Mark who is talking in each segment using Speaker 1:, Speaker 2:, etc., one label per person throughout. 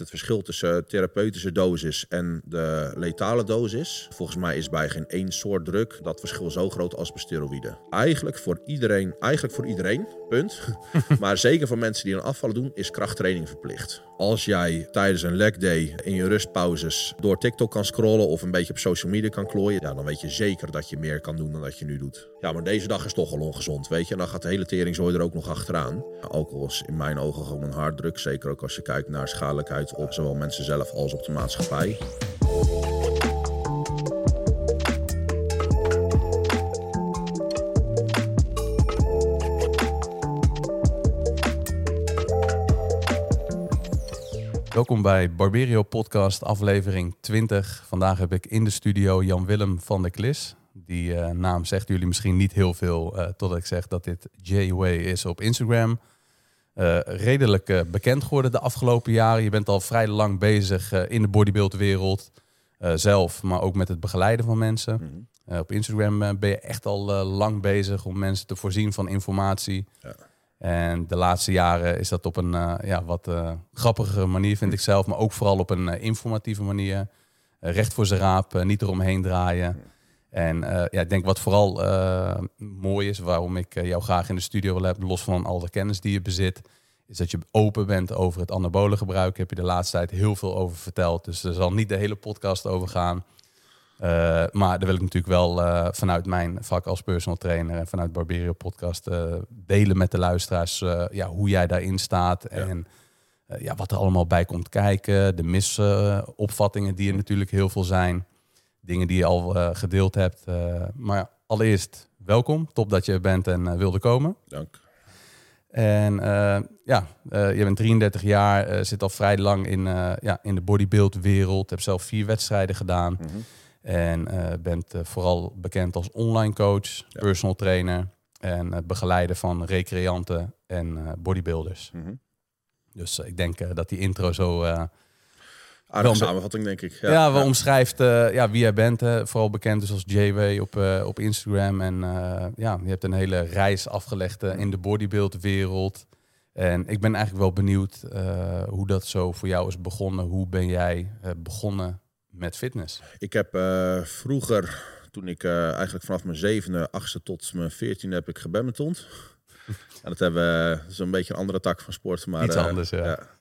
Speaker 1: het verschil tussen therapeutische dosis en de letale dosis. Volgens mij is bij geen één soort druk dat verschil zo groot als bij steroïden. Eigenlijk voor iedereen, eigenlijk voor iedereen, punt. maar zeker voor mensen die een afvallen doen, is krachttraining verplicht. Als jij tijdens een leg day in je rustpauzes door TikTok kan scrollen of een beetje op social media kan klooien, ja, dan weet je zeker dat je meer kan doen dan dat je nu doet. Ja, maar deze dag is toch al ongezond, weet je. En dan gaat de hele teringzooi er ook nog achteraan. Alcohol is in mijn ogen gewoon een harddruk, zeker ook als je kijkt naar schadelijkheid op zowel mensen zelf als op de maatschappij.
Speaker 2: Welkom bij Barberio Podcast, aflevering 20. Vandaag heb ik in de studio Jan-Willem van der Klis. Die uh, naam zegt jullie misschien niet heel veel, uh, totdat ik zeg dat dit J-Way is op Instagram. Uh, redelijk bekend geworden de afgelopen jaren. Je bent al vrij lang bezig in de bodybuildwereld. zelf, maar ook met het begeleiden van mensen. Mm -hmm. op Instagram ben je echt al lang bezig om mensen te voorzien van informatie. Ja. En de laatste jaren is dat op een ja, wat uh, grappige manier, vind ik zelf. Maar ook vooral op een informatieve manier. recht voor zijn raap, niet eromheen draaien. En ja, ik denk wat vooral mooi is, waarom ik jou graag in de studio wil hebben, los van al de kennis die je bezit, is dat je open bent over het anabole gebruik. Heb je de laatste tijd heel veel over verteld. Dus er zal niet de hele podcast over gaan. Maar daar wil ik natuurlijk wel vanuit mijn vak als personal trainer en vanuit Barberio Podcast delen met de luisteraars ja, hoe jij daarin staat ja. en ja, wat er allemaal bij komt kijken. De misopvattingen die er natuurlijk heel veel zijn. Dingen die je al gedeeld hebt. maar allereerst welkom. Top dat je bent en wilde komen.
Speaker 1: Dank.
Speaker 2: En ja, je bent 33 jaar, zit al vrij lang in, ja, in de bodybuildwereld. Heb zelf vier wedstrijden gedaan. Mm -hmm. En bent vooral bekend als online coach, ja. personal trainer en het begeleiden van recreanten en bodybuilders. Mm -hmm. Dus ik denk dat die intro zo.
Speaker 1: Aardige samenvatting, denk ik.
Speaker 2: Ja, ja we ja. omschrijft ja, wie jij bent. vooral bekend dus als JW op, op Instagram. En ja, je hebt een hele reis afgelegd in de bodybuildwereld. En ik ben eigenlijk wel benieuwd hoe dat zo voor jou is begonnen. Hoe ben jij begonnen met fitness?
Speaker 1: Ik heb vroeger, toen ik eigenlijk vanaf mijn zevende, achtste tot mijn veertiende heb ik gebadmintond. en dat hebben we zo'n beetje een andere tak van sport. Maar,
Speaker 2: Iets anders, ja.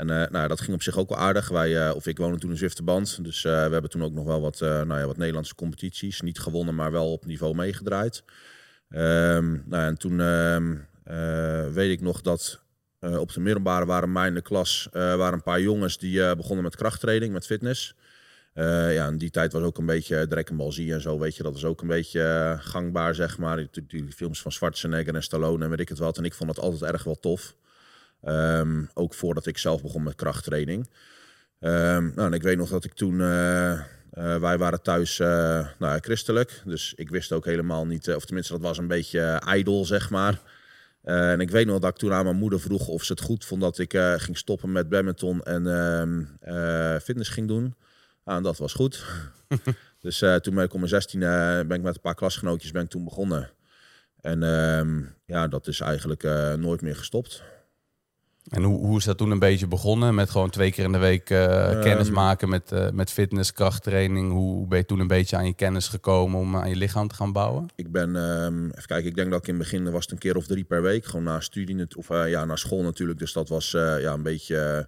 Speaker 1: En nou, dat ging op zich ook wel aardig. Wij, of ik woonde toen in Zwifterband. Dus we hebben toen ook nog wel wat, nou ja, wat Nederlandse competities. Niet gewonnen, maar wel op niveau meegedraaid. Um, nou, en toen um, weet ik nog dat op de middelbare waren mij in de klas waren een paar jongens die begonnen met krachttraining, met fitness. Uh, ja, in die tijd was ook een beetje Dragon en zo, weet je. Dat was ook een beetje uh, gangbaar, zeg maar. Die, films van Schwarzenegger en Stallone en weet ik het wat. En ik vond het altijd erg wel tof. Um, ook voordat ik zelf begon met krachttraining. Um, nou, en ik weet nog dat ik toen... Uh, wij waren thuis nou, christelijk. Dus ik wist ook helemaal niet... of tenminste, dat was een beetje ijdel, zeg maar. en ik weet nog dat ik toen aan mijn moeder vroeg of ze het goed vond... dat ik ging stoppen met badminton en ehm, fitness ging doen... Ah, en dat was goed. dus toen ben ik om mijn 16 uh, ben ik met een paar klasgenootjes ben ik toen begonnen. En ja, dat is eigenlijk nooit meer gestopt.
Speaker 2: En hoe, hoe is dat toen een beetje begonnen? Met gewoon twee keer in de week um, kennis maken met, met fitness, krachttraining. Hoe ben je toen een beetje aan je kennis gekomen om aan je lichaam te gaan bouwen?
Speaker 1: Ik ben, um, even kijken, ik denk dat ik in het begin was het een keer of drie per week. Gewoon na studie, of ja, naar school natuurlijk. Dus dat was ja, een beetje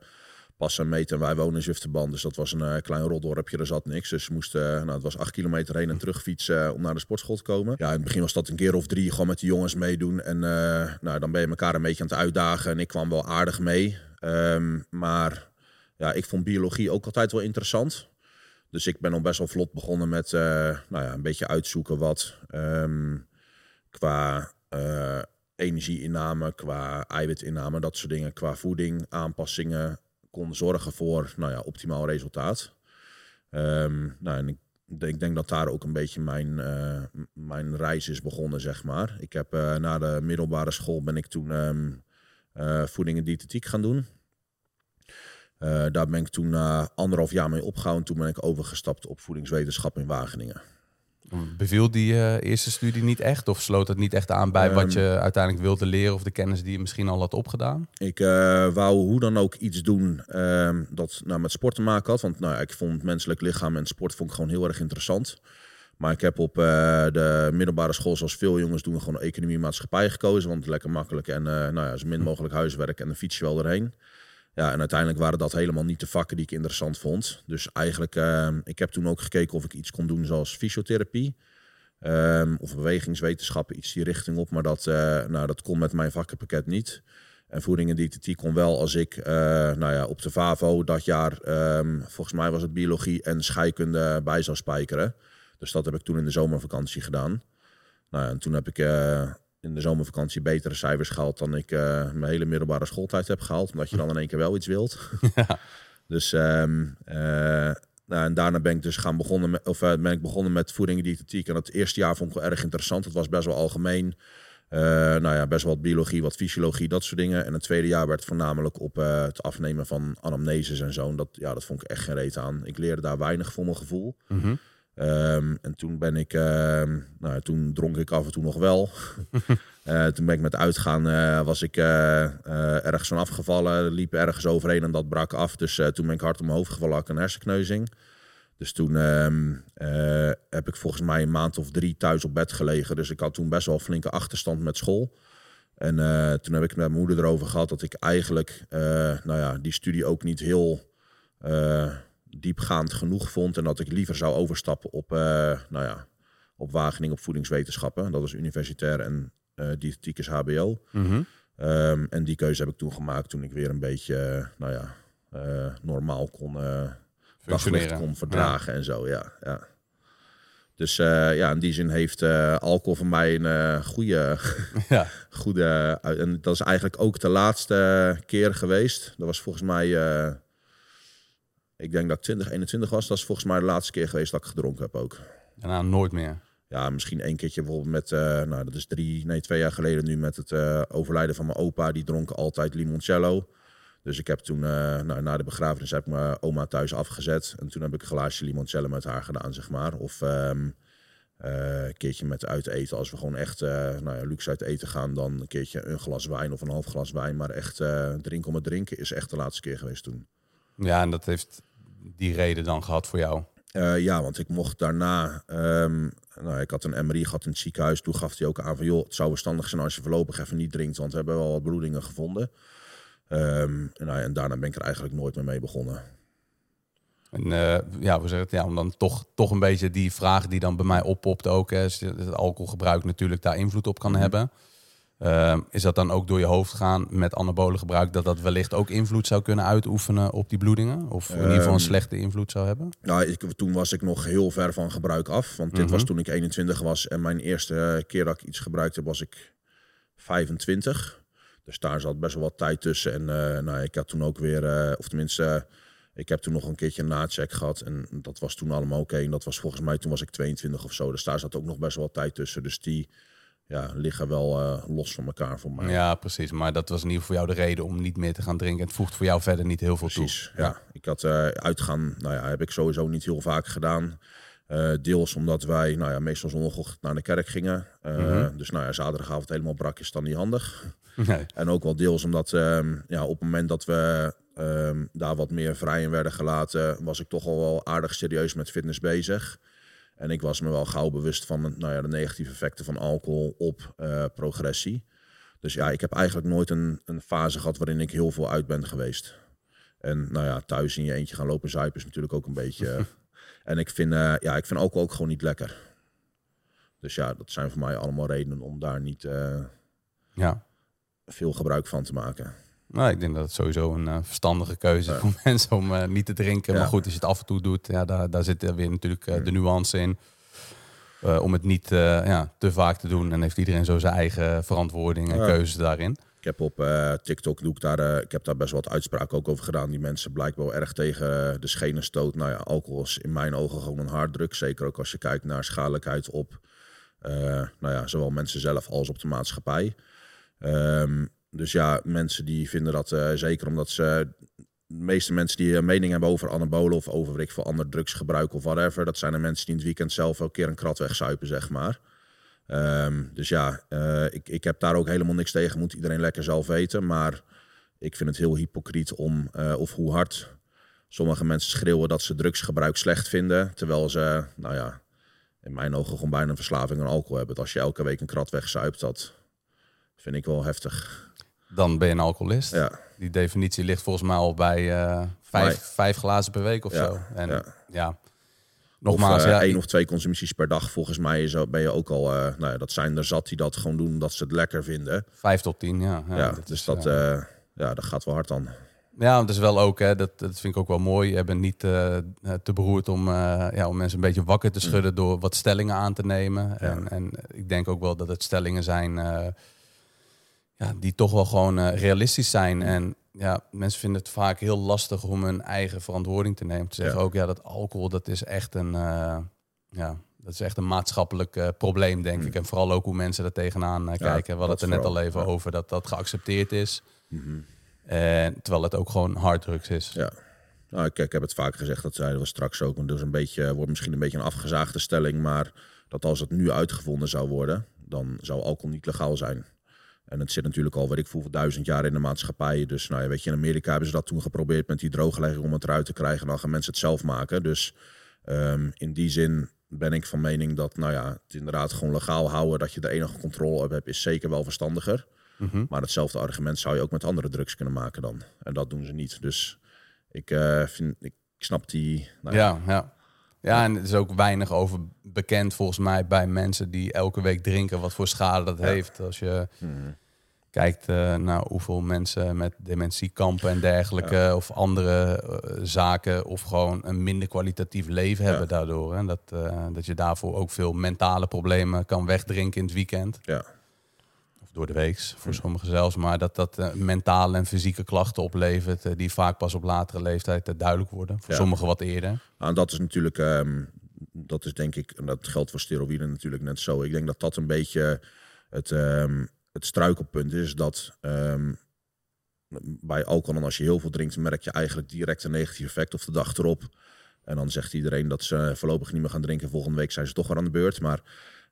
Speaker 1: passen en meten. Wij wonen in Zwifterband, dus dat was een uh, klein roddorpje. Er zat niks. Dus we moesten, uh, nou, het was acht kilometer heen en terug fietsen uh, om naar de sportschool te komen. Ja, in het begin was dat een keer of drie gewoon met de jongens meedoen. En nou, dan ben je elkaar een beetje aan het uitdagen. En ik kwam wel aardig mee. Um, maar ja, ik vond biologie ook altijd wel interessant. Dus ik ben al best wel vlot begonnen met nou ja, een beetje uitzoeken wat um, qua energieinname, qua eiwitinname, dat soort dingen, qua voeding, aanpassingen, kon zorgen voor nou ja, optimaal resultaat. Um, nou, en ik, ik, denk dat daar ook een beetje mijn, uh, mijn reis is begonnen, zeg maar. Ik heb uh, na de middelbare school ben ik toen um, uh, voeding en diëtetiek gaan doen. daar ben ik toen anderhalf jaar mee opgehouden. Toen ben ik overgestapt op voedingswetenschap in Wageningen.
Speaker 2: Beviel die eh, eerste studie niet echt? Of sloot het niet echt aan bij wat
Speaker 1: Ehm.
Speaker 2: je uiteindelijk wilde leren of de kennis die je misschien al had opgedaan?
Speaker 1: Ik eh, wou hoe dan ook iets doen ehm, dat nou, met sport te maken had. Want nou, ja, ik vond het menselijk lichaam en sport vond ik gewoon heel erg interessant. Maar ik heb op eh, de middelbare school, zoals veel jongens doen, gewoon economie en maatschappij gekozen. Want lekker makkelijk en nou ja, zo min mogelijk huiswerk en dan fiets je wel erheen. Ja, en uiteindelijk waren dat helemaal niet de vakken die ik interessant vond. Dus eigenlijk, ehm, ik heb toen ook gekeken of ik iets kon doen zoals fysiotherapie. ehm, of bewegingswetenschappen, iets die richting op. Maar dat, eh, nou, dat kon met mijn vakkenpakket niet. En voeding en diëtetiek kon wel als ik eh, nou ja, op de VAVO dat jaar, ehm, volgens mij was het biologie en scheikunde bij zou spijkeren. Dus dat heb ik toen in de zomervakantie gedaan. Nou, ja, en toen heb ik eh, in de zomervakantie betere cijfers gehaald dan ik eh, mijn hele middelbare schooltijd heb gehaald. Omdat je dan in één keer wel iets wilt. Dus dus eh, Nou, en daarna ben ik dus gaan begonnen met, of, eh, ben ik begonnen met voeding en diëtetiek. En het eerste jaar vond ik wel erg interessant. Het was best wel algemeen. Nou ja, best wel wat biologie, wat fysiologie, dat soort dingen. En het tweede jaar werd voornamelijk op het afnemen van anamneses en zo. En dat, ja, dat vond ik echt geen reet aan. Ik leerde daar weinig voor mijn gevoel.
Speaker 2: Mhm.
Speaker 1: Ehm, en toen ben ik, ehm, nou, toen dronk ik af en toe nog wel. Eh, toen ben ik met uitgaan, eh, was ik eh, ergens van afgevallen, liep ergens overheen en dat brak af. Dus toen ben ik hard om mijn hoofd gevallen, had ik een hersenkneuzing. Dus toen ehm, eh, heb ik volgens mij een maand of drie thuis op bed gelegen. Dus ik had toen best wel flinke achterstand met school. En toen heb ik met mijn moeder erover gehad dat ik eigenlijk, nou ja, die studie ook niet heel diepgaand genoeg vond. En dat ik liever zou overstappen op, eh, nou ja, op Wageningen op voedingswetenschappen. Dat is universitair en diëtetiek is HBO.
Speaker 2: Mhm.
Speaker 1: Ehm, en die keuze heb ik toen gemaakt toen ik weer een beetje, eh, nou ja, normaal kon, daglicht kon verdragen en zo, ja. ja. Dus ja, in die zin heeft alcohol voor mij een goede,
Speaker 2: Ja.
Speaker 1: goede... En dat is eigenlijk ook de laatste keer geweest. Dat was volgens mij... ik denk dat ik 2021 was. Dat is volgens mij de laatste keer geweest dat ik gedronken heb ook.
Speaker 2: Daarna nooit meer.
Speaker 1: Ja, misschien één keertje bijvoorbeeld met, eh, nou dat is drie, nee twee jaar geleden nu met het eh, overlijden van mijn opa. Die dronk altijd limoncello. Dus ik heb toen, eh, nou, na de begrafenis heb ik mijn oma thuis afgezet. En toen heb ik een glaasje limoncello met haar gedaan, zeg maar. Of ehm, eh, een keertje met uit eten. Als we gewoon echt nou ja, luxe uit eten gaan, dan een keertje een glas wijn of een half glas wijn. Maar echt drinken om het drinken is echt de laatste keer geweest toen.
Speaker 2: Ja, en dat heeft die reden dan gehad voor jou.
Speaker 1: Eh, ja, want ik mocht daarna. ehm, nou, ik had een MRI gehad in het ziekenhuis. Toen gaf hij ook aan van joh, het zou verstandig zijn als je voorlopig even niet drinkt, want we hebben wel wat bloedingen gevonden. Ehm, en, nou, en daarna ben ik er eigenlijk nooit meer mee begonnen.
Speaker 2: En eh, ja, hoe zeg je het? Ja, om dan toch, toch een beetje die vraag die dan bij mij oppopt ook. Hè, is het alcoholgebruik natuurlijk daar invloed op kan
Speaker 1: Mhm.
Speaker 2: hebben. Ehm, is dat dan ook door je hoofd gaan met anabolen gebruik... dat dat wellicht ook invloed zou kunnen uitoefenen op die bloedingen? Of in ieder geval een
Speaker 1: Ehm,
Speaker 2: slechte invloed zou hebben?
Speaker 1: Nou, ik, toen was ik nog heel ver van gebruik af. Want dit
Speaker 2: Mhm.
Speaker 1: was toen ik 21 was. En mijn eerste eh, keer dat ik iets gebruikt heb, was ik 25. Dus daar zat best wel wat tijd tussen. En eh, nou, ik had toen ook weer, eh, of tenminste, ik heb toen nog een keertje een nacheck gehad. En dat was toen allemaal oké. En dat was volgens mij, toen was ik 22 of zo. Dus daar zat ook nog best wel wat tijd tussen. Dus die ja, liggen wel eh, los van elkaar voor mij.
Speaker 2: Ja, precies. Maar dat was in ieder geval voor jou de reden om niet meer te gaan drinken. Het voegt voor jou verder niet heel veel
Speaker 1: Precies,
Speaker 2: toe.
Speaker 1: ja. Ik had eh, uitgaan, nou ja, heb ik sowieso niet heel vaak gedaan. Eh, deels omdat wij, nou ja, meestal zondagochtend naar de kerk gingen.
Speaker 2: Mhm.
Speaker 1: Dus nou ja, zaterdagavond helemaal brak is dan niet handig.
Speaker 2: Nee.
Speaker 1: En ook wel deels omdat, ehm, ja, op het moment dat we ehm, daar wat meer vrij in werden gelaten, was ik toch al wel aardig serieus met fitness bezig. En ik was me wel gauw bewust van nou ja, de negatieve effecten van alcohol op eh, progressie. Dus ja, ik heb eigenlijk nooit een, een fase gehad waarin ik heel veel uit ben geweest. En nou ja, thuis in je eentje gaan lopen zuipen is natuurlijk ook een beetje... en ik vind, eh, ja, ik vind alcohol ook gewoon niet lekker. Dus ja, dat zijn voor mij allemaal redenen om daar niet eh,
Speaker 2: Ja.
Speaker 1: veel gebruik van te maken.
Speaker 2: Nou, ik denk dat het sowieso een eh, verstandige keuze is voor mensen om eh, niet te drinken. Maar goed, als je het af en toe doet, ja, daar, daar zit er weer natuurlijk eh, de nuance in. Om het niet ja, te vaak te doen. En heeft iedereen zo zijn eigen verantwoording en
Speaker 1: Ja.
Speaker 2: keuzes daarin.
Speaker 1: Ik heb op TikTok doe ik daar, ik heb daar best wel wat uitspraken ook over gedaan. Die mensen blijkbaar wel erg tegen de schenen stoot. Nou ja, alcohol is in mijn ogen gewoon een harddruk. Zeker ook als je kijkt naar schadelijkheid op eh, nou ja, zowel mensen zelf als op de maatschappij. Ehm, dus ja, mensen die vinden dat eh, zeker omdat ze de meeste mensen die een mening hebben over anabolen of over ik veel ander drugsgebruik of whatever, dat zijn de mensen die in het weekend zelf elke keer een krat wegzuipen, zeg maar. Ehm, dus ja, eh, ik, ik heb daar ook helemaal niks tegen. Moet iedereen lekker zelf weten. Maar ik vind het heel hypocriet om, eh, of hoe hard sommige mensen schreeuwen dat ze drugsgebruik slecht vinden. Terwijl ze, nou ja, in mijn ogen gewoon bijna een verslaving aan alcohol hebben. Als je elke week een krat wegzuipt, dat vind ik wel heftig.
Speaker 2: Dan ben je een alcoholist.
Speaker 1: Ja.
Speaker 2: Die definitie ligt volgens mij al bij eh, vijf, glazen per week of
Speaker 1: Ja,
Speaker 2: zo. En ja,
Speaker 1: ja.
Speaker 2: nogmaals,
Speaker 1: of, eh,
Speaker 2: ja,
Speaker 1: één of twee consumpties per dag, volgens mij is, ben je ook al... eh, nou ja, dat zijn er zat die dat gewoon doen omdat ze het lekker vinden.
Speaker 2: vijf tot tien, ja.
Speaker 1: Ja,
Speaker 2: dat
Speaker 1: dus
Speaker 2: is,
Speaker 1: dat, ja, dat gaat wel hard dan.
Speaker 2: Ja, dat is wel ook, hè, dat, dat vind ik ook wel mooi. Je bent niet te beroerd om, ja, om mensen een beetje wakker te schudden door wat stellingen aan te nemen. En, en ik denk ook wel dat het stellingen zijn ja, die toch wel gewoon eh, realistisch zijn. En ja, mensen vinden het vaak heel lastig om hun eigen verantwoording te nemen. Te zeggen
Speaker 1: Ja.
Speaker 2: ook, ja, dat alcohol, dat is echt een, eh, ja, dat is echt een maatschappelijk eh, probleem, denk ik. En vooral ook hoe mensen er tegenaan kijken. We hadden het er net al even
Speaker 1: ja.
Speaker 2: over dat dat geaccepteerd is. En, terwijl het ook gewoon harddrugs is.
Speaker 1: Ja. Nou, ik, ik heb het vaak gezegd, dat zeiden we straks ook. Want dus een beetje, wordt misschien een beetje een afgezaagde stelling. Maar dat als het nu uitgevonden zou worden, dan zou alcohol niet legaal zijn. En het zit natuurlijk al, weet ik veel, duizend jaar in de maatschappij. Dus nou ja, weet je, in Amerika hebben ze dat toen geprobeerd met die drooglegging om het eruit te krijgen. Dan gaan mensen het zelf maken. Dus ehm, in die zin ben ik van mening dat, nou ja, het inderdaad gewoon legaal houden, dat je de enige controle op hebt, is zeker wel verstandiger.
Speaker 2: Mhm.
Speaker 1: Maar hetzelfde argument zou je ook met andere drugs kunnen maken dan. En dat doen ze niet. Dus ik eh, vind, ik snap die. Nou ja,
Speaker 2: Ja, ja. Ja, en er is ook weinig over bekend volgens mij bij mensen die elke week drinken, wat voor schade dat heeft. Als je kijkt eh, naar hoeveel mensen met dementie kampen en dergelijke, of andere eh, zaken, of gewoon een minder kwalitatief leven hebben daardoor. En dat, eh, dat je daarvoor ook veel mentale problemen kan wegdrinken in het weekend.
Speaker 1: ja.
Speaker 2: Of door de weeks, voor sommigen zelfs. Maar dat dat mentale en fysieke klachten oplevert, die vaak pas op latere leeftijd duidelijk worden. Voor sommigen wat eerder.
Speaker 1: Nou, en dat is natuurlijk, ehm, dat is denk ik, en dat geldt voor steroïden natuurlijk net zo. Ik denk dat dat een beetje het, ehm, het struikelpunt is. Dat ehm, bij alcohol, als je heel veel drinkt, merk je eigenlijk direct een negatief effect of de dag erop. En dan zegt iedereen dat ze voorlopig niet meer gaan drinken. Volgende week zijn ze toch weer aan de beurt. Maar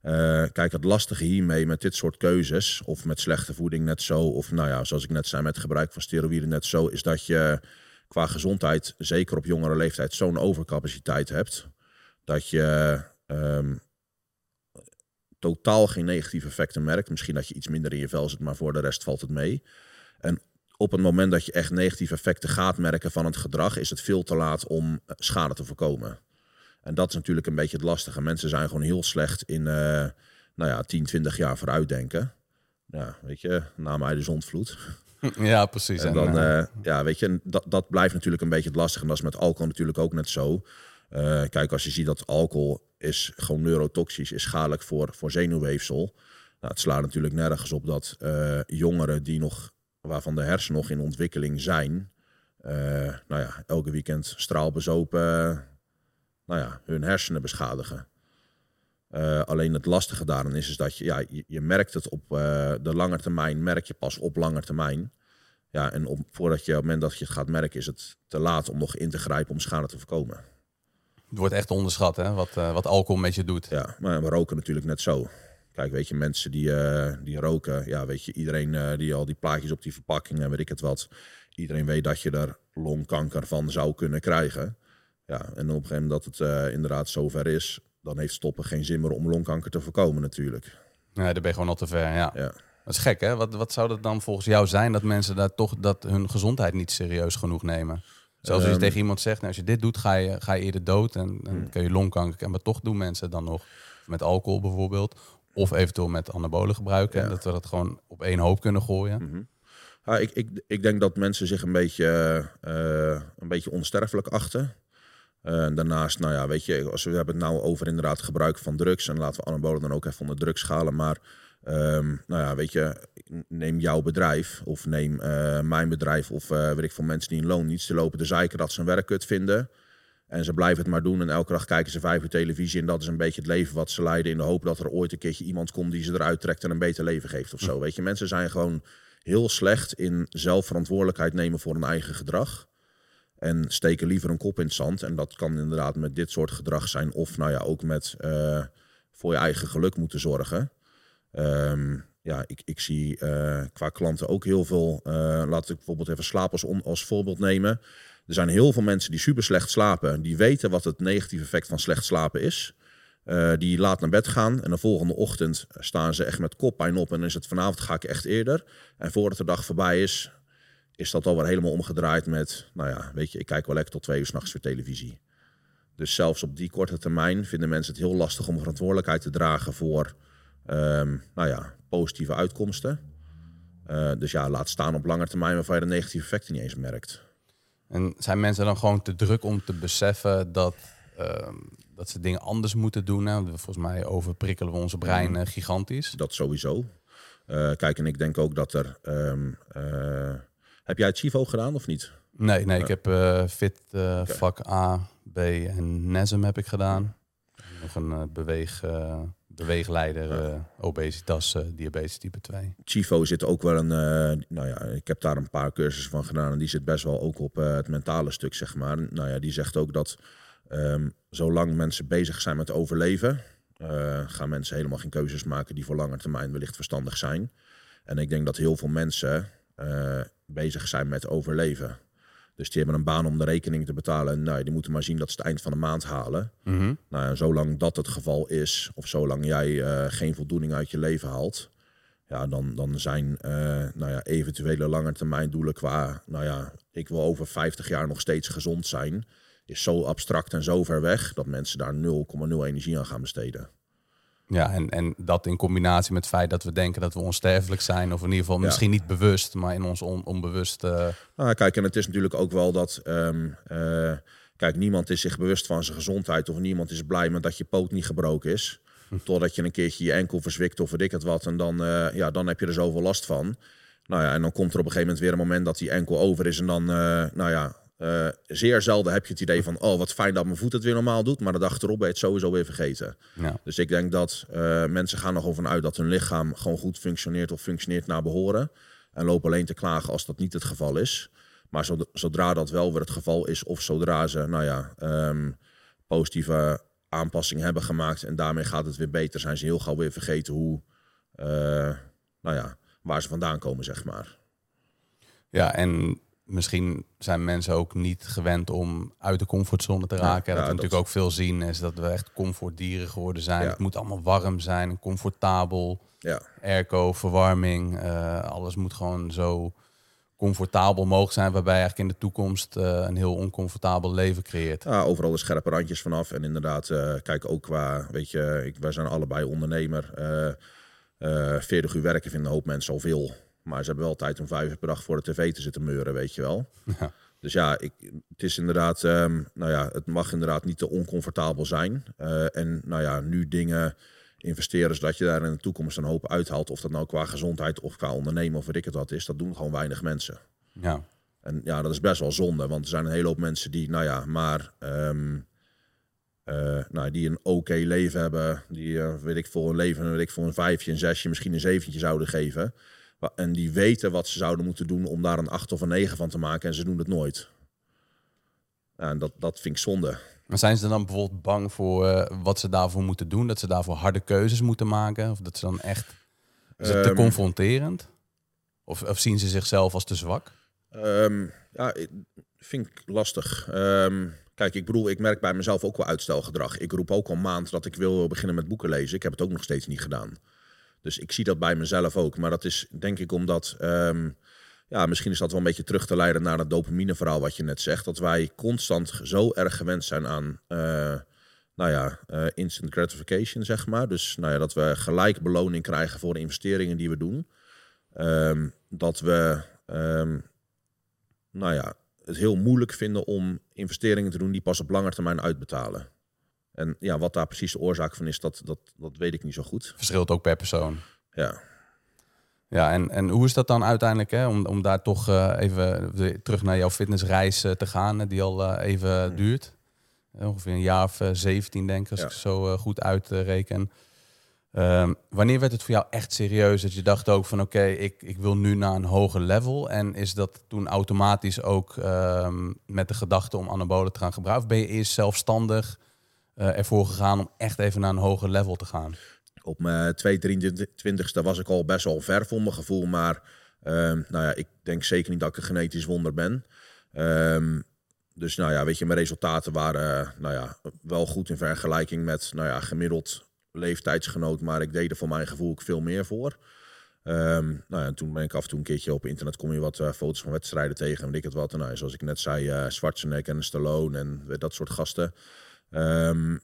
Speaker 1: eh, kijk, het lastige hiermee met dit soort keuzes, of met slechte voeding net zo, of nou ja, zoals ik net zei, met gebruik van steroïden net zo, is dat je qua gezondheid, zeker op jongere leeftijd, zo'n overcapaciteit hebt. Dat je ehm, totaal geen negatieve effecten merkt. Misschien dat je iets minder in je vel zit, maar voor de rest valt het mee. En op het moment dat je echt negatieve effecten gaat merken van het gedrag, is het veel te laat om eh, schade te voorkomen. En dat is natuurlijk een beetje het lastige. Mensen zijn gewoon heel slecht in, eh, nou ja, 10, 20 jaar vooruitdenken. Ja, weet je, na mij de zondvloed.
Speaker 2: Ja, precies.
Speaker 1: En dan,
Speaker 2: eh,
Speaker 1: eh, ja, weet je, dat, dat blijft natuurlijk een beetje het lastige. En dat is met alcohol natuurlijk ook net zo. Kijk, als je ziet dat alcohol is gewoon neurotoxisch, is schadelijk voor, voor zenuwweefsel. Nou, het slaat natuurlijk nergens op dat eh, jongeren die nog, waarvan de hersenen nog in ontwikkeling zijn, eh, nou ja, elke weekend straalbezopen, nou ja, hun hersenen beschadigen. Eh, alleen het lastige daarin is, is dat je, ja, je, merkt het op de lange termijn, merk je pas op lange termijn. Ja, en voordat je op het moment dat je het gaat merken, is het te laat om nog in te grijpen om schade te voorkomen.
Speaker 2: Het wordt echt onderschat, hè, wat, eh, wat alcohol met je doet.
Speaker 1: Ja, maar we roken natuurlijk net zo. Kijk, weet je, mensen die, eh, die roken, ja, weet je, iedereen eh, die al die plaatjes op die verpakking en weet ik het wat, iedereen weet dat je er longkanker van zou kunnen krijgen. Ja, en op een gegeven moment dat het inderdaad zover is, dan heeft stoppen geen zin meer om longkanker te voorkomen natuurlijk.
Speaker 2: Nee, daar ben je gewoon al te ver, ja.
Speaker 1: Ja.
Speaker 2: Dat is gek, hè? Wat, wat zou dat dan volgens jou zijn dat mensen daar toch dat hun gezondheid niet serieus genoeg nemen? Zoals als je
Speaker 1: Ehm.
Speaker 2: tegen iemand zegt, nou, als je dit doet, ga je, ga je eerder dood en dan
Speaker 1: Hmm.
Speaker 2: kun je longkanker krijgen. Maar toch doen mensen dan nog met alcohol bijvoorbeeld. Of eventueel met anabolen gebruiken.
Speaker 1: Ja.
Speaker 2: Dat we dat gewoon op één hoop kunnen gooien.
Speaker 1: Ja, ik, ik, ik denk dat mensen zich een beetje, eh, een beetje onsterfelijk achten. Eh, daarnaast, nou ja, weet je, als we hebben het nou over inderdaad gebruik van drugs. En laten we anabolen dan ook even onder drugs schalen. Maar ehm, nou ja, weet je, neem jouw bedrijf of neem eh, mijn bedrijf of eh weet ik veel mensen die in loon niet. Ze lopen te zeiken dat ze hun werk kut vinden. En ze blijven het maar doen. En elke dag kijken ze vijf uur televisie. En dat is een beetje het leven wat ze leiden. In de hoop dat er ooit een keertje iemand komt die ze eruit trekt en een beter leven geeft of zo. Weet je, mensen zijn gewoon heel slecht in zelfverantwoordelijkheid nemen voor hun eigen gedrag. En steken liever een kop in het zand. En dat kan inderdaad met dit soort gedrag zijn. Of nou ja, ook met uh, voor je eigen geluk moeten zorgen. Um, ja, ik, ik zie uh, qua klanten ook heel veel. Uh, laat ik bijvoorbeeld even slaap als, als voorbeeld nemen. Er zijn heel veel mensen die super slecht slapen. Die weten wat het negatieve effect van slecht slapen is. Uh, die laat naar bed gaan en de volgende ochtend staan ze echt met koppijn op. En dan is het vanavond ga ik echt eerder. En voordat de dag voorbij is, is dat alweer helemaal omgedraaid met... Nou ja, weet je, ik kijk wel lekker tot twee uur s'nachts voor televisie. Dus zelfs op die korte termijn vinden mensen het heel lastig om verantwoordelijkheid te dragen voor... Um, nou ja, positieve uitkomsten. Uh, dus ja, laat staan op lange termijn waarvan je de negatieve effecten niet eens merkt.
Speaker 2: En zijn mensen dan gewoon te druk om te beseffen dat, uh, dat ze dingen anders moeten doen? Hè? Volgens mij overprikkelen we onze brein uh, gigantisch.
Speaker 1: Dat sowieso. Uh, kijk, en ik denk ook dat er... Um, heb jij het CIVO gedaan of niet?
Speaker 2: Nee, nee ik heb FIT okay. vak A, B en NESM heb ik gedaan. Nog een beweeg beweegleider, uh, obesitas, uh, diabetes type 2.
Speaker 1: Chivo zit ook wel een, uh, nou ja, ik heb daar een paar cursussen van gedaan en die zit best wel ook op het mentale stuk, zeg maar. Nou ja, die zegt ook dat um, zolang mensen bezig zijn met overleven, gaan mensen helemaal geen keuzes maken die voor lange termijn wellicht verstandig zijn. En ik denk dat heel veel mensen bezig zijn met overleven. Dus die hebben een baan om de rekening te betalen. En nou, die moeten maar zien dat ze het eind van de maand halen. Mm -hmm. Nou ja, zolang dat het geval is, of zolang jij uh, geen voldoening uit je leven haalt, ja, dan, dan zijn uh, nou ja, eventuele langetermijndoelen qua, nou ja, ik wil over 50 jaar nog steeds gezond zijn, is zo abstract en zo ver weg dat mensen daar 0,0 energie aan gaan besteden.
Speaker 2: Ja, en, en dat in combinatie met het feit dat we denken dat we onsterfelijk zijn, of in ieder geval misschien niet bewust, maar in ons on, onbewust. Uh...
Speaker 1: Nou, kijk, en het is natuurlijk ook wel dat. Um, uh, kijk, niemand is zich bewust van zijn gezondheid, of niemand is blij met dat je poot niet gebroken is. Hm. Totdat je een keertje je enkel verzwikt of weet ik het wat, en dan, uh, ja, dan heb je er zoveel last van. Nou ja, en dan komt er op een gegeven moment weer een moment dat die enkel over is, en dan, nou ja, uh, zeer zelden heb je het idee van, oh wat fijn dat mijn voet het weer normaal doet, maar de dag erop ben je het sowieso weer vergeten. Ja. Dus ik denk dat uh, mensen gaan er gewoon vanuit dat hun lichaam gewoon goed functioneert of functioneert naar behoren. En lopen alleen te klagen als dat niet het geval is. Maar zodra dat wel weer het geval is, of zodra ze, nou ja, um, positieve aanpassingen hebben gemaakt en daarmee gaat het weer beter, zijn ze heel gauw weer vergeten hoe, uh, nou ja, waar ze vandaan komen, zeg maar.
Speaker 2: Ja, en misschien zijn mensen ook niet gewend om uit de comfortzone te raken. Ja, dat we natuurlijk ook veel zien is dat we echt comfortdieren geworden zijn. Het moet allemaal warm zijn, comfortabel. Ja. Airco, verwarming, uh, alles moet gewoon zo comfortabel mogelijk zijn, waarbij je eigenlijk in de toekomst uh, een heel oncomfortabel leven creëert.
Speaker 1: Ja, overal de scherpe randjes vanaf. En inderdaad, uh, kijk ook qua, weet je, ik, wij zijn allebei ondernemer. 40 uur werken vinden een hoop mensen al veel. Maar ze hebben wel tijd om vijf uur per dag voor de tv te zitten meuren, weet je wel. Ja. Dus ja, ik, het is inderdaad, um, nou ja, het mag inderdaad niet te oncomfortabel zijn. Uh, en nou ja, nu dingen investeren zodat je daar in de toekomst een hoop uithaalt. Of dat nou qua gezondheid of qua ondernemen of weet ik het wat is, dat doen gewoon weinig mensen. Ja. En ja, dat is best wel zonde, want er zijn een hele hoop mensen die, nou ja, maar um, uh, nou, die een oké leven hebben, die uh, weet ik voor een leven, weet ik voor een vijfje, een zesje, misschien een zeventje zouden geven. En die weten wat ze zouden moeten doen om daar een 8 of een 9 van te maken. En ze doen het nooit. en dat, dat vind ik zonde.
Speaker 2: Maar zijn ze dan bijvoorbeeld bang voor uh, wat ze daarvoor moeten doen? Dat ze daarvoor harde keuzes moeten maken? Of dat ze dan echt... Is het te um, confronterend? Of, of, zien ze zichzelf als te zwak?
Speaker 1: Um, ja, vind ik lastig. Um, kijk, ik bedoel, ik merk bij mezelf ook wel uitstelgedrag. Ik roep ook al maand dat ik wil beginnen met boeken lezen. Ik heb het ook nog steeds niet gedaan. Dus ik zie dat bij mezelf ook. Maar dat is denk ik omdat. Um, ja, misschien is dat wel een beetje terug te leiden naar het dopamine verhaal wat je net zegt. Dat wij constant zo erg gewend zijn aan. Uh, nou ja, uh, instant gratification, zeg maar. Dus nou ja, dat we gelijk beloning krijgen voor de investeringen die we doen. Um, dat we um, nou ja, het heel moeilijk vinden om investeringen te doen die pas op lange termijn uitbetalen. En ja, wat daar precies de oorzaak van is, dat, dat, dat weet ik niet zo goed.
Speaker 2: Verschilt ook per persoon.
Speaker 1: Ja.
Speaker 2: Ja, en, en hoe is dat dan uiteindelijk, hè? Om, om daar toch uh, even terug naar jouw fitnessreis uh, te gaan, die al uh, even hmm. duurt? ongeveer een jaar of 17, denk ik, als ja. ik zo goed uitreken. Ehm, wanneer werd het voor jou echt serieus dat je dacht ook van oké, ik, ik wil nu naar een hoger level? En is dat toen automatisch ook ehm, met de gedachte om anabolen te gaan gebruiken? Of ben je eerst zelfstandig ervoor gegaan om echt even naar een hoger level te gaan?
Speaker 1: Op mijn 223ste was ik al best wel ver voor mijn gevoel, maar ehm, nou ja, ik denk zeker niet dat ik een genetisch wonder ben. dus nou ja, weet je, mijn resultaten waren nou ja, wel goed in vergelijking met nou ja, gemiddeld leeftijdsgenoot, maar ik deed er voor mijn gevoel veel meer voor. Um, nou ja, en toen ben ik af en toe een keertje op internet kom je wat uh, foto's van wedstrijden tegen en ik het wat. Nou, zoals ik net zei, uh, Schwarzenegger en Stallone en dat soort gasten. Um,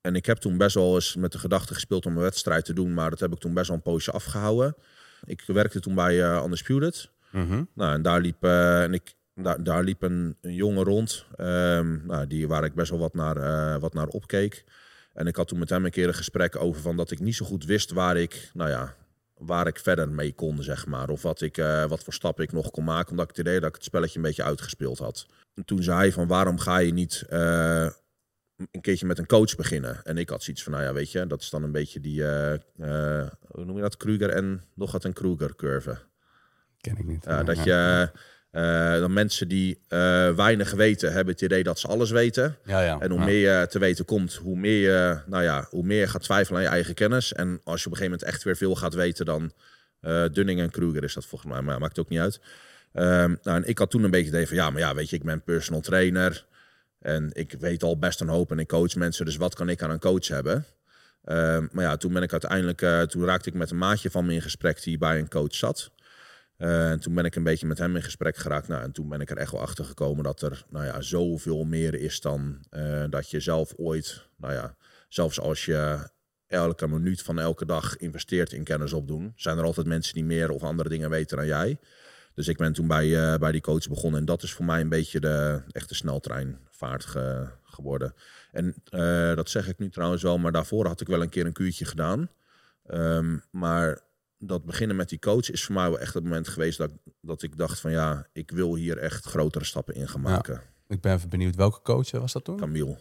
Speaker 1: en ik heb toen best wel eens met de gedachte gespeeld om een wedstrijd te doen, maar dat heb ik toen best wel een poosje afgehouden. Ik werkte toen bij uh, Undisputed. Mm -hmm. Nou, en daar liep, en ik, daar, daar liep een, een jongen rond, um, nou, die, waar ik best wel wat naar, wat naar opkeek. En ik had toen met hem een keer een gesprek over van dat ik niet zo goed wist waar ik, nou ja, waar ik verder mee kon, zeg maar. Of wat, ik, uh, wat voor stappen ik nog kon maken, omdat ik het idee dat ik het spelletje een beetje uitgespeeld had. En toen zei hij van waarom ga je niet uh, een keertje met een coach beginnen? En ik had zoiets van, nou ja, weet je, dat is dan een beetje die, uh, hoe noem je dat, Kruger en nog wat een Kruger curve.
Speaker 2: Ken ik niet.
Speaker 1: Dat je uh, dan mensen die weinig weten, hebben het idee dat ze alles weten.
Speaker 2: Ja, ja.
Speaker 1: En hoe
Speaker 2: ja.
Speaker 1: meer je te weten komt, hoe meer je, nou ja, hoe meer je gaat twijfelen aan je eigen kennis. En als je op een gegeven moment echt weer veel gaat weten, dan Dunning en Kruger is dat volgens mij, maar maakt ook niet uit. Um, nou, en ik had toen een beetje het idee van, ja, maar ja, weet je, ik ben personal trainer. En ik weet al best een hoop en ik coach mensen, dus wat kan ik aan een coach hebben? Um, maar ja, toen ben ik uiteindelijk, toen raakte ik met een maatje van me in gesprek die bij een coach zat. Uh, en toen ben ik een beetje met hem in gesprek geraakt. Nou, en toen ben ik er echt wel achter gekomen dat er nou ja, zoveel meer is dan uh, dat je zelf ooit, nou ja, zelfs als je elke minuut van elke dag investeert in kennis opdoen, zijn er altijd mensen die meer of andere dingen weten dan jij. Dus ik ben toen bij, uh, bij die coach begonnen en dat is voor mij een beetje de echte sneltreinvaart ge, geworden. En dat zeg ik nu trouwens wel, maar daarvoor had ik wel een keer een kuurtje gedaan. Um, maar dat beginnen met die coach is voor mij wel echt het moment geweest dat, dat ik dacht van ja, ik wil hier echt grotere stappen in gaan maken.
Speaker 2: Ik ben even benieuwd, welke coach was dat toen?
Speaker 1: Camille.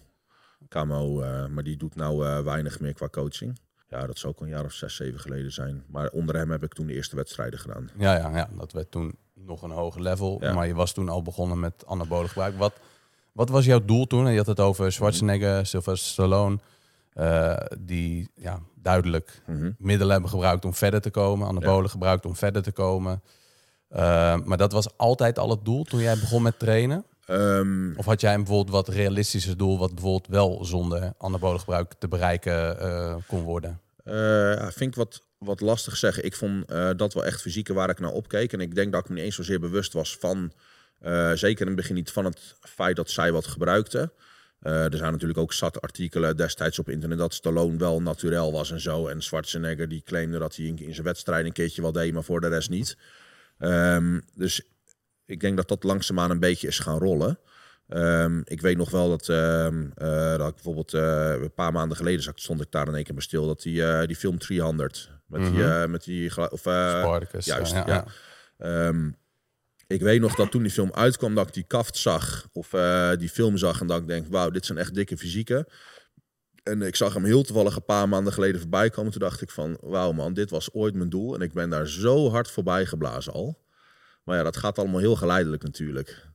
Speaker 1: Camo, uh, maar die doet nou weinig meer qua coaching. Ja, dat zou ook een jaar of zes, zeven geleden zijn. Maar onder hem heb ik toen de eerste wedstrijden gedaan.
Speaker 2: Ja, ja, ja dat werd toen nog een hoger level. Ja. Maar je was toen al begonnen met anabole gebruik. Wat, wat was jouw doel toen? Je had het over Schwarzenegger. Sylvester Stallone. Uh, die ja, duidelijk mm -hmm. middelen hebben gebruikt om verder te komen, anabolen ja. gebruikt om verder te komen. Uh, maar dat was altijd al het doel toen jij begon met trainen? Um, of had jij een bijvoorbeeld wat realistischer doel, wat bijvoorbeeld wel zonder anabolen gebruik te bereiken uh, kon worden?
Speaker 1: ja, vind ik wat, wat lastig zeggen. Ik vond dat wel echt fysieke waar ik naar opkeek. En ik denk dat ik me niet eens zozeer bewust was van, zeker in het begin niet van het feit dat zij wat gebruikten. Uh, er zijn natuurlijk ook zat artikelen destijds op internet dat Stallone wel naturel was en zo. En Schwarzenegger die claimde dat hij in, zijn wedstrijd een keertje wel deed, maar voor de rest niet. Um, dus ik denk dat dat langzaamaan een beetje is gaan rollen. Um, ik weet nog wel dat, uh, dat ik bijvoorbeeld een paar maanden geleden zat, stond ik daar in één keer bij stil. Dat die, die film 300 met mm -hmm. die, met die of
Speaker 2: Spartacus,
Speaker 1: juist,
Speaker 2: ja.
Speaker 1: ja. ja. Um, ik weet nog dat toen die film uitkwam, dat ik die kaft zag. Of uh, die film zag en dat ik denk, wauw, dit zijn echt dikke fysieken. En ik zag hem heel toevallig een paar maanden geleden voorbij komen. Toen dacht ik van, wauw man, dit was ooit mijn doel. En ik ben daar zo hard voorbij geblazen al. Maar ja, dat gaat allemaal heel geleidelijk natuurlijk.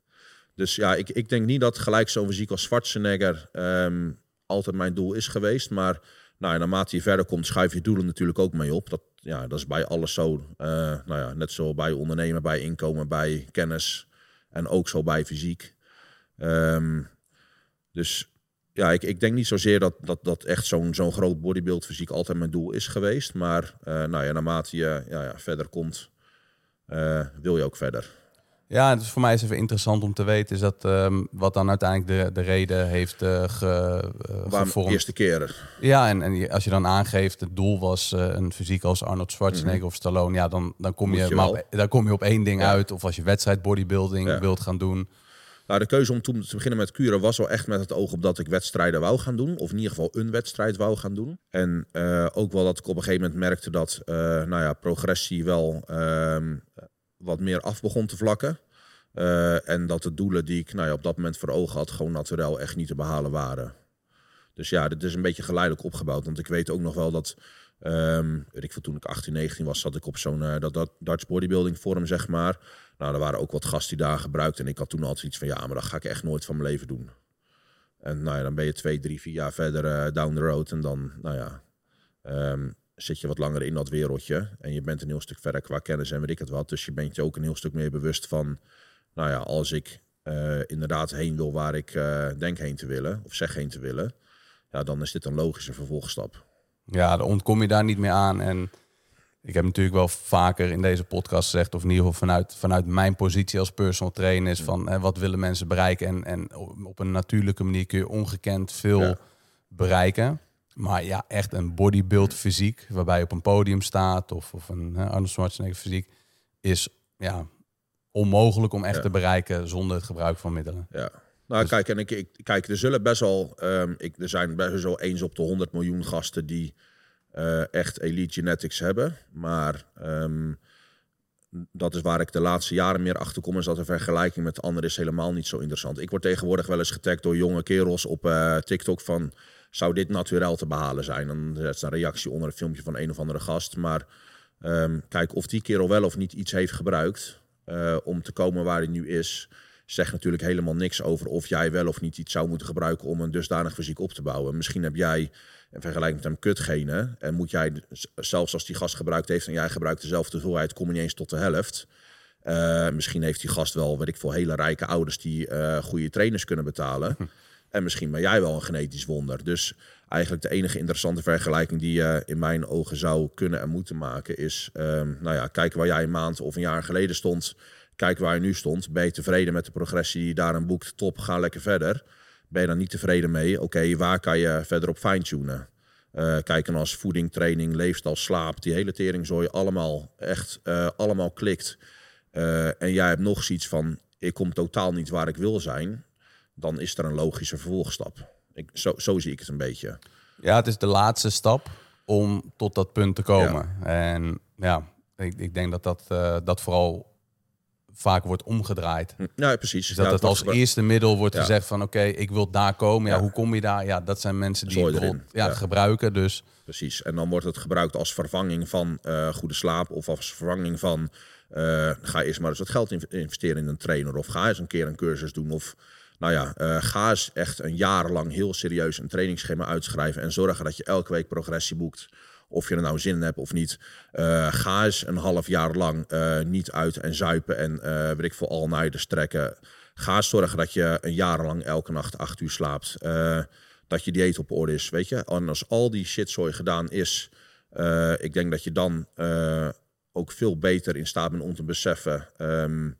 Speaker 1: Dus ja, ik, ik denk niet dat gelijk zo'n fysiek als Schwarzenegger um, altijd mijn doel is geweest. Maar nou, naarmate je verder komt, schuif je doelen natuurlijk ook mee op. Dat, ja, dat is bij alles zo. Uh, nou ja, net zo bij ondernemen, bij inkomen, bij kennis. En ook zo bij fysiek. Um, dus ja, ik, ik denk niet zozeer dat dat, dat echt zo'n zo'n groot bodybuild fysiek altijd mijn doel is geweest. Maar uh, nou ja, naarmate je ja, ja, verder komt, uh, wil je ook verder.
Speaker 2: Ja, dus voor mij is even interessant om te weten, is dat um, wat dan uiteindelijk de, de reden heeft uh, ge, uh, gevormd.
Speaker 1: De eerste keer.
Speaker 2: Ja, en, en als je dan aangeeft, het doel was uh, een fysiek als Arnold Schwarzenegger mm -hmm. of Stallone, ja, dan, dan, kom je,
Speaker 1: je
Speaker 2: maar op, dan kom je op één ding ja. uit. Of als je wedstrijd bodybuilding ja. wilt gaan doen.
Speaker 1: Nou, de keuze om toen te beginnen met kuren was wel echt met het oog op dat ik wedstrijden wou gaan doen. Of in ieder geval een wedstrijd wou gaan doen. En ook wel dat ik op een gegeven moment merkte dat nou ja, progressie wel wat meer af begon te vlakken. Uh, en dat de doelen die ik nou ja, op dat moment voor ogen had, gewoon natuurlijk echt niet te behalen waren. Dus ja, dit is een beetje geleidelijk opgebouwd. Want ik weet ook nog wel dat Um, ik veel, toen ik 18, 19 was, zat ik op zo'n uh, dat, dat Dutch bodybuilding forum, zeg maar. Nou, er waren ook wat gasten die daar gebruikt. En ik had toen altijd iets van, ja, maar dat ga ik echt nooit van mijn leven doen. En nou ja, dan ben je twee, drie, vier jaar verder uh, down the road. En dan, nou ja, um, zit je wat langer in dat wereldje. En je bent een heel stuk verder qua kennis en weet ik het wat. Dus je bent je ook een heel stuk meer bewust van, nou ja, als ik uh, inderdaad heen wil waar ik denk heen te willen, of zeg heen te willen, ja, dan is dit een logische vervolgstap.
Speaker 2: Ja, dan ontkom je daar niet meer aan. En ik heb natuurlijk wel vaker in deze podcast gezegd, of in ieder geval vanuit, vanuit mijn positie als personal trainer, is van hè, wat willen mensen bereiken. En, en op een natuurlijke manier kun je ongekend veel bereiken. Maar ja, echt een bodybuild fysiek, waarbij je op een podium staat, of, of een hè, Arnold Schwarzenegger fysiek, is ja, onmogelijk om echt te bereiken zonder het gebruik van middelen.
Speaker 1: Ja. Nou, dus- kijk, en ik, ik, kijk, er zullen best wel, um, ik, er zijn best wel eens op de 100 miljoen gasten die uh, echt elite genetics hebben. Maar um, dat is waar ik de laatste jaren meer achter kom, is dat de vergelijking met anderen is helemaal niet zo interessant. Ik word tegenwoordig wel eens getagd door jonge kerels op uh, TikTok van, zou dit naturel te behalen zijn? Dan zet een reactie onder een filmpje van een of andere gast. Maar um, kijk, of die kerel wel of niet iets heeft gebruikt uh, om te komen waar hij nu is zegt natuurlijk helemaal niks over of jij wel of niet iets zou moeten gebruiken om een dusdanig fysiek op te bouwen. Misschien heb jij in vergelijking met hem kutgenen en moet jij, zelfs als die gast gebruikt heeft en jij gebruikt dezelfde hoeveelheid, kom je niet eens tot de helft. Uh, misschien heeft die gast wel, weet ik veel, hele rijke ouders die uh, goede trainers kunnen betalen. En misschien ben jij wel een genetisch wonder. Dus eigenlijk de enige interessante vergelijking die je in mijn ogen zou kunnen en moeten maken is, uh, nou ja, kijken waar jij een maand of een jaar geleden stond kijk waar je nu stond. Ben je tevreden met de progressie die je daarin boekt? Top, ga lekker verder. Ben je dan niet tevreden mee? Oké, waar kan je verder op fine-tunen? Uh, kijken als voeding, training, leefstijl, slaap. Die hele teringzooi allemaal echt uh, allemaal klikt. En jij hebt nog zoiets van, ik kom totaal niet waar ik wil zijn. Dan is er een logische vervolgstap. Ik, zo, zo zie ik het een beetje.
Speaker 2: Ja, het is de laatste stap om tot dat punt te komen. Ja. En ja, ik, ik denk dat dat, dat vooral vaak wordt omgedraaid.
Speaker 1: Hm, ja, precies.
Speaker 2: Dus dat
Speaker 1: ja,
Speaker 2: het als eerste middel wordt gezegd van oké, okay, ik wil daar komen. Ja, hoe kom je daar? Ja, dat zijn mensen die het ja, gebruiken. Dus.
Speaker 1: Precies. En dan wordt het gebruikt als vervanging van uh, goede slaap of als vervanging van uh, ga eerst maar eens wat geld investeren in een trainer of ga eens een keer een cursus doen of nou ja, uh, ga eens echt een jaar lang heel serieus een trainingsschema uitschrijven en zorgen dat je elke week progressie boekt of je er nou zin in hebt of niet. Uh, ga eens een half jaar lang uh, niet uit en zuipen en weet ik veel al naar de strekken. Ga eens zorgen dat je een jaar lang elke nacht acht uur slaapt. dat je dieet op orde is, weet je. En als al die shitzooi gedaan is, ik denk dat je dan ook veel beter in staat bent om te beseffen... Um,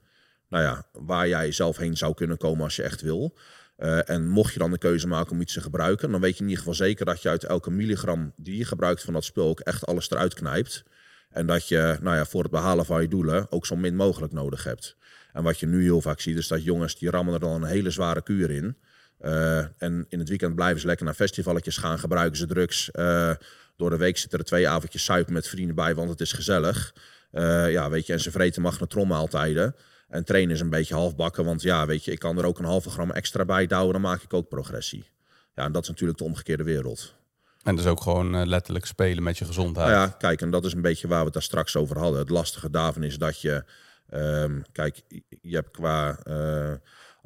Speaker 1: nou ja, waar jij zelf heen zou kunnen komen als je echt wil. Uh, en mocht je dan de keuze maken om iets te gebruiken, dan weet je in ieder geval zeker dat je uit elke milligram die je gebruikt van dat spul ook echt alles eruit knijpt. En dat je nou ja, voor het behalen van je doelen ook zo min mogelijk nodig hebt. En wat je nu heel vaak ziet, is dat jongens die rammen er dan een hele zware kuur in. Uh, en in het weekend blijven ze lekker naar festivalletjes gaan, gebruiken ze drugs. Uh, door de week zitten er twee avondjes suipen met vrienden bij, want het is gezellig. ja, weet je, en ze vreten magnetronmaaltijden. En trainen is een beetje halfbakken, want ja, weet je, ik kan er ook een halve gram extra bij douwen, dan maak ik ook progressie. Ja, en dat is natuurlijk de omgekeerde wereld.
Speaker 2: En dus ook gewoon uh, letterlijk spelen met je gezondheid.
Speaker 1: Nou ja, kijk, en dat is een beetje waar we het daar straks over hadden. Het lastige daarvan is dat je, um, kijk, je hebt qua, uh,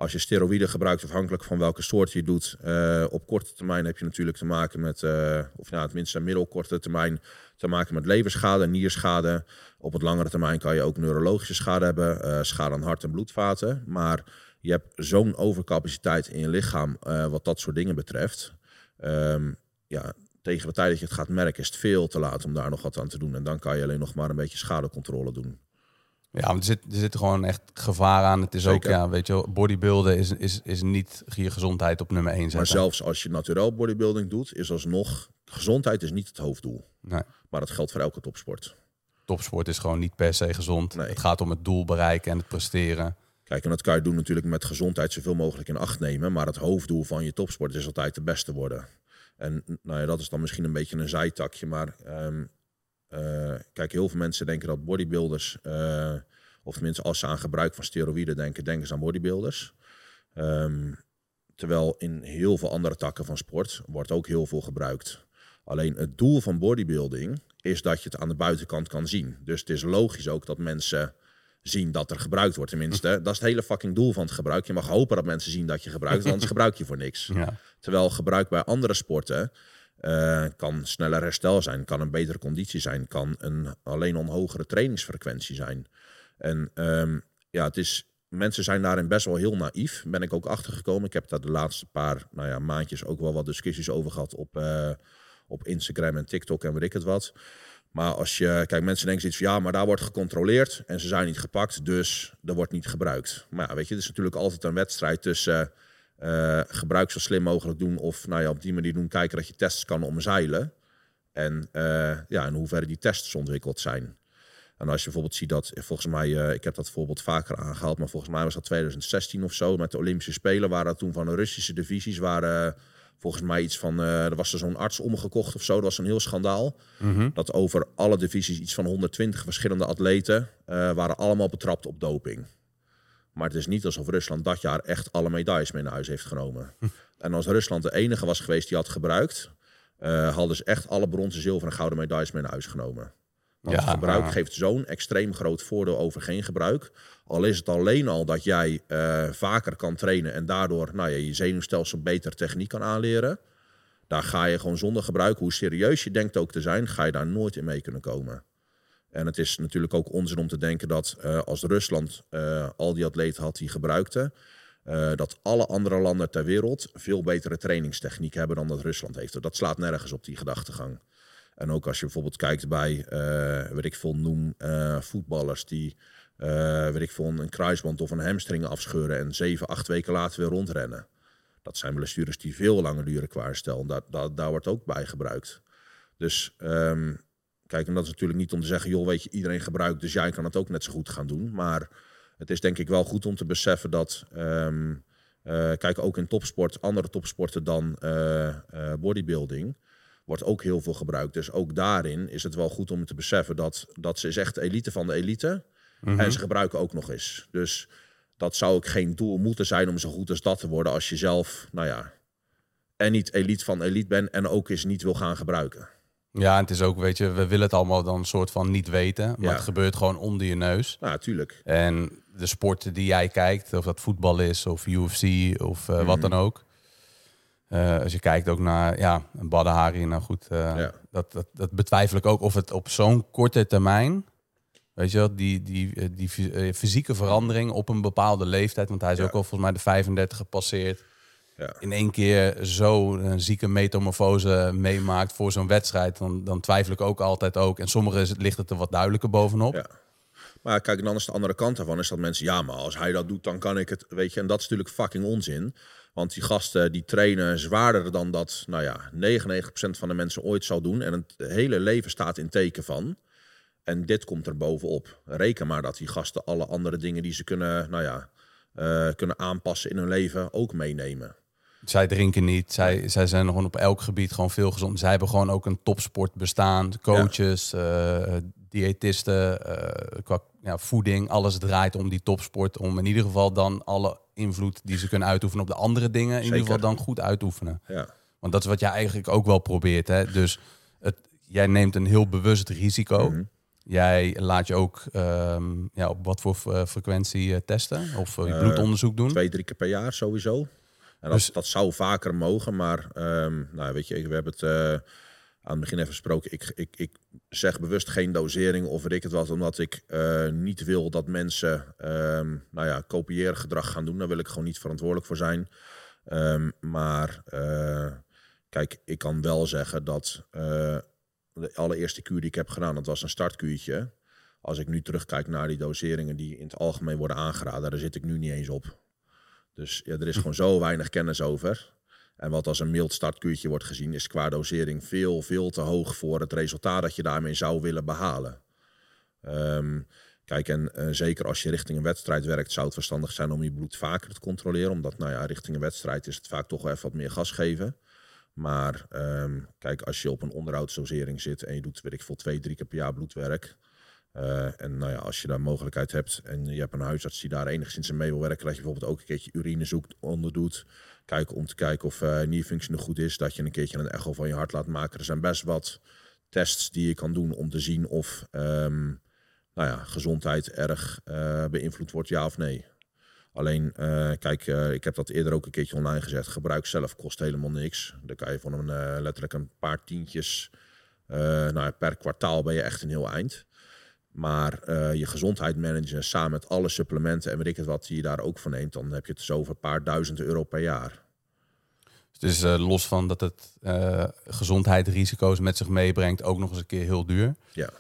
Speaker 1: als je steroïden gebruikt, afhankelijk van welke soort je doet, uh, op korte termijn heb je natuurlijk te maken met, of nou, tenminste middelkorte termijn, te maken met leverschade, nierschade. Op het langere termijn kan je ook neurologische schade hebben, uh, schade aan hart- en bloedvaten. Maar je hebt zo'n overcapaciteit in je lichaam uh, wat dat soort dingen betreft. Um, ja, tegen de tijd dat je het gaat merken is het veel te laat om daar nog wat aan te doen. En dan kan je alleen nog maar een beetje schadecontrole doen.
Speaker 2: Ja, er zit, er zit gewoon echt gevaar aan. Het is Zeker. ook, ja, weet je, bodybuilden is, is, is niet je gezondheid op nummer 1 zetten.
Speaker 1: Maar zelfs als je natuurlijk bodybuilding doet, is alsnog, gezondheid is niet het hoofddoel.
Speaker 2: Nee.
Speaker 1: Maar dat geldt voor elke topsport.
Speaker 2: Topsport is gewoon niet per se gezond. Nee. Het gaat om het doel bereiken en het presteren.
Speaker 1: Kijk, en dat kan je doen natuurlijk met gezondheid zoveel mogelijk in acht nemen. Maar het hoofddoel van je topsport is altijd de beste worden. En nou ja, dat is dan misschien een beetje een zijtakje. Maar um, uh, kijk, heel veel mensen denken dat bodybuilders, uh, of tenminste als ze aan gebruik van steroïden denken, denken ze aan bodybuilders. Um, terwijl in heel veel andere takken van sport wordt ook heel veel gebruikt. Alleen het doel van bodybuilding is dat je het aan de buitenkant kan zien. Dus het is logisch ook dat mensen zien dat er gebruikt wordt. Tenminste, dat is het hele fucking doel van het gebruik. Je mag hopen dat mensen zien dat je gebruikt, anders gebruik je voor niks.
Speaker 2: Ja.
Speaker 1: Terwijl gebruik bij andere sporten eh, kan sneller herstel zijn, kan een betere conditie zijn, kan een alleen een hogere trainingsfrequentie zijn. En ehm, ja, het is, mensen zijn daarin best wel heel naïef. Ben ik ook achtergekomen. Ik heb daar de laatste paar nou ja, maandjes ook wel wat discussies over gehad op, eh, op Instagram en TikTok en weet ik het wat. Maar als je, kijk, mensen denken zoiets van ja, maar daar wordt gecontroleerd en ze zijn niet gepakt, dus er wordt niet gebruikt. Maar ja, weet je, het is natuurlijk altijd een wedstrijd tussen uh, gebruik zo slim mogelijk doen of nou ja, op die manier doen kijken dat je tests kan omzeilen. En uh, ja, in hoeverre die tests ontwikkeld zijn. En als je bijvoorbeeld ziet dat, volgens mij, uh, ik heb dat voorbeeld vaker aangehaald, maar volgens mij was dat 2016 of zo, met de Olympische Spelen waren toen van de Russische divisies, waren volgens mij iets van, er was er zo'n arts omgekocht of zo, dat was een heel schandaal.
Speaker 2: Mm -hmm.
Speaker 1: Dat over alle divisies iets van 120 verschillende atleten waren allemaal betrapt op doping. Maar het is niet alsof Rusland dat jaar echt alle medailles mee naar huis heeft genomen. Hm. En als Rusland de enige was geweest die had gebruikt, uh, hadden ze echt alle bronzen, zilver en gouden medailles mee naar huis genomen. Want ja, gebruik geeft zo'n extreem groot voordeel over geen gebruik. Al is het alleen al dat jij uh, vaker kan trainen en daardoor nou ja, je zenuwstelsel beter techniek kan aanleren. Daar ga je gewoon zonder gebruik, hoe serieus je denkt ook te zijn, ga je daar nooit in mee kunnen komen. En het is natuurlijk ook onzin om te denken dat uh, als Rusland uh, al die atleten had die gebruikten, uh, dat alle andere landen ter wereld veel betere trainingstechniek hebben dan dat Rusland heeft. Dat slaat nergens op die gedachtegang. En ook als je bijvoorbeeld kijkt bij, weet ik veel, noem voetballers die, weet ik veel, een kruisband of een hamstring afscheuren en zeven, acht weken later weer rondrennen. Dat zijn blessures die veel langer duren qua herstel. Daar, wordt ook bij gebruikt. Dus um, Kijk, en dat is natuurlijk niet om te zeggen, joh, weet je, iedereen gebruikt, dus jij kan het ook net zo goed gaan doen. Maar het is denk ik wel goed om te beseffen dat, um, uh, kijk, ook in topsport, andere topsporten dan uh, uh, bodybuilding, wordt ook heel veel gebruikt. Dus ook daarin is het wel goed om te beseffen dat, dat ze is echt elite van de elite. Mm -hmm. En ze gebruiken ook nog eens. Dus dat zou ook geen doel moeten zijn om zo goed als dat te worden als je zelf, nou ja, en niet elite van elite bent en ook eens niet wil gaan gebruiken.
Speaker 2: Ja, en het is ook, weet je, we willen het allemaal dan een soort van niet weten. Maar ja. het gebeurt gewoon onder je neus.
Speaker 1: Ja, tuurlijk.
Speaker 2: En de sporten die jij kijkt, of dat voetbal is, of UFC, of uh, mm. wat dan ook. Uh, als je kijkt ook naar, ja, een Badahari, nou goed, uh, ja. dat, dat, dat betwijfel ik ook of het op zo'n korte termijn, weet je wel, die, die, die, die fysieke verandering op een bepaalde leeftijd, want hij is ja. ook al volgens mij de 35 gepasseerd ja. in één keer zo een zieke metamorfose meemaakt voor zo'n wedstrijd, dan, dan twijfel ik ook altijd ook. En sommigen ligt het er wat duidelijker bovenop.
Speaker 1: Ja. Maar kijk, dan is de andere kant ervan, is dat mensen, ja, maar als hij dat doet, dan kan ik het, weet je. En dat is natuurlijk fucking onzin. Want die gasten die trainen zwaarder dan dat, nou ja, 99% van de mensen ooit zal doen. En het hele leven staat in teken van. En dit komt er bovenop. Reken maar dat die gasten alle andere dingen die ze kunnen, nou ja, uh, kunnen aanpassen in hun leven ook meenemen.
Speaker 2: Zij drinken niet. Zij, zij zijn gewoon op elk gebied gewoon veel gezond. Zij hebben gewoon ook een topsport bestaan. Coaches, ja. uh, diëtisten, uh, qua ja, voeding. Alles draait om die topsport. Om in ieder geval dan alle invloed die ze kunnen uitoefenen op de andere dingen. In Zeker. ieder geval dan goed uitoefenen.
Speaker 1: Ja.
Speaker 2: Want dat is wat jij eigenlijk ook wel probeert. Hè? Dus het, jij neemt een heel bewust risico. Mm -hmm. Jij laat je ook um, ja, op wat voor frequentie uh, testen? Of bloedonderzoek doen?
Speaker 1: Twee, drie keer per jaar sowieso. En dat, dus, dat zou vaker mogen, maar um, nou, weet je, we hebben het uh, aan het begin even gesproken. Ik, ik, ik zeg bewust geen dosering of weet ik het wat, omdat ik uh, niet wil dat mensen um, nou ja, kopiëren gedrag gaan doen. Daar wil ik gewoon niet verantwoordelijk voor zijn. Um, maar uh, kijk, ik kan wel zeggen dat de allereerste kuur die ik heb gedaan, dat was een startkuurtje. Als ik nu terugkijk naar die doseringen die in het algemeen worden aangeraden, daar zit ik nu niet eens op. Dus ja, er is gewoon zo weinig kennis over. En wat als een mild startkuurtje wordt gezien, is qua dosering veel, veel te hoog voor het resultaat dat je daarmee zou willen behalen. Um, kijk, en uh, zeker als je richting een wedstrijd werkt, zou het verstandig zijn om je bloed vaker te controleren. Omdat, nou ja, richting een wedstrijd is het vaak toch wel even wat meer gas geven. Maar um, kijk, als je op een onderhoudsdosering zit en je doet, weet ik veel, twee, drie keer per jaar bloedwerk. Eh, en nou ja, als je daar mogelijkheid hebt en je hebt een huisarts die daar enigszins in mee wil werken, dat je bijvoorbeeld ook een keertje urinezoek onderdoet. Kijken om te kijken of uh, nierfunctie goed is. Dat je een keertje een echo van je hart laat maken. Er zijn best wat tests die je kan doen om te zien of um, nou ja, gezondheid erg uh, beïnvloed wordt, ja of nee. Alleen, kijk, ik heb dat eerder ook een keertje online gezet. Gebruik zelf kost helemaal niks. Dan kan je van een, letterlijk een paar tientjes nou, per kwartaal ben je echt een heel eind. Maar uh, je gezondheid managen samen met alle supplementen en weet ik het wat die je daar ook van neemt, dan heb je het zo over een paar duizend euro per jaar.
Speaker 2: Dus uh, los van dat het uh, gezondheidsrisico's met zich meebrengt, ook nog eens een keer heel duur.
Speaker 1: Ja.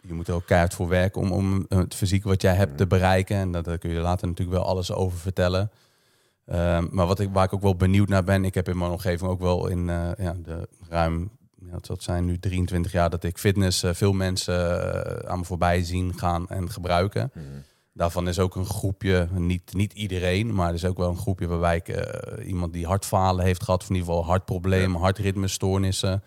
Speaker 2: je moet er ook keihard voor werken om, om het fysiek wat jij hebt te bereiken. En dat, daar kun je later natuurlijk wel alles over vertellen. maar wat ik, waar ik ook wel benieuwd naar ben, ik heb in mijn omgeving ook wel in ja, de ruim dat zijn nu 23 jaar dat ik fitness uh, veel mensen uh, aan me voorbij zien gaan en gebruiken. Mhm. Daarvan is ook een groepje, niet, niet iedereen, maar er is ook wel een groepje waarbij ik uh, iemand die hartfalen heeft gehad, of in ieder geval hartproblemen, ja. hartritmestoornissen.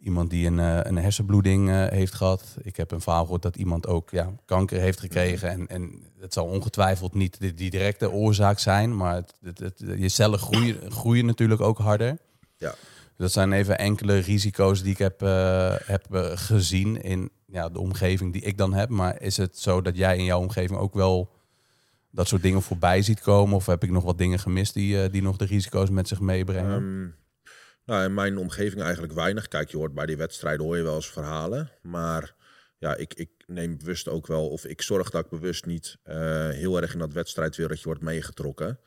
Speaker 2: Iemand die een, een hersenbloeding heeft gehad. Ik heb een verhaal gehoord dat iemand ook ja, kanker heeft gekregen. Mhm. En, en het zal ongetwijfeld niet de, die directe oorzaak zijn, maar het, het, het, je cellen groeien, groeien natuurlijk ook harder.
Speaker 1: Ja.
Speaker 2: Dat zijn even enkele risico's die ik heb, uh, gezien in ja, de omgeving die ik dan heb. Maar is het zo dat jij in jouw omgeving ook wel dat soort dingen voorbij ziet komen? Of heb ik nog wat dingen gemist die, uh, die nog de risico's met zich meebrengen? Um,
Speaker 1: nou, in mijn omgeving eigenlijk weinig. Kijk, je hoort bij die wedstrijden hoor je wel eens verhalen. Maar ja, ik, ik neem bewust ook wel, of ik zorg dat ik bewust niet heel erg in dat wedstrijdwereldje wordt meegetrokken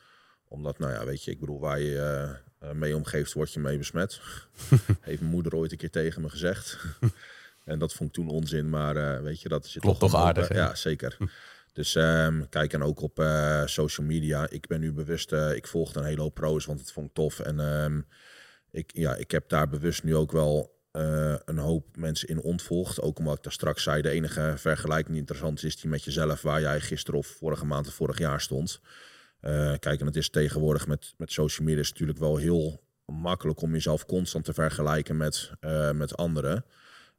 Speaker 1: omdat, nou ja, weet je, ik bedoel, je uh, mee omgeeft, word je mee besmet. Heeft mijn moeder ooit een keer tegen me gezegd. en dat vond ik toen onzin, maar uh, weet je, dat zit
Speaker 2: Klopt toch aardig.
Speaker 1: ja, zeker. Dus um, kijk en ook op uh, social media. Ik ben nu bewust, ik volg een hele hoop pro's, want het vond ik tof. En um, ik, ja, ik heb daar bewust nu ook wel een hoop mensen in ontvolgd. Ook omdat ik daar straks zei, de enige vergelijking die interessant is, die met jezelf, waar jij gisteren of vorige maand of vorig jaar stond. Uh, kijk, en het is tegenwoordig met, met social media is natuurlijk wel heel makkelijk om jezelf constant te vergelijken met, uh, met anderen.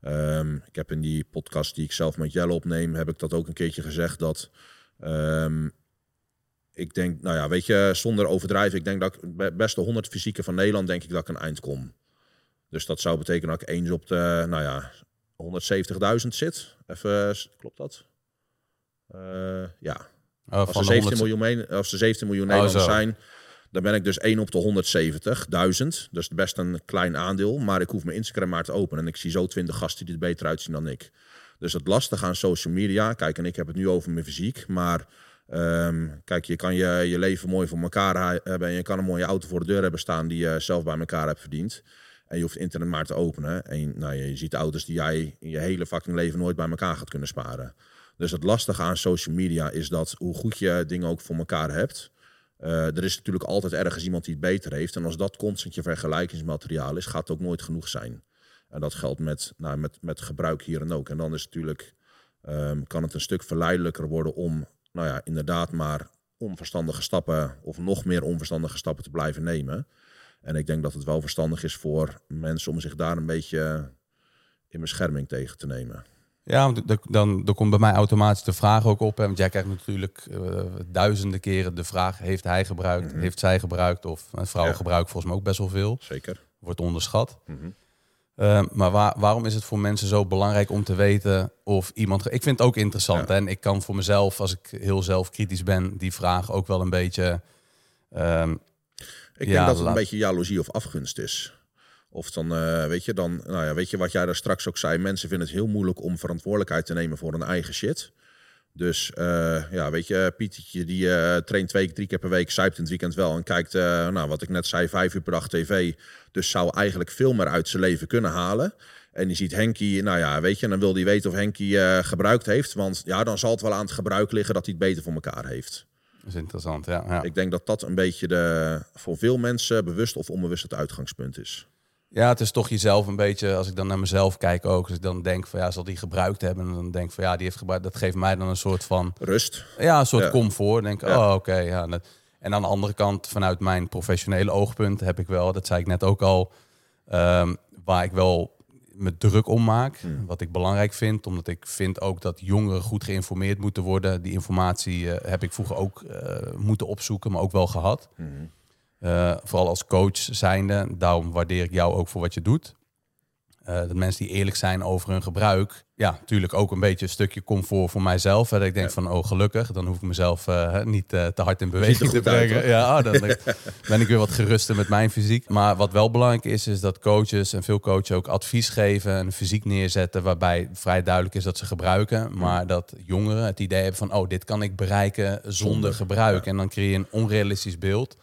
Speaker 1: Um, ik heb in die podcast die ik zelf met Jelle opneem, heb ik dat ook een keertje gezegd dat um, ik denk, nou ja, weet je, zonder overdrijven, ik denk dat ik beste 100 fysieke van Nederland denk ik dat ik een eind kom. Dus dat zou betekenen dat ik eens op de, nou ja, 170.000 zit. Even, klopt dat? Uh, ja, Oh, als, er 17 miljoen als er 17 miljoen oh, Nederlanders zijn, dan ben ik dus 1 op de 170.000. Dus best een klein aandeel. Maar ik hoef mijn Instagram maar te openen. En ik zie zo 20 gasten die er beter uitzien dan ik. Dus het lastige aan social media. Kijk, en ik heb het nu over mijn fysiek. Maar um, kijk, je kan je, je leven mooi voor elkaar hebben. En je kan een mooie auto voor de deur hebben staan die je zelf bij elkaar hebt verdiend. En je hoeft het internet maar te openen. En nou, je ziet auto's die jij in je hele fucking leven nooit bij elkaar gaat kunnen sparen. Dus het lastige aan social media is dat hoe goed je dingen ook voor elkaar hebt. Uh, er is natuurlijk altijd ergens iemand die het beter heeft. En als dat constant je vergelijkingsmateriaal is, gaat het ook nooit genoeg zijn. En dat geldt met, nou, met, met gebruik hier en ook. En dan is het natuurlijk, um, kan het een stuk verleidelijker worden om, nou ja, inderdaad maar onverstandige stappen of nog meer onverstandige stappen te blijven nemen. En ik denk dat het wel verstandig is voor mensen om zich daar een beetje in bescherming tegen te nemen.
Speaker 2: Ja, dan, dan komt bij mij automatisch de vraag ook op. Hè, want jij krijgt natuurlijk uh, duizenden keren de vraag: heeft hij gebruikt, mhm. heeft zij gebruikt? Of een vrouw ja. gebruikt volgens mij ook best wel veel.
Speaker 1: Zeker.
Speaker 2: Wordt onderschat. -hmm. uh, maar waar, waarom is het voor mensen zo belangrijk om te weten of iemand. Ik vind het ook interessant. Ja. En ik kan voor mezelf, als ik heel zelfkritisch ben, die vraag ook wel een beetje. Um,
Speaker 1: ik ja, denk dat het een beetje jaloezie of afgunst is. Of dan, uh, weet je, dan, nou ja, weet je wat jij daar straks ook zei. Mensen vinden het heel moeilijk om verantwoordelijkheid te nemen voor hun eigen shit. Dus uh, ja, weet je, Pietertje die uh, traint twee, drie keer per week, zuipt in het weekend wel en kijkt, nou wat ik net zei, vijf uur per dag tv. Dus zou eigenlijk veel meer uit zijn leven kunnen halen. En die ziet Henkie, nou ja, weet je, en dan wil hij weten of Henkie gebruikt heeft. Want ja, dan zal het wel aan het gebruik liggen dat hij het beter voor elkaar heeft.
Speaker 2: Dat is interessant, ja, ja.
Speaker 1: Ik denk dat dat een beetje de, voor veel mensen bewust of onbewust het uitgangspunt is.
Speaker 2: Ja, het is toch jezelf een beetje, als ik dan naar mezelf kijk ook, als ik dan denk van ja, zal die gebruikt hebben en dan denk van ja, die heeft gebruikt, dat geeft mij dan een soort van
Speaker 1: rust.
Speaker 2: Ja, een soort comfort. Denk, ja. oh oké, ja. En aan de andere kant, vanuit mijn professionele oogpunt, heb ik wel, dat zei ik net ook al, um, waar ik wel me druk om maak.
Speaker 1: Hmm.
Speaker 2: Wat ik belangrijk vind, omdat ik vind ook dat jongeren goed geïnformeerd moeten worden. Die informatie eh, heb ik vroeger ook eh, moeten opzoeken, maar ook wel gehad.
Speaker 1: Mhm.
Speaker 2: Eh, vooral als coach zijnde. Daarom waardeer ik jou ook voor wat je doet. Eh, dat mensen die eerlijk zijn over hun gebruik. Ja, natuurlijk ook een beetje een stukje comfort voor mijzelf. Hè, dat ik denk
Speaker 1: Ja.
Speaker 2: van, oh gelukkig, dan hoef ik mezelf eh, niet te hard in beweging te
Speaker 1: uit,
Speaker 2: brengen. ja, oh, dan ben ik weer wat geruster met mijn fysiek. Maar wat wel belangrijk is, is dat coaches en veel coaches ook advies geven. Een fysiek neerzetten waarbij vrij duidelijk is dat ze gebruiken. Maar dat jongeren het idee hebben van, oh, dit kan ik bereiken zonder, gebruik. En dan creëer je een onrealistisch beeld.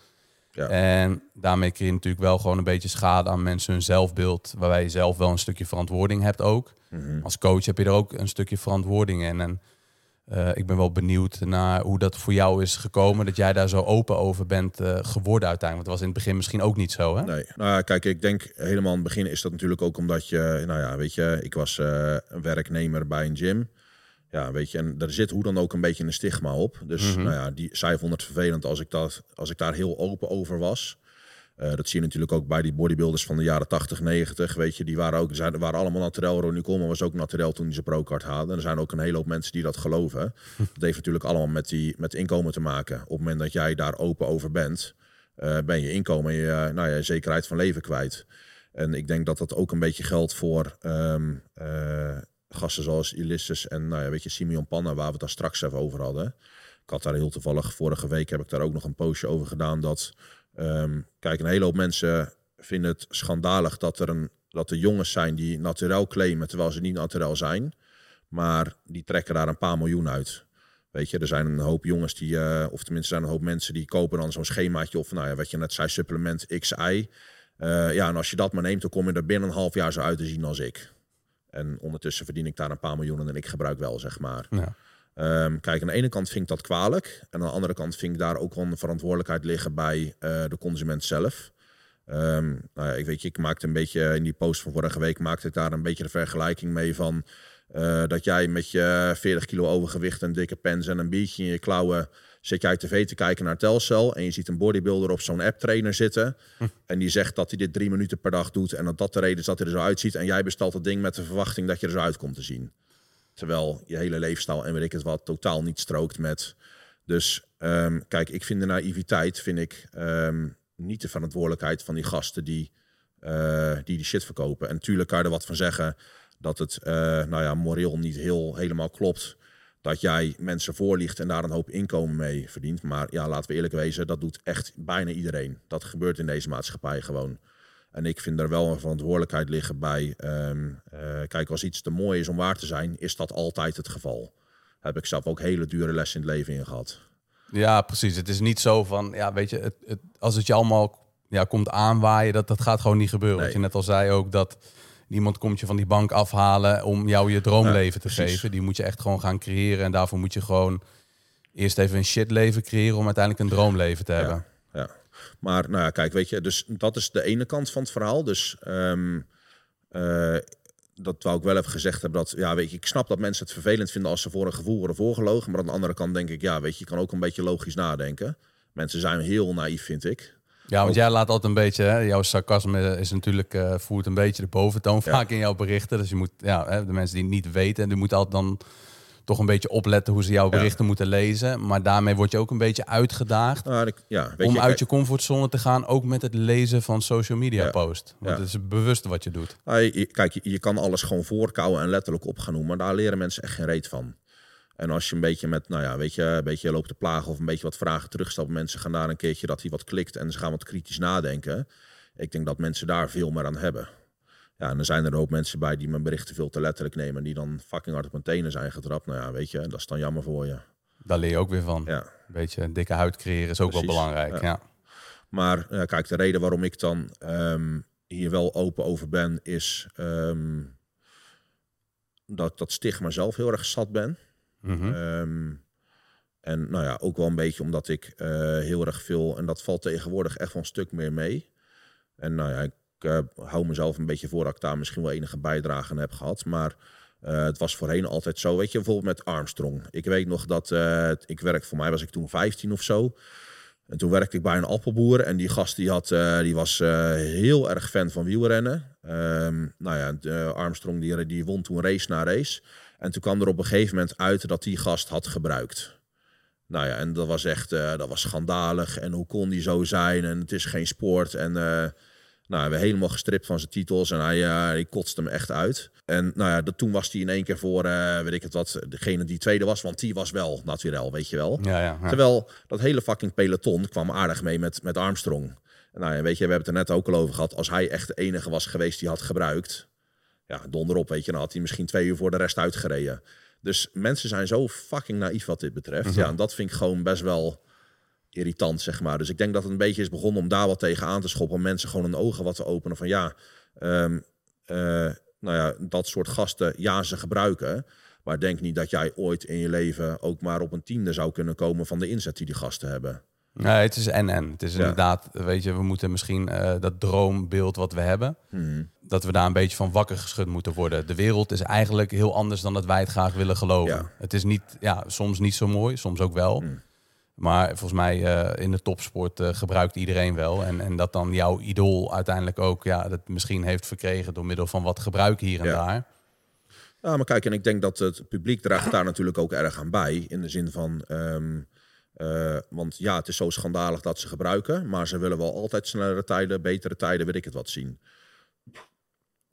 Speaker 1: Ja.
Speaker 2: En daarmee creëer je natuurlijk wel gewoon een beetje schade aan mensen hun zelfbeeld, waarbij je zelf wel een stukje verantwoording hebt ook.
Speaker 1: Mhm.
Speaker 2: Als coach heb je er ook een stukje verantwoording in. En eh, ik ben wel benieuwd naar hoe dat voor jou is gekomen, dat jij daar zo open over bent eh, geworden uiteindelijk. Want dat was in het begin misschien ook niet zo, hè?
Speaker 1: Nee, nou ja, kijk, ik denk helemaal in het begin is dat natuurlijk ook omdat je, nou ja, weet je, ik was eh, een werknemer bij een gym. Ja, weet je, en daar zit hoe dan ook een beetje een stigma op. Dus
Speaker 2: Mhm.
Speaker 1: nou ja, die, zij vond het vervelend als ik, dat, als ik daar heel open over was. Eh, dat zie je natuurlijk ook bij die bodybuilders van de jaren 80, 90. Weet je, die waren ook, zijn, waren allemaal naturel. Ronnie Coleman was ook naturel toen hij zijn pro-card haalde. En er zijn ook een hele hoop mensen die dat geloven. Dat heeft natuurlijk allemaal met, die, met inkomen te maken. Op het moment dat jij daar open over bent, eh, ben je inkomen en je, eh, nou ja, zekerheid van leven kwijt. En ik denk dat dat ook een beetje geldt voor ehm, eh, gasten zoals Ulysses en nou ja, weet je, Simeon Panna, waar we het daar straks even over hadden. Ik had daar heel toevallig, vorige week heb ik daar ook nog een postje over gedaan. Dat, ehm, kijk, een hele hoop mensen vinden het schandalig dat er, een, dat er jongens zijn die naturel claimen, terwijl ze niet naturel zijn. Maar die trekken daar een paar miljoen uit. Weet je, er zijn een hoop jongens die, eh, of tenminste zijn een hoop mensen die kopen dan zo'n schemaatje of nou ja, wat je net zei, supplement XI. Eh, ja, en als je dat maar neemt, dan kom je er binnen een half jaar zo uit te zien als ik. En ondertussen verdien ik daar een paar miljoenen en ik gebruik wel, zeg maar.
Speaker 2: Ja.
Speaker 1: Ehm, kijk, aan de ene kant vind ik dat kwalijk. En aan de andere kant vind ik daar ook wel een verantwoordelijkheid liggen bij eh, de consument zelf. Ehm, nou ja, ik weet je, ik maakte een beetje in die post van vorige week maakte ik daar een beetje de vergelijking mee van eh, dat jij met je 40 kilo overgewicht, een dikke pens en een biertje in je klauwen zit jij tv te kijken naar Telcel en je ziet een bodybuilder op zo'n app trainer zitten en die zegt dat hij dit drie minuten per dag doet en dat dat de reden is dat hij er zo uitziet en jij bestelt het ding met de verwachting dat je er zo uit komt te zien. Terwijl je hele leefstijl en weet ik het wat totaal niet strookt met. Dus ehm, kijk, ik vind de naïviteit vind ik ehm, niet de verantwoordelijkheid van die gasten die, eh, die die shit verkopen. En tuurlijk kan je er wat van zeggen dat het eh, nou ja, moreel niet heel helemaal klopt. Dat jij mensen voorliegt en daar een hoop inkomen mee verdient. Maar ja, laten we eerlijk wezen, dat doet echt bijna iedereen. Dat gebeurt in deze maatschappij gewoon. En ik vind er wel een verantwoordelijkheid liggen bij. ehm, eh, kijk, als iets te mooi is om waar te zijn, is dat altijd het geval. Heb ik zelf ook hele dure lessen in het leven in gehad.
Speaker 2: Ja, precies. Het is niet zo van, ja, weet je, het, het, als het je allemaal ja, komt aanwaaien, dat, dat gaat gewoon niet gebeuren.
Speaker 1: Nee.
Speaker 2: Wat je net al zei ook, dat niemand komt je van die bank afhalen om jou je droomleven te geven. Die moet je echt gewoon gaan creëren. En daarvoor moet je gewoon eerst even een shitleven creëren om uiteindelijk een droomleven te hebben.
Speaker 1: Ja. Maar nou ja, kijk, weet je, dus dat is de ene kant van het verhaal. Dus ehm, eh, dat wou ik wel even gezegd hebben. Dat, ja, weet je, ik snap dat mensen het vervelend vinden als ze voor een gevoel worden voorgelogen. Maar aan de andere kant denk ik, ja, weet je, je kan ook een beetje logisch nadenken. Mensen zijn heel naïef, vind ik.
Speaker 2: Ja, want jij laat altijd een beetje, hè, jouw sarcasme is natuurlijk, eh, voert een beetje de boventoon vaak in jouw berichten. Dus je moet, ja, hè, de mensen die het niet weten, die moeten altijd dan toch een beetje opletten hoe ze jouw berichten moeten lezen. Maar daarmee word je ook een beetje uitgedaagd
Speaker 1: ik- ja, weet
Speaker 2: om
Speaker 1: je,
Speaker 2: uit
Speaker 1: kijk-
Speaker 2: je comfortzone te gaan, ook met het lezen van social media
Speaker 1: Ja.
Speaker 2: post. Want het is bewust wat je doet.
Speaker 1: Je- kijk, je, je kan alles gewoon voorkouwen en letterlijk op gaan noemen, maar daar leren mensen echt geen reet van. En als je een beetje met, nou ja, weet je, een beetje loopt te plagen of een beetje wat vragen terugstelt, mensen gaan daar een keertje dat hij wat klikt en ze gaan wat kritisch nadenken. Ik denk dat mensen daar veel meer aan hebben. Ja, en er zijn er ook mensen bij die mijn berichten veel te letterlijk nemen en die dan fucking hard op hun tenen zijn getrapt. Nou ja, weet je, dat is dan jammer voor je.
Speaker 2: Daar leer je ook weer van.
Speaker 1: Ja.
Speaker 2: Een beetje een dikke huid creëren is ook
Speaker 1: Precies,
Speaker 2: wel belangrijk.
Speaker 1: ja.
Speaker 2: Ja.
Speaker 1: Maar kijk, de reden waarom ik dan ehm, hier wel open over ben, is ehm, dat dat stigma zelf heel erg zat ben.
Speaker 2: Mhm.
Speaker 1: Ehm, en nou ja, ook wel een beetje omdat ik eh, heel erg veel, en dat valt tegenwoordig echt wel een stuk meer mee. En nou ja, ik eh, hou mezelf een beetje voor dat ik daar misschien wel enige bijdrage aan heb gehad. Maar eh, het was voorheen altijd zo, weet je, bijvoorbeeld met Armstrong. Ik weet nog dat, ik werk, voor mij was ik toen 15 of zo. En toen werkte ik bij een appelboer en die gast die, had, die was heel erg fan van wielrennen. Ehm, nou ja, Armstrong die, die won toen race na race. En toen kwam er op een gegeven moment uit dat die gast had gebruikt. Nou ja, en dat was echt uh, dat was schandalig. En hoe kon die zo zijn? En het is geen sport. En nou, we helemaal gestript van zijn titels en hij, uh, hij kotste hem echt uit. En nou ja, dat, toen was hij in één keer voor, uh, weet ik het wat, degene die tweede was, want die was wel natuurlijk, weet je wel.
Speaker 2: Ja, ja, ja.
Speaker 1: Terwijl dat hele fucking peloton kwam aardig mee met, met Armstrong. En nou ja, weet je, we hebben het er net ook al over gehad. Als hij echt de enige was geweest die had gebruikt, ja, donderop, weet je, dan had hij misschien twee uur voor de rest uitgereden. Dus mensen zijn zo fucking naïef wat dit betreft. Mm -hmm. Ja, en dat vind ik gewoon best wel irritant, zeg maar. Dus ik denk dat het een beetje is begonnen om daar wat tegen aan te schoppen. Om mensen gewoon hun ogen wat te openen van ja, um, uh, nou ja, dat soort gasten, ja, ze gebruiken. Maar denk niet dat jij ooit in je leven ook maar op een tiende zou kunnen komen van de inzet die die gasten hebben.
Speaker 2: Nee, het is en en. Het is ja. inderdaad, weet je, we moeten misschien uh, dat droombeeld wat we hebben,
Speaker 1: hmm.
Speaker 2: dat we daar een beetje van wakker geschud moeten worden. De wereld is eigenlijk heel anders dan dat wij het graag willen geloven.
Speaker 1: Ja.
Speaker 2: Het is niet, ja, soms niet zo mooi, soms ook wel.
Speaker 1: Hmm.
Speaker 2: Maar volgens mij uh, in de topsport uh, gebruikt iedereen wel. En, en dat dan jouw idool uiteindelijk ook ja, dat misschien heeft verkregen door middel van wat gebruik hier en
Speaker 1: Ja.
Speaker 2: daar.
Speaker 1: Ja, maar kijk, en ik denk dat het publiek draagt daar natuurlijk ook erg aan bij. In de zin van, ehm, eh, want ja, het is zo schandalig dat ze gebruiken. Maar ze willen wel altijd snellere tijden, betere tijden, weet ik het wat zien.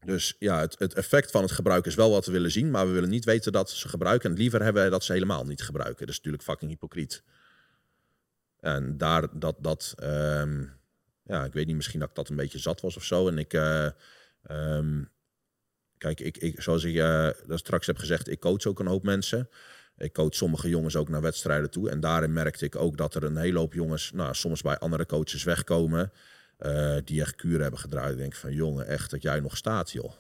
Speaker 1: Dus ja, het, het effect van het gebruik is wel wat we willen zien. Maar we willen niet weten dat ze gebruiken. En liever hebben we dat ze helemaal niet gebruiken. Dat is natuurlijk fucking hypocriet. En daar, dat, dat ehm, ja, ik weet niet, misschien dat ik dat een beetje zat was of zo. En ik, eh, ehm, kijk, ik, ik, zoals ik uh, straks heb gezegd, ik coach ook een hoop mensen. Ik coach sommige jongens ook naar wedstrijden toe. En daarin merkte ik ook dat er een hele hoop jongens, nou, soms bij andere coaches wegkomen, uh, die echt kuren hebben gedraaid. Ik denk van, jongen, echt dat jij nog staat, joh.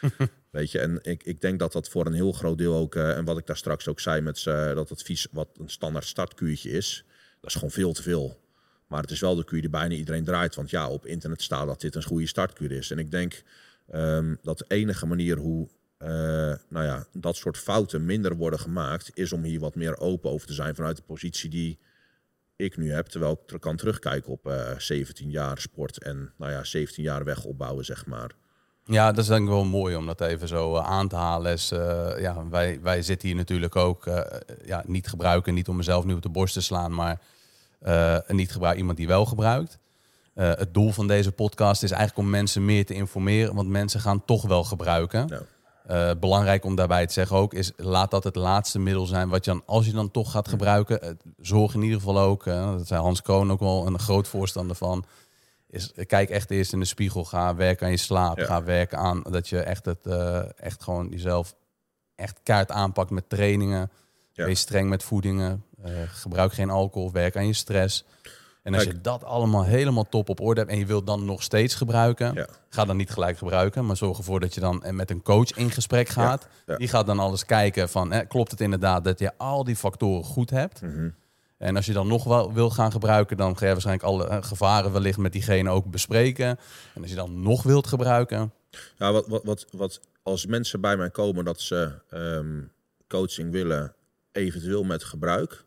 Speaker 1: Weet je, en ik, ik denk dat dat voor een heel groot deel ook, en wat ik daar straks ook zei, met dat advies wat een standaard startkuurtje is, dat is gewoon veel te veel. Maar het is wel de kuur die bijna iedereen draait. Want ja, op internet staat dat dit een goede startkuur is. En ik denk um, dat de enige manier hoe uh, nou ja, dat soort fouten minder worden gemaakt... is om hier wat meer open over te zijn vanuit de positie die ik nu heb. Terwijl ik kan terugkijken op uh, 17 jaar sport en nou ja, 17 jaar weg opbouwen, zeg maar.
Speaker 2: Ja, dat is denk ik wel mooi om dat even zo uh, aan te halen. Is, uh, ja, wij, wij zitten hier natuurlijk ook uh, ja, niet gebruiken, niet om mezelf nu op de borst te slaan, maar niet gebruiken iemand die wel gebruikt. het doel van deze podcast is eigenlijk om mensen meer te informeren, want mensen gaan toch wel gebruiken.
Speaker 1: Ja.
Speaker 2: Belangrijk om daarbij te zeggen ook is, laat dat het laatste middel zijn wat je dan, als je dan toch gaat gebruiken, zorg in ieder geval ook, dat zei Hans Kroon ook wel een groot voorstander van, is, kijk echt eerst in de spiegel. Ga werken aan je slaap.
Speaker 1: Ja.
Speaker 2: Ga werken aan dat je echt, het, uh, echt gewoon jezelf echt kaart aanpakt met trainingen.
Speaker 1: Ja.
Speaker 2: Wees streng met voedingen. Uh, gebruik geen alcohol. Werk aan je stress. En als je dat allemaal helemaal top op orde hebt en je wilt dan nog steeds gebruiken,
Speaker 1: Ja.
Speaker 2: ga dan niet gelijk gebruiken, maar zorg ervoor dat je dan met een coach in gesprek gaat.
Speaker 1: ja.
Speaker 2: Die gaat dan alles kijken van, eh, klopt het inderdaad dat je al die factoren goed hebt?
Speaker 1: Mhm.
Speaker 2: En als je dan nog wel wil gaan gebruiken, dan ga je waarschijnlijk alle eh, gevaren wellicht met diegene ook bespreken. En als je dan nog wilt gebruiken,
Speaker 1: Ja, wat, wat, wat, wat als mensen bij mij komen dat ze ehm, coaching willen, eventueel met gebruik.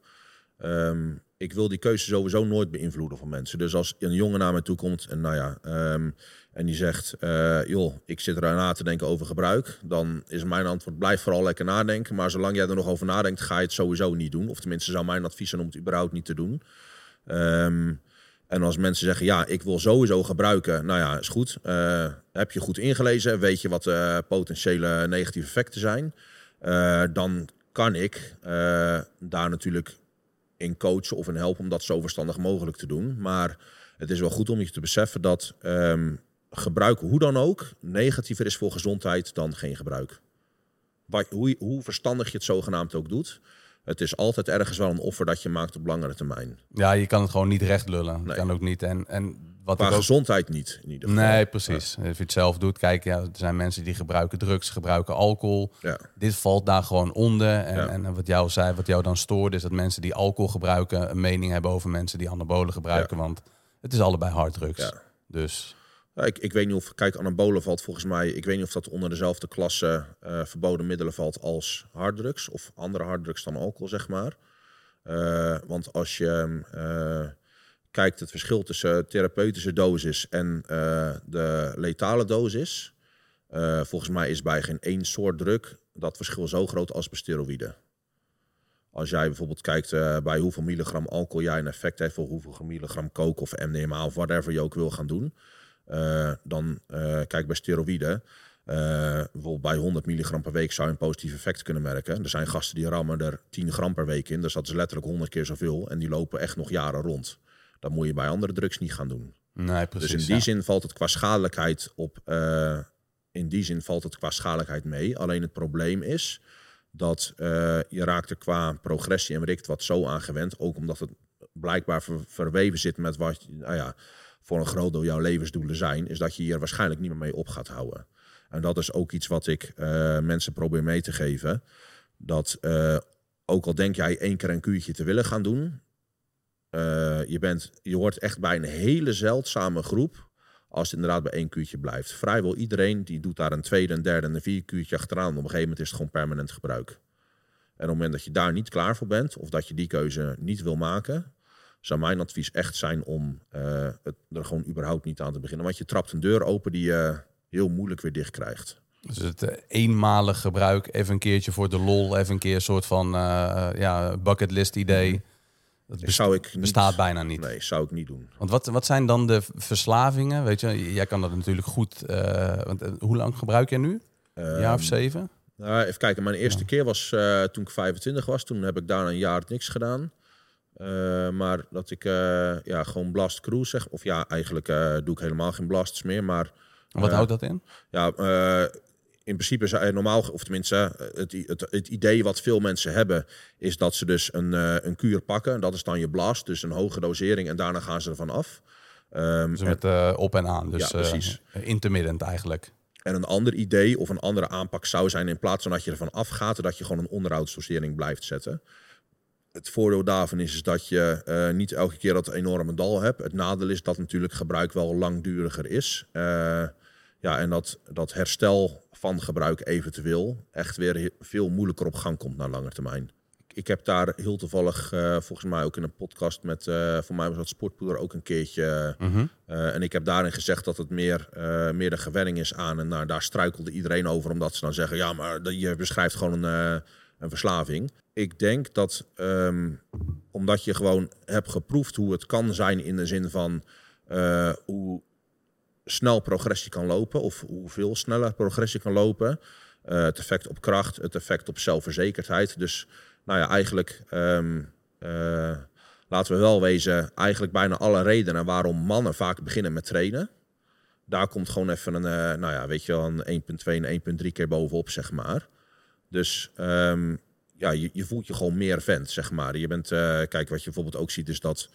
Speaker 1: ehm, ik wil die keuze sowieso nooit beïnvloeden van mensen. Dus als een jongen naar mij toe komt en nou ja, ehm, en die zegt, eh, joh, ik zit er na te denken over gebruik, dan is mijn antwoord blijf vooral lekker nadenken. Maar zolang jij er nog over nadenkt, ga je het sowieso niet doen. Of tenminste zou mijn advies zijn om het überhaupt niet te doen. Ehm, en als mensen zeggen, ja, ik wil sowieso gebruiken, nou ja, is goed. Eh, heb je goed ingelezen, weet je wat uh, potentiële negatieve effecten zijn, dan kan ik daar natuurlijk in coachen of in helpen om dat zo verstandig mogelijk te doen. Maar het is wel goed om je te beseffen dat um, gebruik, hoe dan ook, negatiever is voor gezondheid dan geen gebruik. Wat, hoe, hoe verstandig je het zogenaamd ook doet, het is altijd ergens wel een offer dat je maakt op langere termijn.
Speaker 2: Ja, je kan het gewoon niet recht lullen.
Speaker 1: Nee.
Speaker 2: kan ook niet. En, en wat
Speaker 1: Qua
Speaker 2: ik ook...
Speaker 1: gezondheid niet, in ieder geval.
Speaker 2: Nee, precies. Als je het zelf doet, kijk, ja, er zijn mensen die gebruiken drugs, gebruiken alcohol.
Speaker 1: Ja.
Speaker 2: Dit valt daar gewoon onder. En,
Speaker 1: Ja.
Speaker 2: en wat jou zei, wat jou dan stoort, is dat mensen die alcohol gebruiken een mening hebben over mensen die anabolen gebruiken. Want het is allebei harddrugs. Dus
Speaker 1: ik, ik weet niet of, kijk, anabolen valt volgens mij, ik weet niet of dat onder dezelfde klasse eh, verboden middelen valt als harddrugs of andere harddrugs dan alcohol, zeg maar. Eh, want als je, eh, kijkt het verschil tussen therapeutische dosis en eh, de letale dosis. Uh, volgens mij is bij geen één soort druk dat verschil zo groot als bij steroïden. Als jij bijvoorbeeld kijkt uh, bij hoeveel milligram alcohol jij een effect heeft, voor hoeveel milligram coke of MDMA of whatever je ook wil gaan doen, dan kijk bij steroïden. bij 100 milligram per week zou je een positief effect kunnen merken. Er zijn gasten die rammen er 10 gram per week in, dus dat is letterlijk 100 keer zoveel. En die lopen echt nog jaren rond. Dat moet je bij andere drugs niet gaan doen.
Speaker 2: Nee, precies.
Speaker 1: Dus in die zin valt het qua schadelijkheid op. Uh, in die zin valt het qua schadelijkheid mee. Alleen het probleem is dat uh, je raakt er qua progressie en rikt wat zo aangewend. Ook omdat het blijkbaar ver, verweven zit met wat nou ja, voor een groot deel jouw levensdoelen zijn. Is dat je hier waarschijnlijk niet meer mee op gaat houden. En dat is ook iets wat ik uh, mensen probeer mee te geven. Dat ook al denk jij één keer een kuurtje te willen gaan doen, uh, je, bent, je hoort echt bij een hele zeldzame groep als het inderdaad bij één kuurtje blijft. Vrijwel iedereen die doet daar een tweede, een derde en een vierde kuurtje achteraan. Op een gegeven moment is het gewoon permanent gebruik. En op het moment dat je daar niet klaar voor bent, of dat je die keuze niet wil maken, zou mijn advies echt zijn om uh, het er gewoon überhaupt niet aan te beginnen. Want je trapt een deur open die je heel moeilijk weer dicht krijgt.
Speaker 2: Dus het uh, eenmalig gebruik, even een keertje voor de lol, even een keer een soort van uh, ja, bucketlist idee.
Speaker 1: Dat best zou ik
Speaker 2: bestaat bijna niet.
Speaker 1: Nee, zou ik niet doen.
Speaker 2: Want wat, wat zijn dan de verslavingen? Weet je, jij kan dat natuurlijk goed. Uh, want, uh, hoe lang gebruik je nu? Een jaar of ehm, zeven?
Speaker 1: Nou, even kijken. Mijn eerste ja. keer was uh, toen ik 25 was. Toen heb ik daar een jaar niks gedaan. maar dat ik ja, gewoon blast cruise zeg. Of ja, eigenlijk doe ik helemaal geen blasts meer. Maar
Speaker 2: wat houdt dat in?
Speaker 1: Ja, in principe zijn normaal, of tenminste, het, het, het, idee wat veel mensen hebben, is dat ze dus een, uh, een kuur pakken. Dat is dan je blast, dus een hoge dosering en daarna gaan ze ervan af.
Speaker 2: Um, dus met uh, op en aan, dus ja, precies. Uh, intermittent eigenlijk.
Speaker 1: En een ander idee of een andere aanpak zou zijn, in plaats van dat je ervan afgaat, dat je gewoon een onderhoudsdosering blijft zetten. Het voordeel daarvan is, is dat je niet elke keer dat enorme dal hebt. Het nadeel is dat natuurlijk gebruik wel langduriger is. Ja, en dat, dat herstel van gebruik eventueel echt weer veel moeilijker op gang komt naar lange termijn. Ik heb daar heel toevallig, uh, volgens mij ook in een podcast met, uh, voor mij was dat sportpoeder ook een keertje. Uh, en ik heb daarin gezegd dat het meer, meer de gewenning is aan. En nou, daar struikelde iedereen over, omdat ze dan zeggen, ja, maar je beschrijft gewoon een, een verslaving. Ik denk dat, um, omdat je gewoon hebt geproefd hoe het kan zijn in de zin van hoe snel progressie kan lopen, of hoeveel sneller progressie kan lopen. Uh, het effect op kracht, het effect op zelfverzekerdheid. Dus nou ja, eigenlijk um, uh, laten we wel wezen, eigenlijk bijna alle redenen waarom mannen vaak beginnen met trainen. Daar komt gewoon even een, uh, nou ja, weet je wel, een 1,2 en 1,3 keer bovenop, zeg maar. Dus um, ja, je, je, voelt je gewoon meer vent, zeg maar. Je bent, kijk, wat je bijvoorbeeld ook ziet, is dat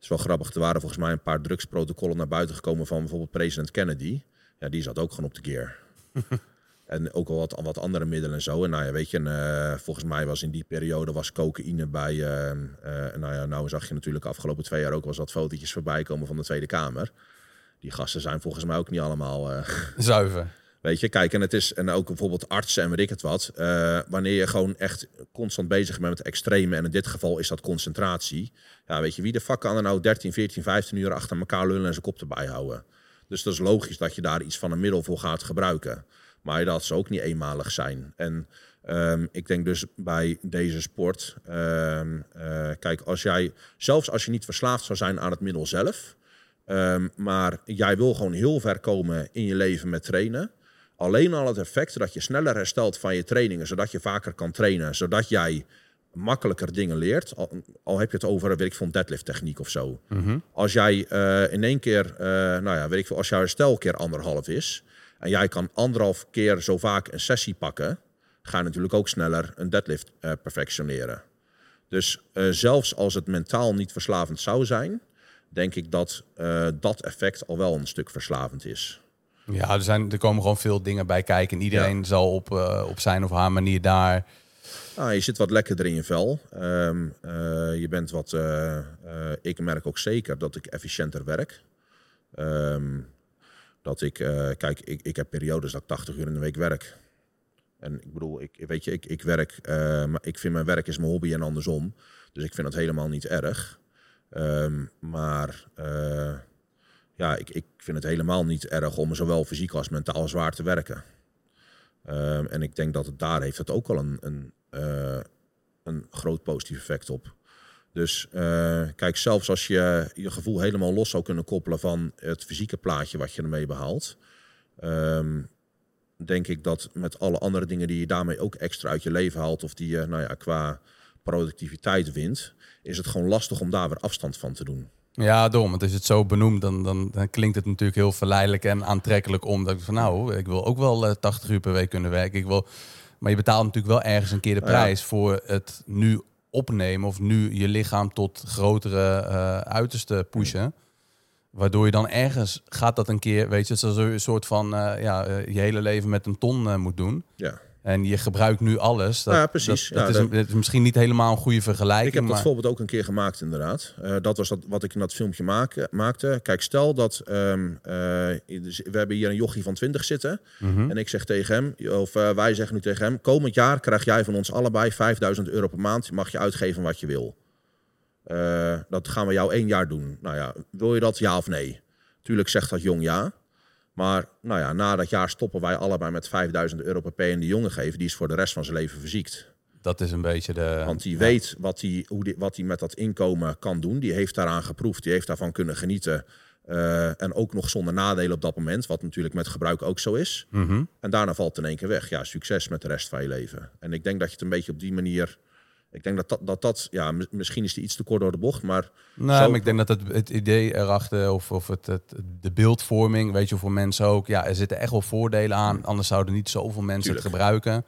Speaker 1: is wel grappig. Er waren volgens mij een paar drugsprotocollen naar buiten gekomen van bijvoorbeeld president Kennedy. Ja, die zat ook gewoon op de gear. en ook al wat, wat andere middelen en zo. En nou ja, weet je, en, uh, volgens mij was in die periode was cocaïne bij. Uh, uh, nou ja, nou zag je natuurlijk afgelopen twee jaar ook wel eens wat fotootjes voorbij komen van de Tweede Kamer. Die gasten zijn volgens mij ook niet allemaal
Speaker 2: zuiver.
Speaker 1: Weet je, kijk, en het is, en ook bijvoorbeeld artsen en weet ik het wat. Uh, wanneer je gewoon echt constant bezig bent met extreme, en in dit geval is dat concentratie. Ja, weet je, wie de fuck kan er nou 13, 14, 15 uur achter elkaar lullen en zijn kop erbij houden? Dus dat is logisch dat je daar iets van een middel voor gaat gebruiken. Maar dat zou ook niet eenmalig zijn. En um, ik denk dus bij deze sport, um, uh, kijk, als jij, zelfs als je niet verslaafd zou zijn aan het middel zelf, um, maar jij wil gewoon heel ver komen in je leven met trainen Alleen al het effect dat je sneller herstelt van je trainingen, zodat je vaker kan trainen, zodat jij makkelijker dingen leert. Al, al heb je het over, weet ik van deadlift techniek of zo.
Speaker 2: Mhm.
Speaker 1: Als jij uh, in één keer, uh, nou ja, weet ik veel, als jouw herstel keer anderhalf is en jij kan anderhalf keer zo vaak een sessie pakken, ga je natuurlijk ook sneller een deadlift uh, perfectioneren. Dus zelfs als het mentaal niet verslavend zou zijn, denk ik dat dat effect al wel een stuk verslavend is.
Speaker 2: Ja, er, zijn, er komen gewoon veel dingen bij kijken. En iedereen ja. zal op, uh, op zijn of haar manier daar.
Speaker 1: Ah, je zit wat lekkerder in je vel. Um, uh, je bent wat. Uh, ik merk ook zeker dat ik efficiënter werk. Um, dat ik. kijk, ik, ik heb periodes dat ik 80 uur in de week werk. En ik bedoel, ik, weet je, ik, ik werk. maar ik vind mijn werk is mijn hobby en andersom. Dus ik vind dat helemaal niet erg. Ehm, maar ja, ik, ik vind het helemaal niet erg om zowel fysiek als mentaal zwaar te werken. Ehm, en ik denk dat het daar heeft het ook al een, een, uh, een groot positief effect op. Dus uh, kijk, zelfs als je je gevoel helemaal los zou kunnen koppelen van het fysieke plaatje wat je ermee behaalt, um, denk ik dat met alle andere dingen die je daarmee ook extra uit je leven haalt, of die je nou ja, qua productiviteit wint, is het gewoon lastig om daar weer afstand van te doen.
Speaker 2: Ja, dom. Want als je het zo benoemt, dan, dan, dan, klinkt het natuurlijk heel verleidelijk en aantrekkelijk om. Dat ik van nou, ik wil ook wel uh, eh, 80 uur per week kunnen werken. Ik wil, maar je betaalt natuurlijk wel ergens een keer de prijs voor het nu opnemen of nu je lichaam tot grotere uh, uiterste pushen. Waardoor je dan ergens gaat dat een keer, weet je, zoals een soort van uh, ja, je hele leven met een ton moet doen.
Speaker 1: Ja.
Speaker 2: En je gebruikt nu alles.
Speaker 1: Dat, ja, precies.
Speaker 2: Dat, is, een, is, misschien niet helemaal een goede vergelijking.
Speaker 1: Ik heb dat voorbeeld ook een keer gemaakt, inderdaad. Uh, dat was dat, wat ik in dat filmpje maak, maakte. Kijk, stel dat um, uh, we hebben hier een jochie van 20 zitten. Mm -hmm. En ik zeg tegen hem, of uh, wij zeggen nu tegen hem... komend jaar krijg jij van ons allebei 5000 euro per maand. Mag je uitgeven wat je wil. dat gaan we jou één jaar doen. Nou ja, wil je dat ja of nee? Tuurlijk zegt dat jong ja. Maar nou ja, na dat jaar stoppen wij allebei met 5000 euro per P en die jongen geven. Die is voor de rest van zijn leven verziekt.
Speaker 2: Dat is een beetje de.
Speaker 1: Want die weet wat hij hoe die, wat met dat inkomen kan doen. Die heeft daaraan geproefd. Die heeft daarvan kunnen genieten. Uh, en ook nog zonder nadelen op dat moment. Wat natuurlijk met gebruik ook zo is.
Speaker 2: Mm -hmm.
Speaker 1: En daarna valt het in één keer weg. Ja, succes met de rest van je leven. En ik denk dat je het een beetje op die manier ik denk dat dat, dat, dat ja, misschien is die iets te kort door de bocht, maar...
Speaker 2: Maar ik denk dat het, het idee erachter, of, of het, het, de beeldvorming, weet je, voor mensen ook... Ja, er zitten echt wel voordelen aan, anders zouden niet zoveel mensen Tuurlijk. het gebruiken.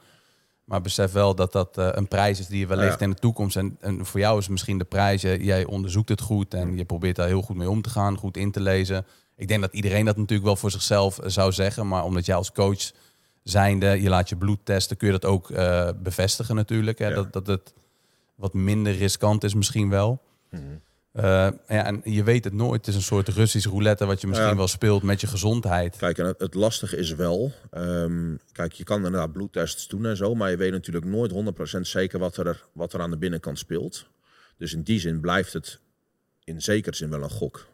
Speaker 2: Maar besef wel dat dat uh, een prijs is die je wellicht ja. in de toekomst... En, en voor jou is misschien de prijs, jij onderzoekt het goed en je probeert daar heel goed mee om te gaan, goed in te lezen. Ik denk dat iedereen dat natuurlijk wel voor zichzelf zou zeggen, maar omdat jij als coach zijnde, je laat je bloed testen, kun je dat ook uh, bevestigen natuurlijk. Hè? Ja. Dat, dat het wat minder riskant is misschien wel.
Speaker 1: Mm.
Speaker 2: Uh, ja, en je weet het nooit. Het is een soort Russisch roulette wat je misschien ja. wel speelt met je gezondheid.
Speaker 1: Kijk, en het, het lastige is wel... Um, kijk, je kan inderdaad bloedtests doen en zo... maar je weet natuurlijk nooit 100% zeker wat er, wat er aan de binnenkant speelt. Dus in die zin blijft het in zekere zin wel een gok.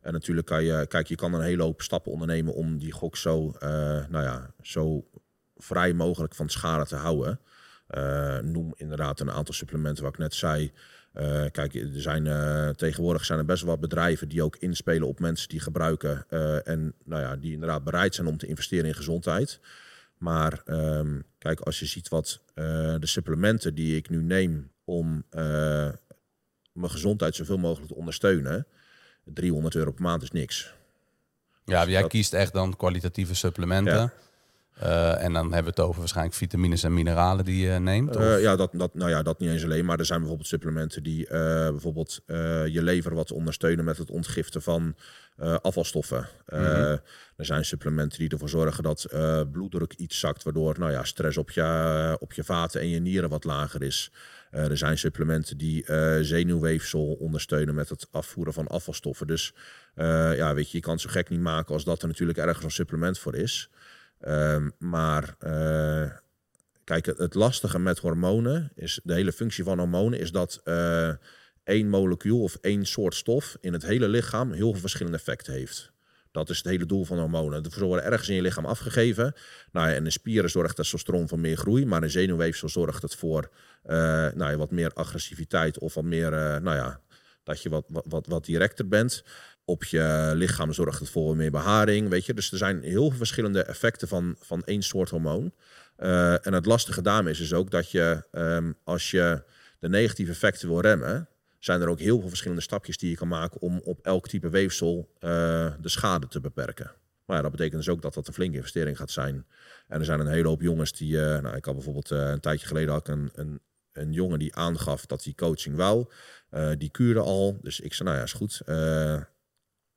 Speaker 1: En natuurlijk kan je... Kijk, je kan een hele hoop stappen ondernemen... om die gok zo, uh, nou ja, zo vrij mogelijk van schade te houden... Uh, noem inderdaad een aantal supplementen wat ik net zei. Uh, kijk, er zijn, uh, tegenwoordig zijn er best wel wat bedrijven die ook inspelen op mensen die gebruiken. en nou ja, die inderdaad bereid zijn om te investeren in gezondheid. Maar um, kijk, als je ziet wat de supplementen die ik nu neem om mijn gezondheid zoveel mogelijk te ondersteunen. 300 euro per maand is niks.
Speaker 2: Ja, dus jij dat... kiest echt dan kwalitatieve supplementen. Ja. Uh, en dan hebben we het over waarschijnlijk vitamines en mineralen die je neemt?
Speaker 1: Uh, ja, dat, dat, nou ja, dat niet eens alleen. Maar er zijn bijvoorbeeld supplementen die uh, bijvoorbeeld je lever wat ondersteunen met het ontgiften van afvalstoffen. Mm -hmm. Er zijn supplementen die ervoor zorgen dat bloeddruk iets zakt, waardoor nou ja, stress op je, op je vaten en je nieren wat lager is. er zijn supplementen die zenuwweefsel ondersteunen met het afvoeren van afvalstoffen. Dus ja, weet je, je kan het zo gek niet maken als dat er natuurlijk ergens een supplement voor is. Um, maar uh, kijk, het, lastige met hormonen is, de hele functie van hormonen is dat uh, één molecuul of één soort stof in het hele lichaam heel veel verschillende effecten heeft. Dat is het hele doel van hormonen. Ze worden ergens in je lichaam afgegeven. Nou ja, en in spieren zorgt testosteron voor meer groei, maar in zenuwweefsel zorgt het voor uh, nou ja, wat meer agressiviteit of wat meer, nou ja, dat je wat, wat, wat directer bent op je lichaam zorgt het voor meer beharing, weet je. Dus er zijn heel veel verschillende effecten van, van één soort hormoon. Uh, en het lastige daarmee is dus ook dat je, um, als je de negatieve effecten wil remmen, zijn er ook heel veel verschillende stapjes die je kan maken om op elk type weefsel uh, de schade te beperken. Maar ja, dat betekent dus ook dat dat een flinke investering gaat zijn. En er zijn een hele hoop jongens die, uh, nou, ik had bijvoorbeeld een tijdje geleden had ik een, een, jongen die aangaf dat hij coaching wou. die kuurde al. Dus ik zei, nou ja, is goed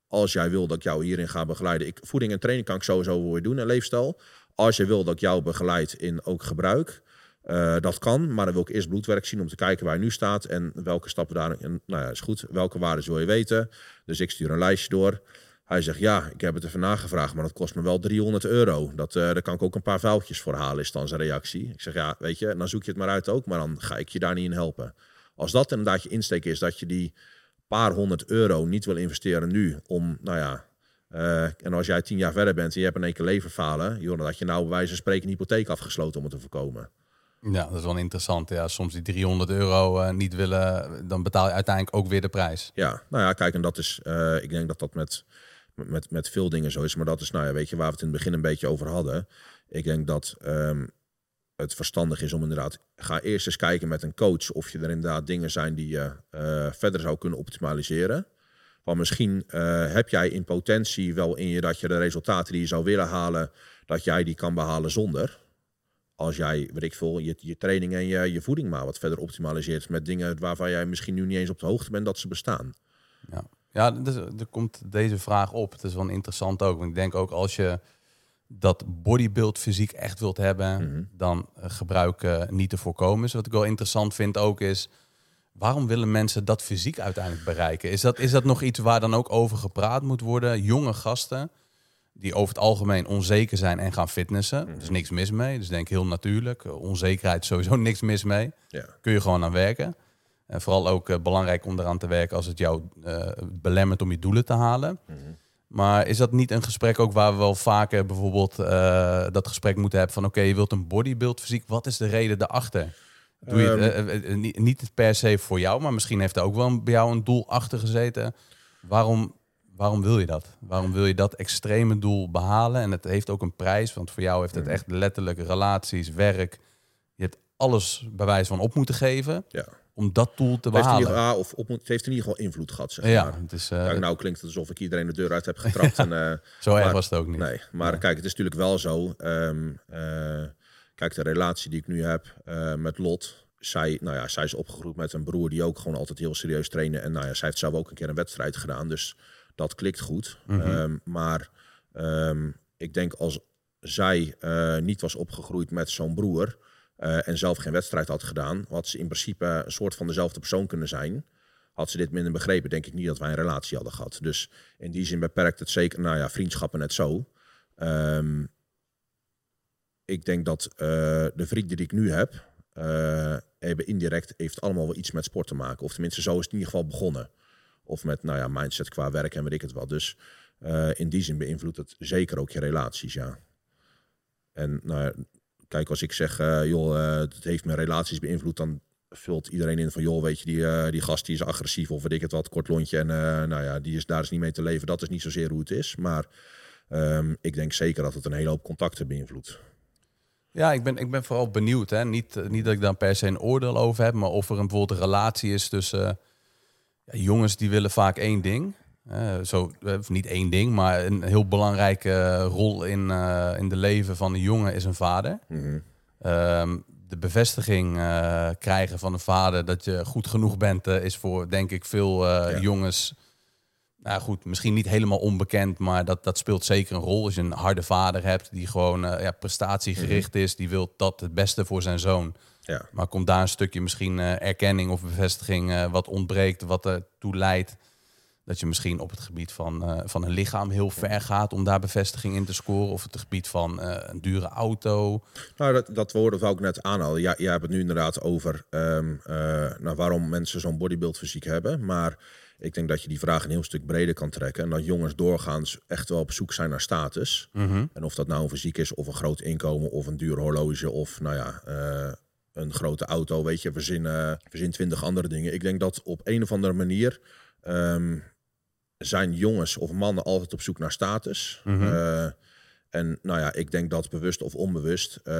Speaker 1: als jij wil dat ik jou hierin ga begeleiden. Ik, voeding en training kan ik sowieso weer doen en leefstijl. Als je wil dat ik jou begeleid in ook gebruik. Uh, dat kan, maar dan wil ik eerst bloedwerk zien om te kijken waar je nu staat en welke stappen daar. En, nou ja, is goed. Welke waarden wil je weten? Dus ik stuur een lijstje door. Hij zegt ja, ik heb het even nagevraagd, maar dat kost me wel 300 euro. Dat, uh, daar kan ik ook een paar vuiltjes voor halen, is dan zijn reactie. Ik zeg ja, weet je, dan zoek je het maar uit ook, maar dan ga ik je daar niet in helpen. Als dat inderdaad je insteek is dat je die paar honderd euro niet wil investeren nu om, nou ja, eh, en als jij tien jaar verder bent en je hebt in één keer leverfalen, joh, dan had je nou bij wijze van spreken een hypotheek afgesloten om het te voorkomen.
Speaker 2: Ja, dat is wel interessant. Ja, soms die 300 euro uh, niet willen, dan betaal je uiteindelijk ook weer de prijs.
Speaker 1: Ja, nou ja, kijk, en dat is, uh, ik denk dat dat met, met, met veel dingen zo is. Maar dat is, nou ja, weet je, waar we het in het begin een beetje over hadden. Ik denk dat um, het verstandig is om inderdaad, ga eerst eens kijken met een coach of je er inderdaad dingen zijn die je uh, verder zou kunnen optimaliseren. Want misschien uh, heb jij in potentie wel in je dat je de resultaten die je zou willen halen, dat jij die kan behalen zonder als jij, weet ik veel, je, je training en je, je voeding maar wat verder optimaliseert met dingen waarvan jij misschien nu niet eens op de hoogte bent dat ze bestaan.
Speaker 2: Ja, ja dus, er komt deze vraag op. Het is wel interessant ook. Want ik denk ook als je dat bodybuild fysiek echt wilt hebben, mm -hmm. dan gebruik uh, niet te voorkomen. Dus wat ik wel interessant vind ook is, waarom willen mensen dat fysiek uiteindelijk bereiken? Is dat, is dat nog iets waar dan ook over gepraat moet worden? Jonge gasten die over het algemeen onzeker zijn en gaan fitnessen. Er is niks mis mee. Dus denk heel natuurlijk. Onzekerheid sowieso niks mis mee.
Speaker 1: Ja.
Speaker 2: Kun je gewoon aan werken. En vooral ook uh, belangrijk om eraan te werken als het jou belemmert om je doelen te halen.
Speaker 1: Mhm.
Speaker 2: Maar is dat niet een gesprek ook waar we wel vaker bijvoorbeeld uh, dat gesprek moeten hebben van oké, okay, je wilt een bodybuild fysiek. Wat is de reden daarachter? Doe je het,
Speaker 1: Um,
Speaker 2: niet, niet per se voor jou, maar misschien heeft er ook wel bij jou een doel achter gezeten. Waarom Waarom wil je dat? Waarom wil je dat extreme doel behalen? En het heeft ook een prijs, want voor jou heeft het echt letterlijk relaties, werk. Je hebt alles bij wijze van op moeten geven
Speaker 1: Ja.
Speaker 2: Om dat doel te
Speaker 1: Het heeft, in
Speaker 2: behalen.
Speaker 1: ieder, geval- of op, het heeft in ieder geval invloed gehad, zeg
Speaker 2: Ja,
Speaker 1: maar.
Speaker 2: het is, eh,
Speaker 1: Kijk, nou klinkt het alsof ik iedereen de deur uit heb getrapt. en, eh,
Speaker 2: zo erg
Speaker 1: maar-
Speaker 2: was het ook niet.
Speaker 1: Nee, maar kijk, het is natuurlijk wel zo. ehm, eh, kijk, de relatie die ik nu heb met Lot. Zij, nou ja, zij is opgegroeid met een broer die ook gewoon altijd heel serieus trainde. En nou ja, zij heeft zelf ook een keer een wedstrijd gedaan. Dus dat klikt goed.
Speaker 2: Mhm.
Speaker 1: Ehm, maar ehm, ik denk als zij niet was opgegroeid met zo'n broer. Eh, en zelf geen wedstrijd had gedaan, had ze in principe een soort van dezelfde persoon kunnen zijn. Had ze dit minder begrepen, denk ik niet dat wij een relatie hadden gehad. Dus in die zin beperkt het zeker, nou ja, vriendschappen net zo. Ehm, ik denk dat eh, de vrienden die ik nu heb, eh, hebben indirect, heeft allemaal wel iets met sport te maken. Of tenminste, zo is het in ieder geval begonnen. Of met, nou ja, mindset qua werk en weet ik het wel. Dus in die zin beïnvloedt het zeker ook je relaties, ja. En nou, kijk, als ik zeg, eh, joh, eh, het heeft mijn relaties beïnvloed, dan vult iedereen in van, joh, weet je, die, eh, die gast die is agressief of weet ik het wat, kort lontje. En nou ja, die is, daar is niet mee te leven. Dat is niet zozeer hoe het is. Maar ehm, ik denk zeker dat het een hele hoop contacten beïnvloedt.
Speaker 2: Ja, ik ben, ik ben vooral benieuwd. Hè. Niet, niet dat ik daar per se een oordeel over heb, maar of er een, bijvoorbeeld een relatie is tussen ja, jongens die willen vaak één ding. Eh, zo, eh, niet één ding, maar een heel belangrijke eh, rol in, eh, in de leven van een jongen is een vader.
Speaker 1: Mhm.
Speaker 2: Ehm, de bevestiging krijgen van een vader dat je goed genoeg bent, is voor denk ik veel
Speaker 1: Ja.
Speaker 2: jongens. Nou goed, misschien niet helemaal onbekend, maar dat, dat speelt zeker een rol. Als je een harde vader hebt die gewoon ja, prestatiegericht is, die wil dat het beste voor zijn zoon.
Speaker 1: Ja.
Speaker 2: Maar komt daar een stukje misschien erkenning of bevestiging wat ontbreekt, wat ertoe leidt dat je misschien op het gebied van, eh, van een lichaam heel ver gaat om daar bevestiging in te scoren. Of het gebied van eh, een dure auto.
Speaker 1: Nou, dat, dat woorden wou ik net aanhalen. Ja, jij hebt het nu inderdaad over eh, nou, waarom mensen zo'n bodybuild fysiek hebben. Maar ik denk dat je die vraag een heel stuk breder kan trekken. En dat jongens doorgaans echt wel op zoek zijn naar status. En of dat nou een fysiek is, of een groot inkomen, of een duur horloge, of nou ja, een grote auto. Weet je, verzin, eh, verzin twintig andere dingen. Ik denk dat op een of andere manier ehm, zijn jongens of mannen altijd op zoek naar status.
Speaker 2: Mhm.
Speaker 1: Eh, en nou ja, ik denk dat bewust of onbewust, eh,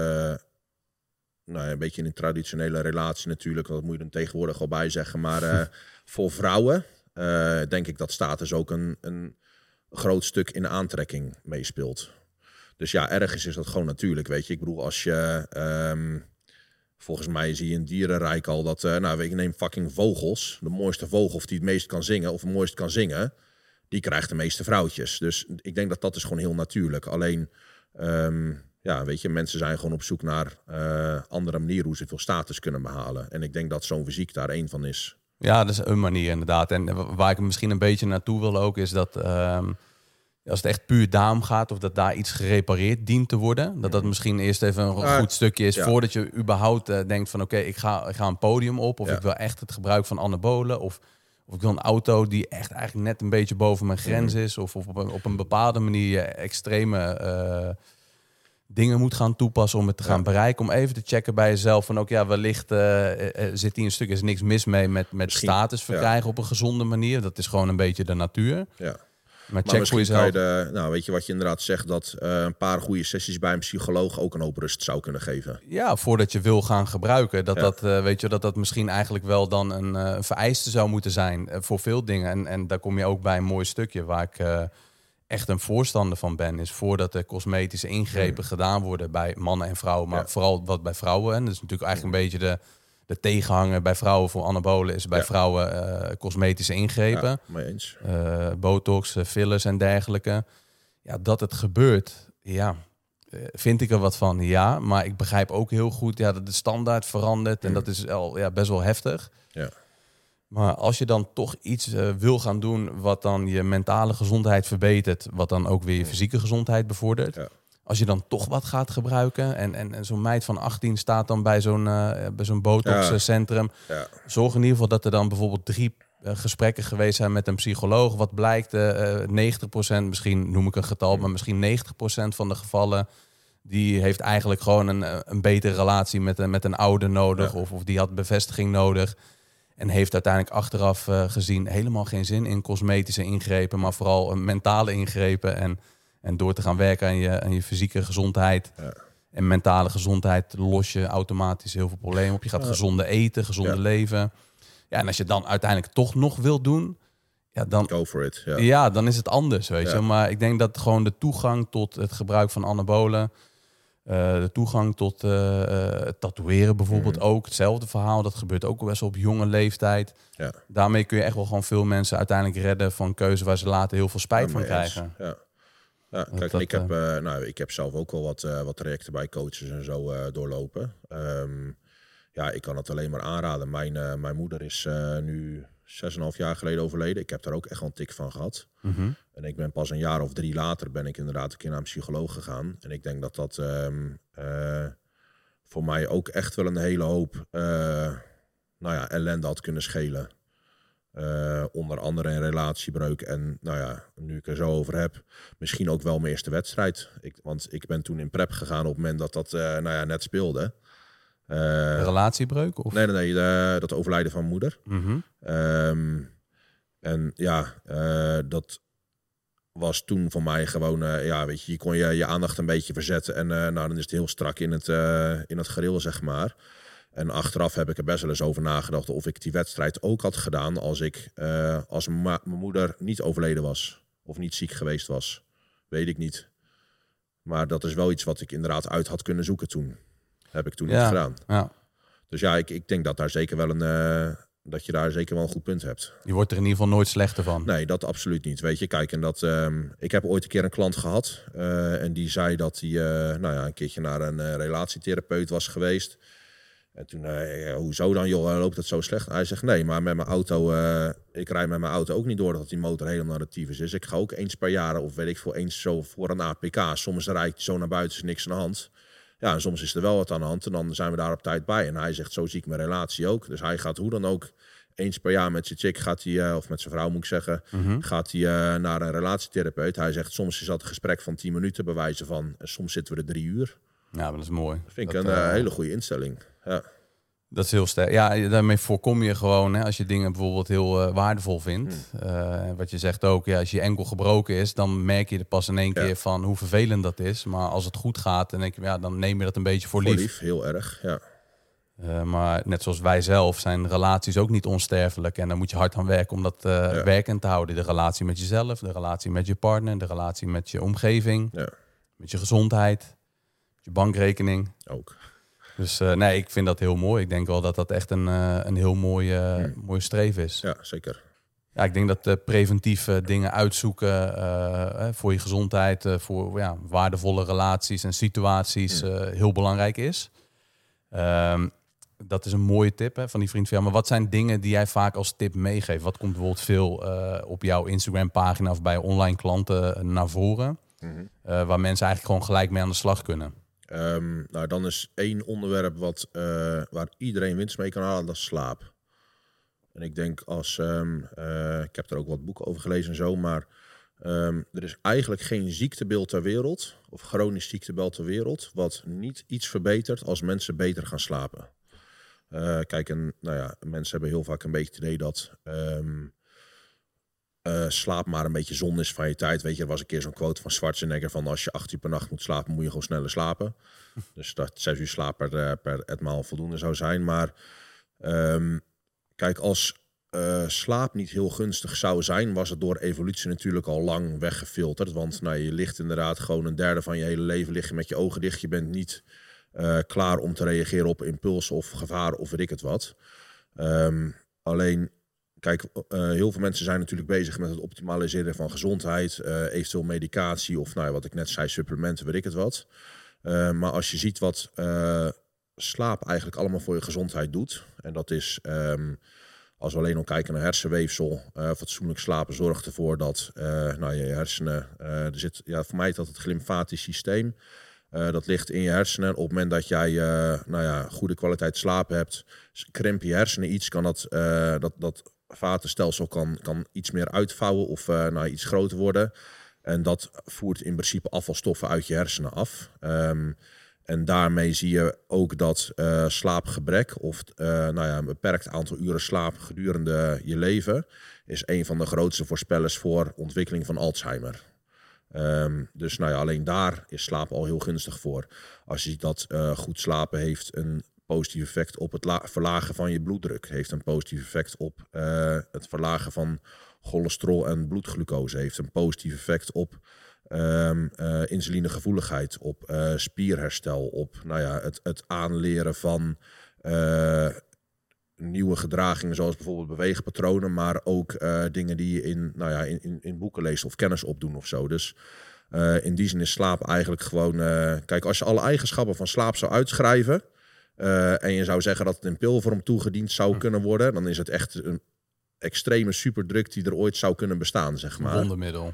Speaker 1: nou ja, een beetje in een traditionele relatie natuurlijk, dat moet je er tegenwoordig al bij zeggen, maar eh, voor vrouwen denk ik dat status ook een, een groot stuk in aantrekking meespeelt. Dus ja, ergens is dat gewoon natuurlijk, weet je. Ik bedoel, als je, ehm, volgens mij zie je in dierenrijk al dat, eh, nou weet je, neem fucking vogels, de mooiste vogel of die het meest kan zingen, of het mooist kan zingen, die krijgt de meeste vrouwtjes. Dus ik denk dat dat is gewoon heel natuurlijk. Alleen, ehm, ja, weet je, mensen zijn gewoon op zoek naar eh, andere manieren hoe ze veel status kunnen behalen. En ik denk dat zo'n fysiek daar één van is.
Speaker 2: Ja, dat is een manier inderdaad. En waar ik misschien een beetje naartoe wil ook, is dat ehm, als het echt puur daarom gaat, of dat daar iets gerepareerd dient te worden, dat dat misschien eerst even een goed stukje is
Speaker 1: ja.
Speaker 2: voordat je überhaupt eh, denkt van oké, ik, ga, ik ga een podium op, of
Speaker 1: Ja.
Speaker 2: ik wil echt het gebruik van anabolen, of, Of ik wil een auto die echt eigenlijk net een beetje boven mijn grens is. Of, of op, een, op een bepaalde manier extreme eh, dingen moet gaan toepassen om het te gaan
Speaker 1: Ja.
Speaker 2: bereiken. Om even te checken bij jezelf van ook ja, wellicht eh, zit hier een stuk, is niks mis mee met, met
Speaker 1: Misschien,
Speaker 2: status
Speaker 1: ja.
Speaker 2: verkrijgen op een gezonde manier. Dat is gewoon een beetje de natuur.
Speaker 1: Ja.
Speaker 2: Maar
Speaker 1: Maar misschien kan je de, nou weet je wat je inderdaad zegt, dat eh, een paar goede sessies bij een psycholoog ook een hoop rust zou kunnen geven.
Speaker 2: Ja, voordat je wil gaan gebruiken. Dat
Speaker 1: Ja.
Speaker 2: dat, eh, weet je, dat dat misschien eigenlijk wel dan een eh, vereiste zou moeten zijn voor veel dingen. En, en daar kom je ook bij een mooi stukje waar ik echt een voorstander van ben. Is voordat er cosmetische ingrepen gedaan worden bij mannen en vrouwen. Maar
Speaker 1: Ja.
Speaker 2: vooral wat bij vrouwen. En dat is natuurlijk eigenlijk een beetje de, de tegenhanger bij vrouwen voor anabolen. Is bij
Speaker 1: Ja.
Speaker 2: vrouwen eh, cosmetische ingrepen.
Speaker 1: Ja, mee eens.
Speaker 2: eh, botox, eh, fillers en dergelijke. Ja, dat het gebeurt, ja, vind ik er wat van, ja. Maar ik begrijp ook heel goed ja, dat de standaard verandert. En
Speaker 1: Mm.
Speaker 2: dat is al ja, best wel heftig.
Speaker 1: Ja.
Speaker 2: Maar als je dan toch iets wil gaan doen wat dan je mentale gezondheid verbetert, wat dan ook weer je fysieke gezondheid bevordert.
Speaker 1: Ja.
Speaker 2: Als je dan toch wat gaat gebruiken en, en, en zo'n meid van 18 staat dan bij zo'n eh, bij zo'n botoxcentrum,
Speaker 1: Ja.
Speaker 2: zorg in ieder geval dat er dan bijvoorbeeld drie eh, gesprekken geweest zijn met een psycholoog. Wat blijkt, eh, eh, 90%, misschien noem ik een getal, maar misschien 90% van de gevallen, die heeft eigenlijk gewoon een, een betere relatie met, een- met een ouder nodig.
Speaker 1: Ja.
Speaker 2: Of, of die had bevestiging nodig. En heeft uiteindelijk achteraf gezien helemaal geen zin in cosmetische ingrepen, maar vooral een mentale ingrepen. En, en door te gaan werken aan je, aan je fysieke gezondheid
Speaker 1: Ja.
Speaker 2: en mentale gezondheid los je automatisch heel veel problemen op. Je gaat gezonde eten, gezonde
Speaker 1: Ja.
Speaker 2: leven. Ja, en als je dan uiteindelijk toch nog wil doen, ja, dan,
Speaker 1: Go for it. Ja.
Speaker 2: ja, dan is het anders, weet je. Maar ik denk dat gewoon de toegang tot het gebruik van anabolen, eh, de toegang tot eh, eh, het tatoeëren bijvoorbeeld
Speaker 1: Mhm.
Speaker 2: ook, hetzelfde verhaal. Dat gebeurt ook best wel op jonge leeftijd.
Speaker 1: Ja.
Speaker 2: Daarmee kun je echt wel gewoon veel mensen uiteindelijk redden van keuze waar ze later heel veel spijt van krijgen.
Speaker 1: Ja. Ja, kijk,
Speaker 2: dat,
Speaker 1: ik, heb, eh, nou, ik heb zelf ook wel wat, eh, wat trajecten bij coaches en zo eh, doorlopen. Ehm, ja, ik kan het alleen maar aanraden. Mijn, eh, mijn moeder is eh, nu 6,5 jaar geleden overleden. Ik heb daar ook echt wel een tik van gehad.
Speaker 2: Mhm.
Speaker 1: En ik ben pas een jaar of drie later ben ik inderdaad een keer naar een psycholoog gegaan. En ik denk dat dat ehm, eh, voor mij ook echt wel een hele hoop eh, nou ja, ellende had kunnen schelen. Eh, onder andere een relatiebreuk. En nou ja, nu ik er zo over heb, misschien ook wel mijn eerste wedstrijd. Ik, want ik ben toen in prep gegaan op het moment dat dat eh, nou ja, net speelde.
Speaker 2: Een relatiebreuk? Of?
Speaker 1: nee, nee, nee, de- dat overlijden van moeder.
Speaker 2: Mhm.
Speaker 1: Ehm, en ja, dat was toen voor mij gewoon, ja, weet je, je kon je, je aandacht een beetje verzetten. En nou, dan is het heel strak in het, in het gereel, zeg maar. En achteraf heb ik er best wel eens over nagedacht of ik die wedstrijd ook had gedaan als ik, eh, als mijn moeder niet overleden was. Of niet ziek geweest was. Weet ik niet. Maar dat is wel iets wat ik inderdaad uit had kunnen zoeken toen. Heb ik toen
Speaker 2: Ja.
Speaker 1: niet gedaan.
Speaker 2: Ja.
Speaker 1: Dus ja, ik, ik denk dat daar zeker wel een, eh, dat je daar zeker wel een goed punt hebt.
Speaker 2: Je wordt er in ieder geval nooit slechter van.
Speaker 1: Nee, dat absoluut niet. Weet je, kijk, en dat, ehm, ik heb ooit een keer een klant gehad. eh, en die zei dat hij nou ja, een keertje naar een relatietherapeut was geweest. En toen, eh, ja, hoezo dan, joh, loopt het zo slecht? Hij zegt, nee, maar met mijn auto, eh, ik rijd met mijn auto ook niet door dat die motor helemaal naar de tyfus is. Ik ga ook eens per jaar, of weet ik veel, eens zo voor een APK. Soms rijd je zo naar buiten, is niks aan de hand. Ja, en soms is er wel wat aan de hand en dan zijn we daar op tijd bij. En hij zegt, zo zie ik mijn relatie ook. Dus hij gaat hoe dan ook eens per jaar met zijn chick, gaat hij, eh, of met zijn vrouw moet ik zeggen,
Speaker 2: Mhm.
Speaker 1: gaat hij eh, naar een relatietherapeut. Hij zegt, soms is dat een gesprek van 10 minuten bij wijze van. En soms zitten we er drie uur.
Speaker 2: Ja, dat is mooi.
Speaker 1: Dat vind ik
Speaker 2: Dat,
Speaker 1: een eh,
Speaker 2: eh,
Speaker 1: hele goede instelling. Ja.
Speaker 2: Dat is heel sterk. Ja, daarmee voorkom je gewoon, hè, als je dingen bijvoorbeeld heel eh, waardevol vindt.
Speaker 1: Hmm.
Speaker 2: eh, wat je zegt ook, ja, als je enkel gebroken is, dan merk je er pas in één
Speaker 1: Ja.
Speaker 2: keer van hoe vervelend dat is. Maar als het goed gaat, dan denk je, ja, dan neem je dat een beetje voor,
Speaker 1: Voor lief. heel erg. Ja.
Speaker 2: Eh, maar net zoals wij zelf zijn relaties ook niet onsterfelijk. En daar moet je hard aan werken om dat
Speaker 1: Ja.
Speaker 2: werkend te houden. De relatie met jezelf, de relatie met je partner, de relatie met je omgeving,
Speaker 1: ja,
Speaker 2: met je gezondheid, je bankrekening.
Speaker 1: ook.
Speaker 2: Dus eh, nee, ik vind dat heel mooi. Ik denk wel dat dat echt een, eh, een heel mooie,
Speaker 1: Hmm.
Speaker 2: mooie streef is.
Speaker 1: Ja, zeker.
Speaker 2: Ja, ik denk dat eh, preventieve dingen uitzoeken voor je gezondheid, voor ja, waardevolle relaties en situaties
Speaker 1: Hmm.
Speaker 2: heel belangrijk is. Ehm, dat is een mooie tip hè, van die vriend van jou. Maar wat zijn dingen die jij vaak als tip meegeeft? Wat komt bijvoorbeeld veel op jouw Instagram-pagina of bij online klanten naar voren?
Speaker 1: Mhm.
Speaker 2: waar mensen eigenlijk gewoon gelijk mee aan de slag kunnen.
Speaker 1: Ehm, nou, dan is één onderwerp wat, eh, waar iedereen winst mee kan halen, dat is slaap. En ik denk als, ehm, eh, ik heb er ook wat boeken over gelezen en zo, maar ehm, er is eigenlijk geen ziektebeeld ter wereld, of chronisch ziektebeeld ter wereld, wat niet iets verbetert als mensen beter gaan slapen. Uh, kijk, nou ja, mensen hebben heel vaak een beetje het idee dat uh, slaap maar een beetje zon is van je tijd. Weet je, er was een keer zo'n quote van Schwarzenegger van als je acht uur per nacht moet slapen, moet je gewoon sneller slapen. dus dat zes uur slaap per, uh, per etmaal voldoende zou zijn. Maar um, kijk, als uh, slaap niet heel gunstig zou zijn, was het door evolutie natuurlijk al lang weggefilterd. Want nou, je ligt inderdaad gewoon een derde van je hele leven lig je met je ogen dicht. Je bent niet klaar om te reageren op impulsen of gevaar of weet ik het wat. Um, alleen Kijk, uh, heel veel mensen zijn natuurlijk bezig met het optimaliseren van gezondheid, uh, eventueel medicatie of nou ja, wat ik net zei, supplementen, weet ik het wat. Uh, maar als je ziet wat slaap eigenlijk allemaal voor je gezondheid doet, en dat is, um, als we alleen al kijken naar hersenweefsel, fatsoenlijk slapen zorgt ervoor dat nou, je hersenen, er zit, ja, voor mij dat het glymfatisch systeem. dat ligt in je hersenen. Op het moment dat jij nou ja, goede kwaliteit slaap hebt, krimp je hersenen iets, kan dat, dat, dat vatenstelsel kan, kan iets meer uitvouwen of uh, iets groter worden. En dat voert in principe afvalstoffen uit je hersenen af. Um, en daarmee zie je ook dat uh, slaapgebrek of uh, nou ja, een beperkt aantal uren slaap gedurende je leven is een van de grootste voorspellers voor ontwikkeling van Alzheimer. Um, dus nou ja, alleen daar is slaap al heel gunstig voor. Als je dat goed slapen heeft een positief effect op het verlagen van je bloeddruk. Heeft een positief effect op uh, het verlagen van cholesterol en bloedglucose. Heeft een positief effect op um, uh, insulinegevoeligheid, op uh, spierherstel, op nou ja, het, het aanleren van nieuwe gedragingen, zoals bijvoorbeeld beweegpatronen, maar ook dingen die je in, nou ja, in, in, in boeken leest of kennis opdoen of zo. Dus in die zin is slaap eigenlijk gewoon. kijk, als je alle eigenschappen van slaap zou uitschrijven, uh, en je zou zeggen dat het in pilvorm toegediend zou hm. kunnen worden, dan is het echt een extreme superdruk die er ooit zou kunnen bestaan, zeg maar.
Speaker 2: Wondermiddel.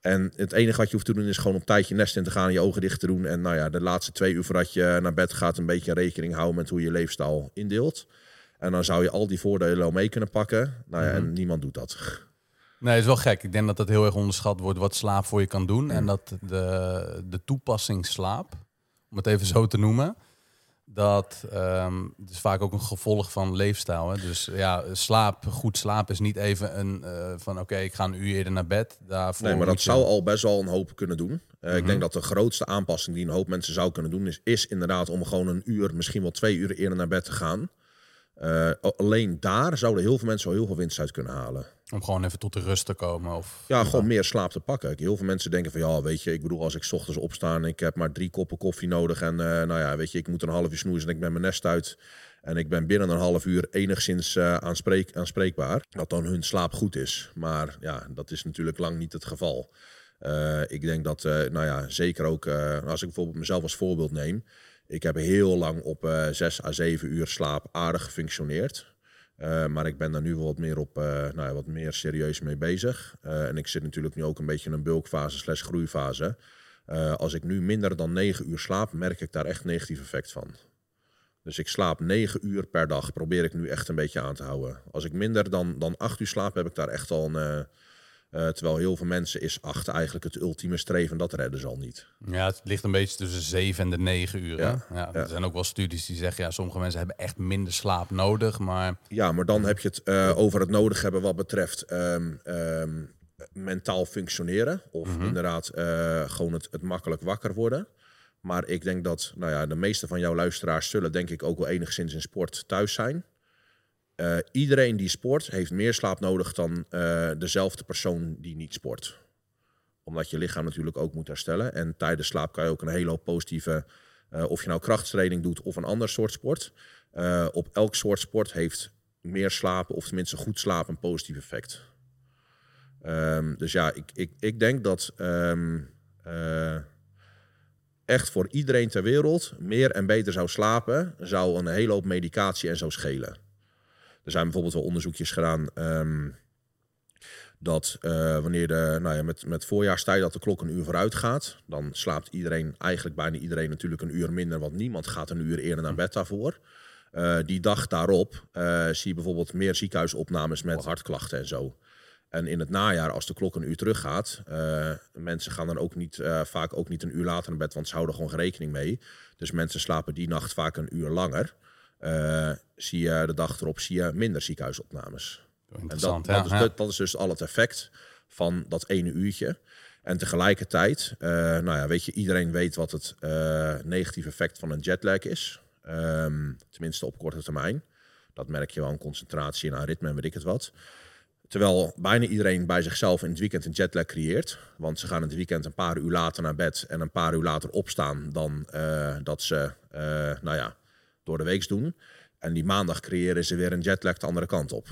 Speaker 1: En het enige wat je hoeft te doen is gewoon op tijd je nest in te gaan, je ogen dicht te doen. En nou ja, de laatste twee uur voordat je naar bed gaat, een beetje rekening houden met hoe je leefstijl indeelt. En dan zou je al die voordelen al mee kunnen pakken. Nou ja, en mhm. niemand doet dat.
Speaker 2: Nee, het is wel gek. Ik denk dat dat heel erg onderschat wordt wat slaap voor je kan doen. En dat de, de toepassing slaap, om het even zo te noemen, dat um, is vaak ook een gevolg van leefstijl. Hè? Dus ja, slaap, goed slaap is niet even een uh, van oké, ik ga een uur eerder naar bed. Daarvoor
Speaker 1: nee, maar dat zou al best wel een hoop kunnen doen. Uh, mm -hmm. Ik mhm. denk dat de grootste aanpassing die een hoop mensen zou kunnen doen, is, is inderdaad om gewoon een uur, misschien wel twee uur eerder naar bed te gaan. Uh, alleen daar zouden heel veel mensen al heel veel winst uit kunnen halen.
Speaker 2: Om gewoon even tot de rust te komen? Of,
Speaker 1: ja, gewoon meer slaap te pakken. Heel veel mensen denken van ja, weet je, ik bedoel, als ik ochtends opsta en ik heb maar drie koppen koffie nodig. En uh, nou ja, weet je, ik moet een half uur snoezen en ik ben mijn nest uit. En ik ben binnen een half uur enigszins uh, aanspreek, aanspreekbaar. Dat dan hun slaap goed is. Maar ja, dat is natuurlijk lang niet het geval. Uh, ik denk dat, nou ja, zeker ook als ik bijvoorbeeld mezelf als voorbeeld neem. Ik heb heel lang op uh, 6 à 7 uur slaap aardig gefunctioneerd. Uh, maar ik ben daar nu wat meer op, uh, nou ja, wat meer serieus mee bezig. En ik zit natuurlijk nu ook een beetje in een bulkfase slash groeifase. als ik nu minder dan 9 uur slaap, merk ik daar echt negatief effect van. Dus ik slaap 9 uur per dag, probeer ik nu echt een beetje aan te houden. Als ik minder dan, dan 8 uur slaap, heb ik daar echt al een uh, terwijl heel veel mensen is acht eigenlijk het ultieme streven. Dat redden ze al niet.
Speaker 2: Ja, het ligt een beetje tussen zeven en de negen uur. Ja, ja, Er zijn ook wel studies die zeggen, ja, sommige mensen hebben echt minder slaap nodig. Maar...
Speaker 1: Ja, maar dan heb je het uh, over het nodig hebben wat betreft um, um, mentaal functioneren. Of mm -hmm. inderdaad uh, gewoon het, het makkelijk wakker worden. Maar ik denk dat nou ja, de meeste van jouw luisteraars zullen denk ik ook wel enigszins in sport thuis zijn. Uh, iedereen die sport heeft meer slaap nodig dan uh, dezelfde persoon die niet sport. Omdat je lichaam natuurlijk ook moet herstellen. En tijdens slaap kan je ook een hele hoop positieve, uh, of je nou krachttraining doet of een ander soort sport. op elk soort sport heeft meer slapen, of tenminste goed slapen, een positief effect. Um, dus ja, ik, ik, ik denk dat um, echt voor iedereen ter wereld meer en beter zou slapen, zou een hele hoop medicatie en zo schelen. Er zijn bijvoorbeeld wel onderzoekjes gedaan um, dat uh, wanneer de, nou ja, met, met voorjaarstijd dat de klok een uur vooruit gaat, dan slaapt iedereen, eigenlijk bijna iedereen natuurlijk een uur minder, want niemand gaat een uur eerder naar bed daarvoor. Eh, die dag daarop eh, zie je bijvoorbeeld meer ziekenhuisopnames met hartklachten en zo. En in het najaar, als de klok een uur teruggaat, uh, mensen gaan dan ook niet, vaak ook niet een uur later naar bed, want ze houden gewoon rekening mee. Dus mensen slapen die nacht vaak een uur langer. Zie je de dag erop zie je minder ziekenhuisopnames.
Speaker 2: Interessant,
Speaker 1: en dat,
Speaker 2: ja,
Speaker 1: is, dat, is, dus al het effect van dat ene uurtje. En tegelijkertijd, nou ja, weet je, iedereen weet wat het negatieve effect van een jetlag is. Um, tenminste op korte termijn. Dat merk je wel aan concentratie en aan ritme en weet ik het wat. Terwijl bijna iedereen bij zichzelf in het weekend een jetlag creëert. Want ze gaan in het weekend een paar uur later naar bed en een paar uur later opstaan dan uh, dat ze uh, nou ja, door de week doen. En die maandag creëren ze weer een jetlag de andere kant op.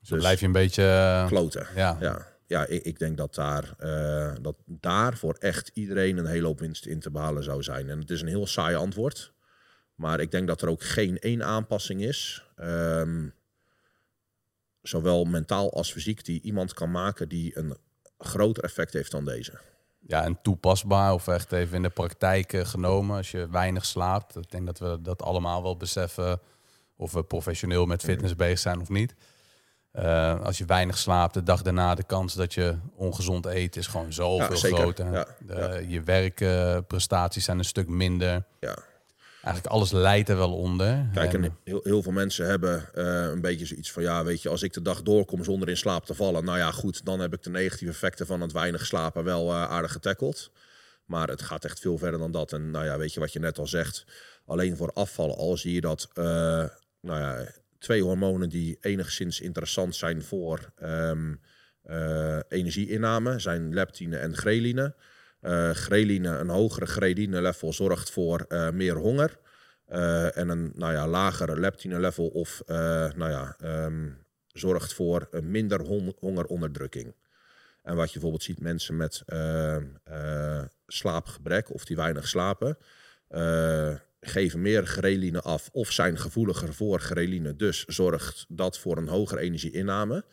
Speaker 2: Dus, dus blijf je een beetje... Uh,
Speaker 1: kloten. Ja. ja. Ja, ik, ik denk dat daar, dat daar voor echt iedereen een hele hoop winst in te behalen zou zijn. En het is een heel saai antwoord. Maar ik denk dat er ook geen één aanpassing is, um, zowel mentaal als fysiek, die iemand kan maken die een groter effect heeft dan deze.
Speaker 2: Ja, en toepasbaar of echt even in de praktijk eh, genomen als je weinig slaapt. Ik denk dat we dat allemaal wel beseffen of we professioneel met fitness mm. bezig zijn of niet. Uh, als je weinig slaapt, de dag daarna de kans dat je ongezond eet is gewoon zoveel ja, groter. Ja, ja. Je werkprestaties zijn een stuk minder.
Speaker 1: Ja.
Speaker 2: Eigenlijk alles leidt er wel onder.
Speaker 1: Kijk, en heel, heel veel mensen hebben uh, een beetje zoiets van... ja, weet je, als ik de dag doorkom zonder in slaap te vallen... nou ja, goed, dan heb ik de negatieve effecten van het weinig slapen wel uh, aardig getackeld. Maar het gaat echt veel verder dan dat. En nou ja, weet je wat je net al zegt... alleen voor afvallen al zie je dat... Uh, nou ja, twee hormonen die enigszins interessant zijn voor um, energieinname... zijn leptine en ghreline... Uh, ghreline, een hogere ghreline level zorgt voor uh, meer honger. Uh, en een nou ja, lagere leptine level of nou ja, um, zorgt voor minder hon hongeronderdrukking. En wat je bijvoorbeeld ziet, mensen met slaapgebrek of die weinig slapen, geven meer ghreline af of zijn gevoeliger voor ghreline. Dus zorgt dat voor een hogere energieinname.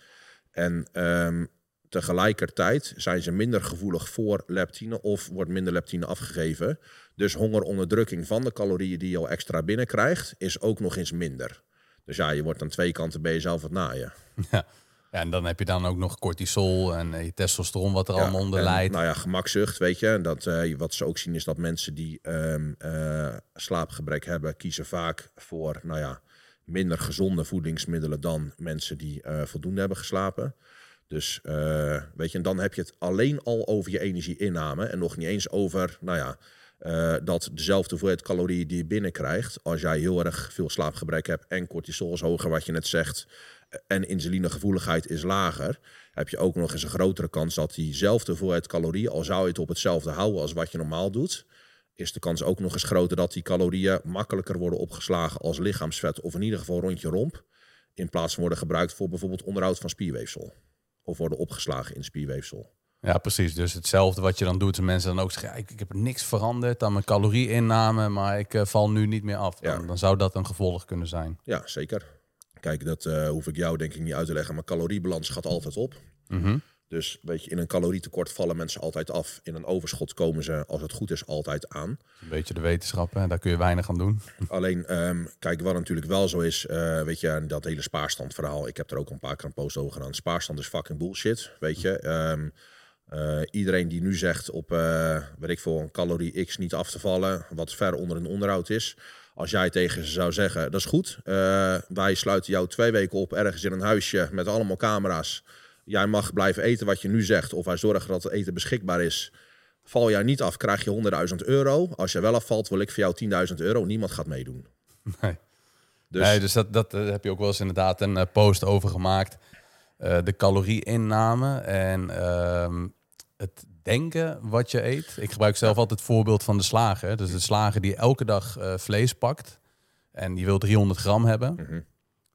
Speaker 1: En um, Tegelijkertijd zijn ze minder gevoelig voor leptine of wordt minder leptine afgegeven. Dus hongeronderdrukking van de calorieën die je al extra binnenkrijgt, is ook nog eens minder. Dus ja, je wordt aan twee kanten bij jezelf het naaien.
Speaker 2: Ja. ja, en dan heb je dan ook nog cortisol en eh, je testosteron wat er allemaal onder leidt.
Speaker 1: Nou ja, gemakzucht, weet je. Dat, uh, wat ze ook zien is dat mensen die um, uh, slaapgebrek hebben, kiezen vaak voor nou ja, minder gezonde voedingsmiddelen dan mensen die voldoende hebben geslapen. Dus uh, weet je, en dan heb je het alleen al over je energieinname en nog niet eens over, nou ja, uh, dat dezelfde hoeveelheid calorieën die je binnenkrijgt, als jij heel erg veel slaapgebrek hebt en cortisol is hoger, wat je net zegt, en insulinegevoeligheid is lager, heb je ook nog eens een grotere kans dat diezelfde hoeveelheid calorieën, al zou je het op hetzelfde houden als wat je normaal doet, is de kans ook nog eens groter dat die calorieën makkelijker worden opgeslagen als lichaamsvet of in ieder geval rond je romp, in plaats van worden gebruikt voor bijvoorbeeld onderhoud van spierweefsel of worden opgeslagen in spierweefsel.
Speaker 2: Ja, precies. Dus hetzelfde wat je dan doet, de mensen dan ook zeggen, ik, ik heb niks veranderd aan mijn calorieinname, maar ik uh, val nu niet meer af. Dan, ja. dan, zou dat een gevolg kunnen zijn.
Speaker 1: Ja, zeker. Kijk, dat uh, hoef ik jou denk ik niet uit te leggen, maar caloriebalans gaat altijd op.
Speaker 2: Mm -hmm.
Speaker 1: Dus weet je, in een calorietekort vallen mensen altijd af. In een overschot komen ze, als het goed is, altijd aan.
Speaker 2: Een beetje de wetenschap, hè? daar kun je weinig aan doen.
Speaker 1: Alleen, um, kijk, wat natuurlijk wel zo is, uh, weet je, dat hele spaarstandverhaal. Ik heb er ook een paar keer een post over gedaan. Spaarstand is fucking bullshit, weet je. Um, uh, iedereen die nu zegt op, uh, weet ik veel, een calorie X niet af te vallen, wat ver onder een onderhoud is. Als jij tegen ze zou zeggen, dat is goed. wij sluiten jou twee weken op ergens in een huisje met allemaal camera's jij mag blijven eten wat je nu zegt, of wij zorgen dat het eten beschikbaar is. Val jij niet af, krijg je 100.000 euro. Als je wel afvalt, wil ik voor jou 10.000 euro. Niemand gaat meedoen.
Speaker 2: Nee. Dus, nee, dus dat, dat eh, heb je ook wel eens inderdaad een eh, post over gemaakt. Uh, de calorieinname en uh, het denken wat je eet. Ik gebruik zelf altijd het voorbeeld van de slager. Dus de slager die elke dag uh, vlees pakt en die wil 300 gram hebben.
Speaker 1: Mm -hmm.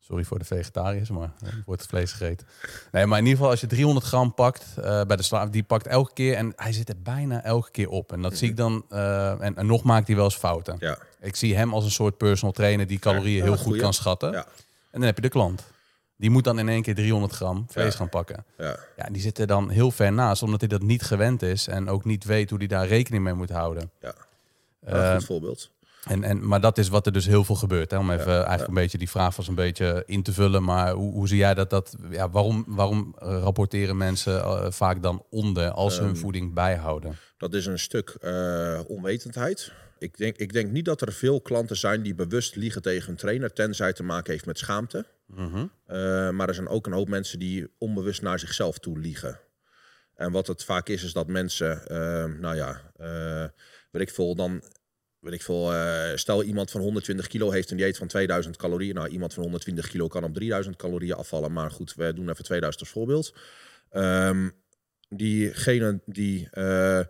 Speaker 2: Sorry voor de vegetariërs, maar uh, wordt het vlees gegeten. Nee, maar in ieder geval als je 300 gram pakt uh, bij de slaaf, die pakt elke keer en hij zit er bijna elke keer op. En dat zie ik dan, uh, en, en, nog maakt hij wel eens fouten.
Speaker 1: Ja.
Speaker 2: Ik zie hem als een soort personal trainer die calorieën heel goed kan schatten.
Speaker 1: Ja.
Speaker 2: En dan heb je de klant. Die moet dan in één keer 300 gram vlees gaan pakken.
Speaker 1: Ja.
Speaker 2: ja, die zit er dan heel ver naast, omdat hij dat niet gewend is en ook niet weet hoe hij daar rekening mee moet houden.
Speaker 1: Ja, goed voorbeeld.
Speaker 2: En, en, maar dat is wat er dus heel veel gebeurt. Hè? Om even eigenlijk een beetje die vraag was een beetje in te vullen. Maar hoe, hoe zie jij dat? dat ja, waarom, waarom rapporteren mensen uh, vaak dan onder als ze hun
Speaker 1: Ehm,
Speaker 2: voeding bijhouden?
Speaker 1: Dat is een stuk eh, onwetendheid. Ik denk, ik denk niet dat er veel klanten zijn die bewust liegen tegen hun trainer, tenzij het te maken heeft met schaamte.
Speaker 2: Mhm.
Speaker 1: Eh, maar er zijn ook een hoop mensen die onbewust naar zichzelf toe liegen. En wat het vaak is, is dat mensen, eh, nou ja, eh, weet ik veel, dan, weet ik veel, eh, stel iemand van 120 kilo heeft een dieet van 2000 calorieën. Nou, iemand van 120 kilo kan op 3000 calorieën afvallen, maar goed, we doen even 2000 als voorbeeld. Ehm, diegene die eh,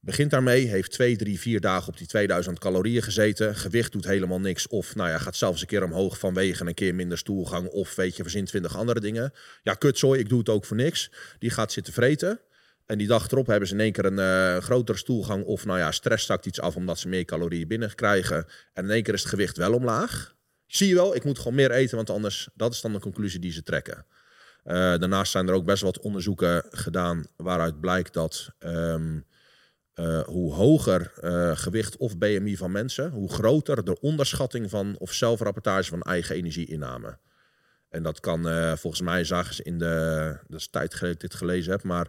Speaker 1: begint daarmee, heeft twee, drie, vier dagen op die 2000 calorieën gezeten. Gewicht doet helemaal niks. Of nou ja, gaat zelfs een keer omhoog vanwege een keer minder stoelgang. Of weet je, verzin 20 andere dingen. Ja, kutzooi, ik doe het ook voor niks. Die gaat zitten vreten. En die dag erop hebben ze in één keer een eh, grotere stoelgang. Of nou ja, stress zakt iets af omdat ze meer calorieën binnenkrijgen. En in één keer is het gewicht wel omlaag. Zie je wel, ik moet gewoon meer eten, want anders, dat is dan de conclusie die ze trekken. Eh, daarnaast zijn er ook best wat onderzoeken gedaan waaruit blijkt dat ehm, eh, hoe hoger gewicht of BMI van mensen, hoe groter de onderschatting van of zelfrapportage van eigen energieinname. En dat kan, volgens mij zagen ze in de, dat is tijd geleden ik dit gelezen heb, maar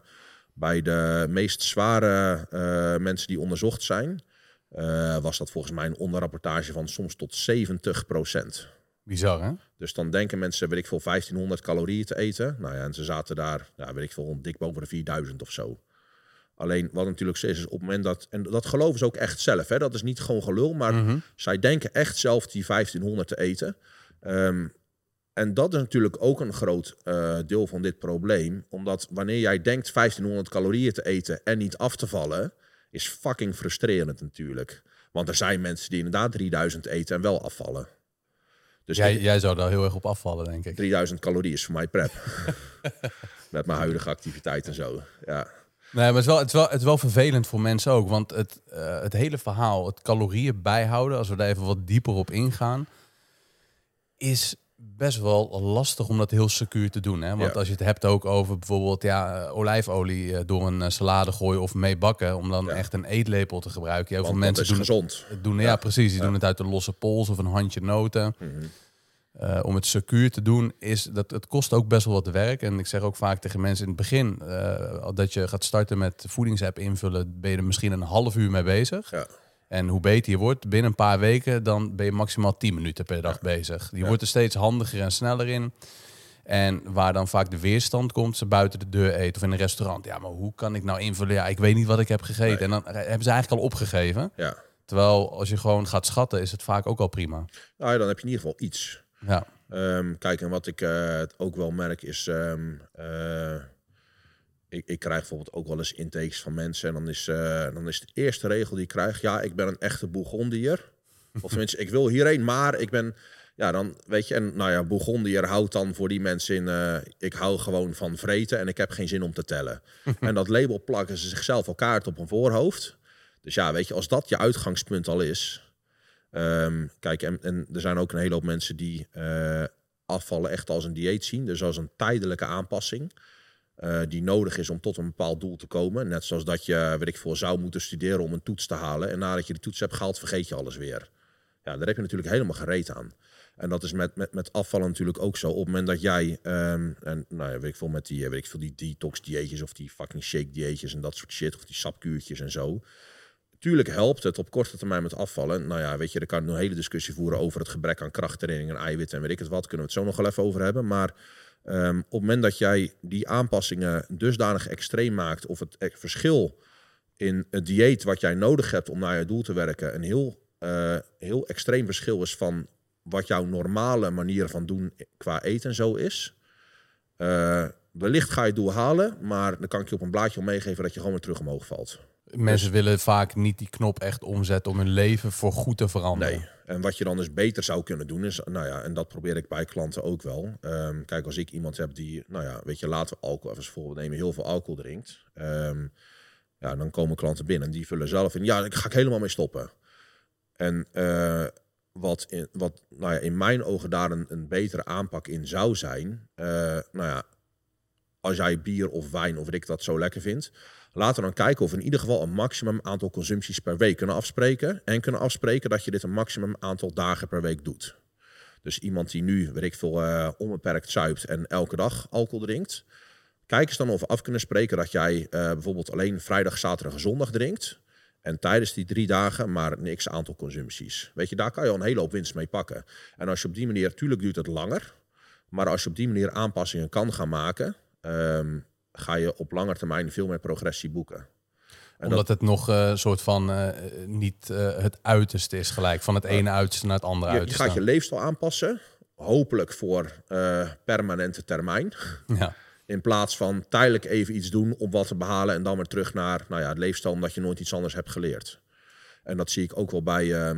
Speaker 1: bij de meest zware eh, mensen die onderzocht zijn, eh, was dat volgens mij een onderrapportage van soms tot 70%
Speaker 2: Bizar, hè?
Speaker 1: dus dan denken mensen, weet ik veel, 1500 calorieën te eten. Nou ja, en ze zaten daar, ja, weet ik veel, dik boven de 4000 of zo. Alleen wat natuurlijk zo is, is op het moment dat, en dat geloven ze ook echt zelf, hè, dat is niet gewoon gelul, maar
Speaker 2: Mhm.
Speaker 1: zij denken echt zelf die 1500 te eten. Ehm, en dat is natuurlijk ook een groot eh, deel van dit probleem. Omdat wanneer jij denkt 1500 calorieën te eten en niet af te vallen, is fucking frustrerend natuurlijk. Want er zijn mensen die inderdaad 3000 eten en wel afvallen. Dus
Speaker 2: Jij,
Speaker 1: ik-
Speaker 2: jij zou daar heel erg op afvallen, denk ik.
Speaker 1: 3000 calorieën is voor mij prep. Met mijn huidige activiteit en zo. Ja.
Speaker 2: Nee, maar het is, wel, het, is wel, het is wel vervelend voor mensen ook. Want het, eh, het hele verhaal, het calorieën bijhouden, als we daar even wat dieper op ingaan, is best wel lastig om dat heel secuur te doen. Hè? Want
Speaker 1: Ja.
Speaker 2: als je het hebt ook over bijvoorbeeld ja, eh, olijfolie eh, door een eh, salade gooien of mee bakken, om dan
Speaker 1: Ja.
Speaker 2: echt een eetlepel te gebruiken. Heel veel mensen
Speaker 1: dat is
Speaker 2: doen,
Speaker 1: gezond.
Speaker 2: het, doen ja, precies. Die doen het uit de losse pols of een handje noten.
Speaker 1: Mhm.
Speaker 2: Om het secuur te doen, is dat het kost ook best wel wat werk. En ik zeg ook vaak tegen mensen in het begin dat je gaat starten met voedingsapp invullen, ben je er misschien een half uur mee bezig.
Speaker 1: Ja.
Speaker 2: En hoe beter je wordt, binnen een paar weken, dan ben je maximaal 10 minuten per dag bezig. Je
Speaker 1: Ja.
Speaker 2: wordt er steeds handiger en sneller in. En waar dan vaak de weerstand komt, ze buiten de deur eten of in een restaurant. Ja, maar hoe kan ik nou invullen? Ja, ik weet niet wat ik heb gegeten.
Speaker 1: Nee.
Speaker 2: En dan hebben ze eigenlijk al opgegeven.
Speaker 1: Ja.
Speaker 2: Terwijl als je gewoon gaat schatten, is het vaak ook al prima.
Speaker 1: Nou ja, dan heb je in ieder geval iets.
Speaker 2: Ja.
Speaker 1: Ehm, kijk, en wat ik eh, ook wel merk is... ehm, eh, ik, ik krijg bijvoorbeeld ook wel eens intakes van mensen. En dan is, eh, dan is de eerste regel die ik krijg... Ja, ik ben een echte Bourgondier. Of tenminste, ik wil hierheen, maar ik ben... Ja, dan weet je... En nou ja, Bourgondier houdt dan voor die mensen in... eh, ik hou gewoon van vreten en ik heb geen zin om te tellen. en dat label plakken ze zichzelf elkaar op hun voorhoofd. Dus ja, weet je, als dat je uitgangspunt al is... Ehm, kijk, en, en er zijn ook een hele hoop mensen die eh, afvallen echt als een dieet zien. Dus als een tijdelijke aanpassing. Eh, die nodig is om tot een bepaald doel te komen. Net zoals dat je, weet ik veel, zou moeten studeren om een toets te halen. En nadat je de toets hebt gehaald, vergeet je alles weer. Ja, daar heb je natuurlijk helemaal gereed aan. En dat is met, met, met afvallen natuurlijk ook zo. Op het moment dat jij, ehm, en nou ja, weet ik veel, met die, eh, weet ik veel, die detox dieetjes of die fucking shake dieetjes en dat soort shit. Of die sapkuurtjes en zo. Tuurlijk helpt het op korte termijn met afvallen. Nou ja, weet je, er kan een hele discussie voeren over het gebrek aan krachttraining en eiwitten en weet ik het wat. Kunnen we het zo nog wel even over hebben. Maar ehm, op het moment dat jij die aanpassingen dusdanig extreem maakt, of het e- verschil in het dieet wat jij nodig hebt om naar je doel te werken, een heel, eh, heel extreem verschil is van wat jouw normale manier van doen qua eten en zo is. eh, wellicht ga je het doel halen, maar dan kan ik je op een blaadje om meegeven dat je gewoon weer terug omhoog valt.
Speaker 2: Mensen willen vaak niet die knop echt omzetten om hun leven voor goed te veranderen.
Speaker 1: Nee. En wat je dan dus beter zou kunnen doen is, nou ja, en dat probeer ik bij klanten ook wel. Ehm, kijk, als ik iemand heb die, nou ja, weet je, laten we alcohol even voorbeeld nemen, heel veel alcohol drinkt. Ehm, ja, dan komen klanten binnen en die vullen zelf in, ja, daar ga ik helemaal mee stoppen. En eh, wat, in, wat nou ja, in mijn ogen daar een, betere aanpak in zou zijn, eh, nou ja, als jij bier of wijn of ik dat zo lekker vindt, Laten we dan kijken of we in ieder geval een maximum aantal consumpties per week kunnen afspreken. En kunnen afspreken dat je dit een maximum aantal dagen per week doet. Dus iemand die nu, weet ik veel, uh, onbeperkt zuipt en elke dag alcohol drinkt. Kijk eens dan of we af kunnen spreken dat jij uh, bijvoorbeeld alleen vrijdag, zaterdag en zondag drinkt. En tijdens die drie dagen maar niks aantal consumpties. Weet je, daar kan je al een hele hoop winst mee pakken. En als je op die manier, tuurlijk duurt het langer. Maar als je op die manier aanpassingen kan gaan maken, um, ga je op lange termijn veel meer progressie boeken.
Speaker 2: En Omdat het nog een uh, soort van uh, niet uh, het uiterste is gelijk. Van het ene uiterste naar het andere
Speaker 1: je,
Speaker 2: uiterste.
Speaker 1: Je gaat je leefstijl aanpassen. Hopelijk voor permanente termijn.
Speaker 2: Ja.
Speaker 1: In plaats van tijdelijk even iets doen om wat te behalen en dan weer terug naar nou ja, het leefstijl omdat je nooit iets anders hebt geleerd. En dat zie ik ook wel bij uh,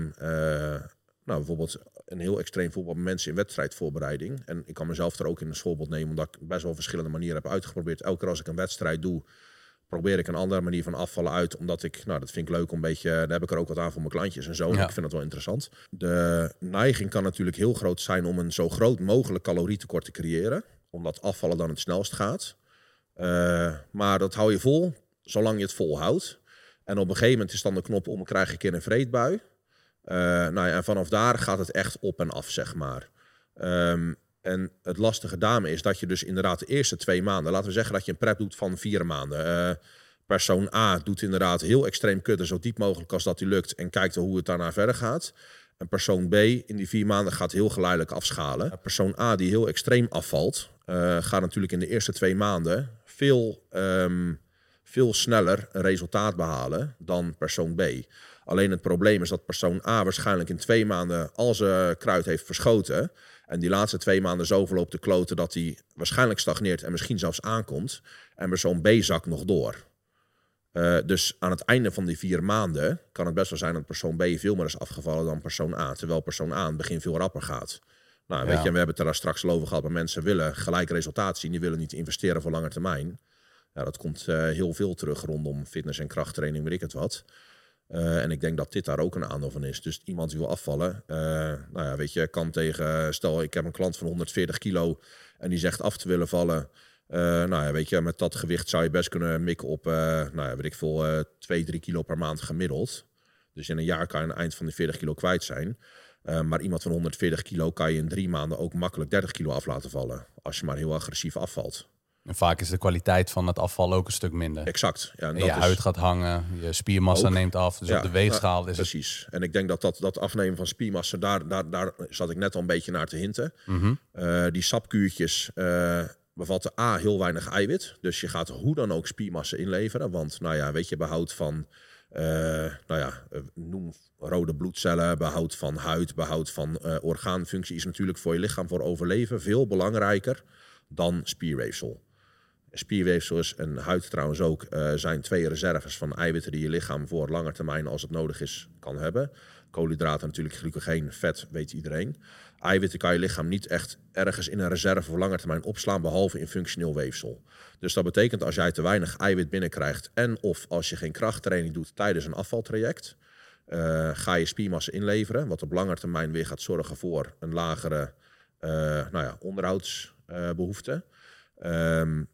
Speaker 1: nou, bijvoorbeeld een heel extreem voorbeeld mensen in wedstrijdvoorbereiding. En ik kan mezelf er ook in een voorbeeld nemen, omdat ik best wel verschillende manieren heb uitgeprobeerd. Elke keer als ik een wedstrijd doe, probeer ik een andere manier van afvallen uit. Omdat ik, nou, dat vind ik leuk, om een beetje, daar heb ik er ook wat aan voor mijn klantjes en zo. Ja. Ik vind dat wel interessant. De neiging kan natuurlijk heel groot zijn om een zo groot mogelijk calorietekort te creëren omdat afvallen dan het snelst gaat. Uh, maar dat hou je vol, zolang je het volhoudt. En op een gegeven moment is dan de knop om, krijg een keer een vreedbui. Uh, nou ja, en vanaf daar gaat het echt op en af, zeg maar. Um, en het lastige dame is dat je dus inderdaad de eerste twee maanden, laten we zeggen dat je een prep doet van vier maanden. Uh, persoon A doet inderdaad heel extreem kutten, zo diep mogelijk als dat die lukt, en kijkt hoe het daarna verder gaat. En persoon B in die vier maanden gaat heel geleidelijk afschalen. Persoon A die heel extreem afvalt, uh, gaat natuurlijk in de eerste twee maanden veel, um, veel sneller een resultaat behalen dan persoon B. Alleen het probleem is dat persoon A waarschijnlijk in twee maanden al zijn kruid heeft verschoten. En die laatste twee maanden zoveel op de kloten dat hij waarschijnlijk stagneert en misschien zelfs aankomt. En persoon B zakt nog door. Uh, dus aan het einde van die vier maanden kan het best wel zijn dat persoon B veel meer is afgevallen dan persoon A. Terwijl persoon A aan het begin veel rapper gaat. Nou, weet ja. je, we hebben het er daar straks over gehad. Maar mensen willen gelijk resultaat zien. Die willen niet investeren voor lange termijn. Ja, dat komt uh, heel veel terug rondom fitness en krachttraining, weet ik het wat. Uh, en ik denk dat dit daar ook een aandeel van is. Dus iemand die wil afvallen, uh, nou ja, weet je, kan tegen, stel ik heb een klant van 140 kilo en die zegt af te willen vallen. Uh, nou ja, weet je, met dat gewicht zou je best kunnen mikken op, nou ja, weet ik veel, 2, 3 kilo per maand gemiddeld. Dus in een jaar kan je het eind van die 40 kilo kwijt zijn. Maar iemand van 140 kilo kan je in drie maanden ook makkelijk 30 kilo af laten vallen. Als je maar heel agressief afvalt.
Speaker 2: En vaak is de kwaliteit van het afval ook een stuk minder.
Speaker 1: Exact. Ja,
Speaker 2: en
Speaker 1: dat
Speaker 2: je
Speaker 1: is...
Speaker 2: huid gaat hangen, je spiermassa ook. neemt af. Dus ja, op de weegschaal is
Speaker 1: precies. Het... En ik denk dat dat, dat afnemen van spiermassa, daar, daar, daar zat ik net al een beetje naar te hinten.
Speaker 2: Mm -hmm.
Speaker 1: uh, die sapkuurtjes uh, bevatten A, heel weinig eiwit. Dus je gaat hoe dan ook spiermassa inleveren. Want nou ja, weet je, behoud van... Uh, nou ja, noem rode bloedcellen, behoud van huid, behoud van orgaanfunctie is natuurlijk voor je lichaam voor overleven veel belangrijker dan spierweefsel. Spierweefsel is en huid trouwens ook uh, zijn twee reserves van eiwitten die je lichaam voor lange termijn als het nodig is kan hebben. Koolhydraten natuurlijk, glycogeen, vet weet iedereen. Eiwitten kan je lichaam niet echt ergens in een reserve voor lange termijn opslaan, behalve in functioneel weefsel. Dus dat betekent als jij te weinig eiwit binnenkrijgt en of als je geen krachttraining doet tijdens een afvaltraject, uh, ga je spiermassa inleveren, wat op lange termijn weer gaat zorgen voor een lagere uh, nou ja, onderhoudsbehoefte. Um,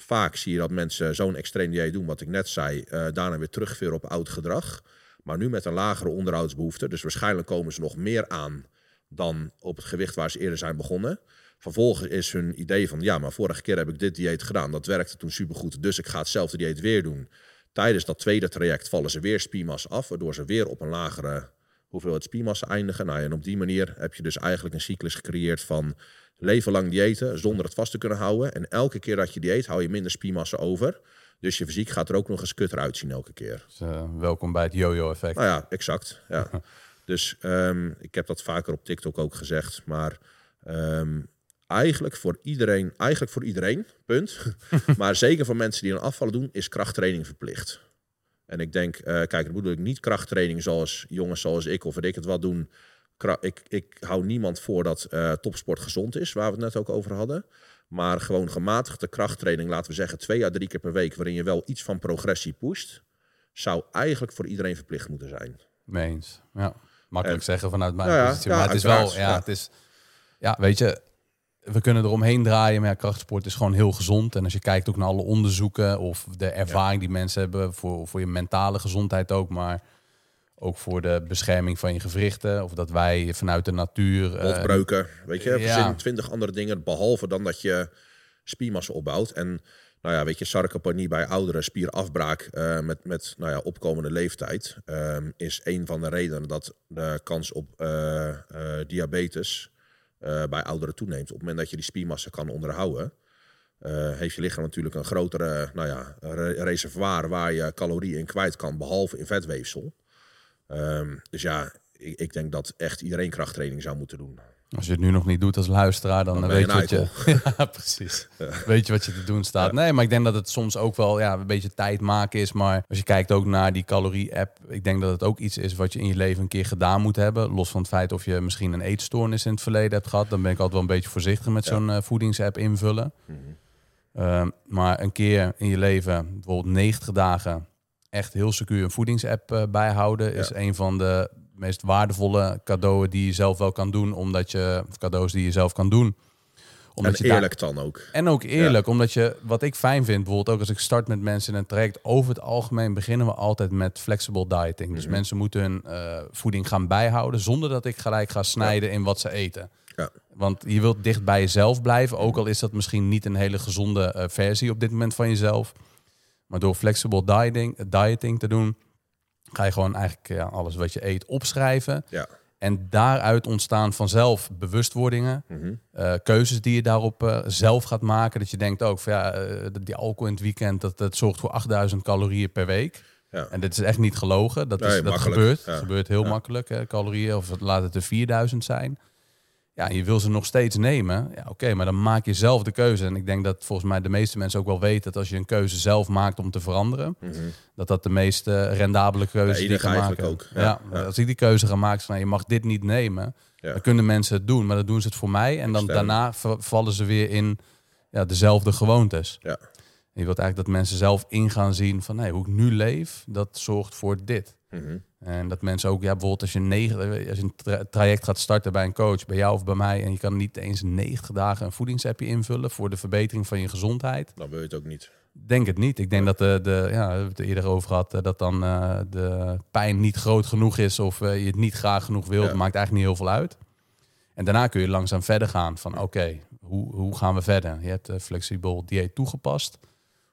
Speaker 1: vaak zie je dat mensen zo'n extreem dieet doen, wat ik net zei, uh, daarna weer terugveren op oud gedrag. Maar nu met een lagere onderhoudsbehoefte, dus waarschijnlijk komen ze nog meer aan dan op het gewicht waar ze eerder zijn begonnen. Vervolgens is hun idee van, ja, maar vorige keer heb ik dit dieet gedaan, dat werkte toen supergoed, dus ik ga hetzelfde dieet weer doen. Tijdens dat tweede traject vallen ze weer spiermassa af, waardoor ze weer op een lagere hoeveelheid spiermassa eindigen. Nou, en op die manier heb je dus eigenlijk een cyclus gecreëerd van leven lang diëten zonder het vast te kunnen houden. En elke keer dat je dieet, hou je minder spiermassa over. Dus je fysiek gaat er ook nog eens kutter uitzien elke keer.
Speaker 2: Dus, uh, welkom bij het yo-yo-effect.
Speaker 1: Nou ja, exact. Ja. dus um, ik heb dat vaker op TikTok ook gezegd. Maar um, eigenlijk voor iedereen, eigenlijk voor iedereen, punt. maar zeker voor mensen die een afvallen doen, is krachttraining verplicht. En ik denk, uh, kijk, dat bedoel ik niet krachttraining zoals jongens zoals ik of weet ik het wat doen. Ik, ik hou niemand voor dat uh, topsport gezond is, waar we het net ook over hadden. Maar gewoon gematigde krachttraining, laten we zeggen twee à drie keer per week, waarin je wel iets van progressie pusht, zou eigenlijk voor iedereen verplicht moeten zijn.
Speaker 2: Meens, ja. Makkelijk en, zeggen vanuit mijn nou ja, positie, ja, maar het is wel, ja, het is, ja, weet je, we kunnen eromheen draaien, maar ja, krachtsport is gewoon heel gezond. En als je kijkt ook naar alle onderzoeken of de ervaring die mensen hebben voor, voor je mentale gezondheid ook, maar ook voor de bescherming van je gewrichten. Of dat wij vanuit de natuur... eh,
Speaker 1: Botbreuken, weet je, er
Speaker 2: ja.
Speaker 1: zijn twintig andere dingen, behalve dan dat je spiermassa opbouwt. En nou ja, weet je, sarcopenie bij ouderen, spierafbraak eh, met, met nou ja, opkomende leeftijd, ehm, is een van de redenen dat de kans op eh, diabetes eh, bij ouderen toeneemt. Op het moment dat je die spiermassa kan onderhouden, eh, heeft je lichaam natuurlijk een grotere nou ja, re- reservoir waar je calorieën in kwijt kan, behalve in vetweefsel. Ehm, dus ja, ik, ik denk dat echt iedereen krachttraining zou moeten doen.
Speaker 2: Als je het nu nog niet doet als luisteraar, dan, weet je wat je... ja, precies. Weet je wat je te doen staat. Nee, maar ik denk dat het soms ook wel ja, een beetje tijd maken is. Maar als je kijkt ook naar die calorie-app, ik denk dat het ook iets is wat je in je leven een keer gedaan moet hebben. Los van het feit of je misschien een eetstoornis in het verleden hebt gehad. Dan ben ik altijd wel een beetje voorzichtig met
Speaker 1: Ja.
Speaker 2: zo'n eh, voedingsapp invullen. Ehm, maar een keer in je leven, bijvoorbeeld 90 dagen, echt heel secuur een voedingsapp eh, bijhouden, is een van de meest waardevolle cadeaus die je zelf wel kan doen, omdat je cadeaus die je zelf kan doen. Omdat
Speaker 1: en
Speaker 2: je daar-
Speaker 1: eerlijk dan ook.
Speaker 2: en ook eerlijk, omdat je, wat ik fijn vind, bijvoorbeeld ook als ik start met mensen in een traject, over het algemeen beginnen we altijd met flexible dieting. Dus mensen moeten hun eh, voeding gaan bijhouden, zonder dat ik gelijk ga snijden in wat ze eten.
Speaker 1: Ja.
Speaker 2: Want je wilt dicht bij jezelf blijven, ook al is dat misschien niet een hele gezonde eh, versie op dit moment van jezelf. Maar door flexible dieting, dieting te doen, ga je gewoon eigenlijk ja, alles wat je eet opschrijven.
Speaker 1: Ja.
Speaker 2: En daaruit ontstaan vanzelf bewustwordingen,
Speaker 1: Mhm.
Speaker 2: eh, keuzes die je daarop eh, zelf gaat maken. Dat je denkt ook van ja, eh, die alcohol in het weekend, dat, dat zorgt voor 8000 calorieën per week.
Speaker 1: Ja.
Speaker 2: En dit is echt niet gelogen. Dat, is, dat
Speaker 1: makkelijk.
Speaker 2: gebeurt.
Speaker 1: Ja.
Speaker 2: Gebeurt heel makkelijk, hè, calorieën. Of laat het er 4000 zijn. Ja, je wil ze nog steeds nemen. Ja, oké, maar dan maak je zelf de keuze. En ik denk dat volgens mij de meeste mensen ook wel weten dat als je een keuze zelf maakt om te veranderen, dat dat de meest rendabele keuze
Speaker 1: Ja,
Speaker 2: die je maken.
Speaker 1: ook. Ja,
Speaker 2: als ik die keuze ga maken van nou, je mag dit niet nemen, dan kunnen mensen het doen, maar dan doen ze het voor mij. En dan
Speaker 1: Stem.
Speaker 2: daarna vallen ze weer in ja, dezelfde gewoontes.
Speaker 1: Ja.
Speaker 2: En je wilt eigenlijk dat mensen zelf in gaan zien van nee, hoe ik nu leef, dat zorgt voor dit.
Speaker 1: Mhm.
Speaker 2: En dat mensen ook, ja, bijvoorbeeld als je, negen, als je een tra- traject gaat starten bij een coach, bij jou of bij mij, en je kan niet eens 90 dagen een voedingsappje invullen voor de verbetering van je gezondheid.
Speaker 1: Dan wil je het ook niet.
Speaker 2: Denk het niet. Ik denk dat de, de ja, we hebben het er eerder over gehad, eh, dat dan eh, de pijn niet groot genoeg is of eh, je het niet graag genoeg wilt.
Speaker 1: Ja.
Speaker 2: Maakt eigenlijk niet heel veel uit. En daarna kun je langzaam verder gaan van oké, hoe, hoe gaan we verder? Je hebt eh, flexibel dieet toegepast.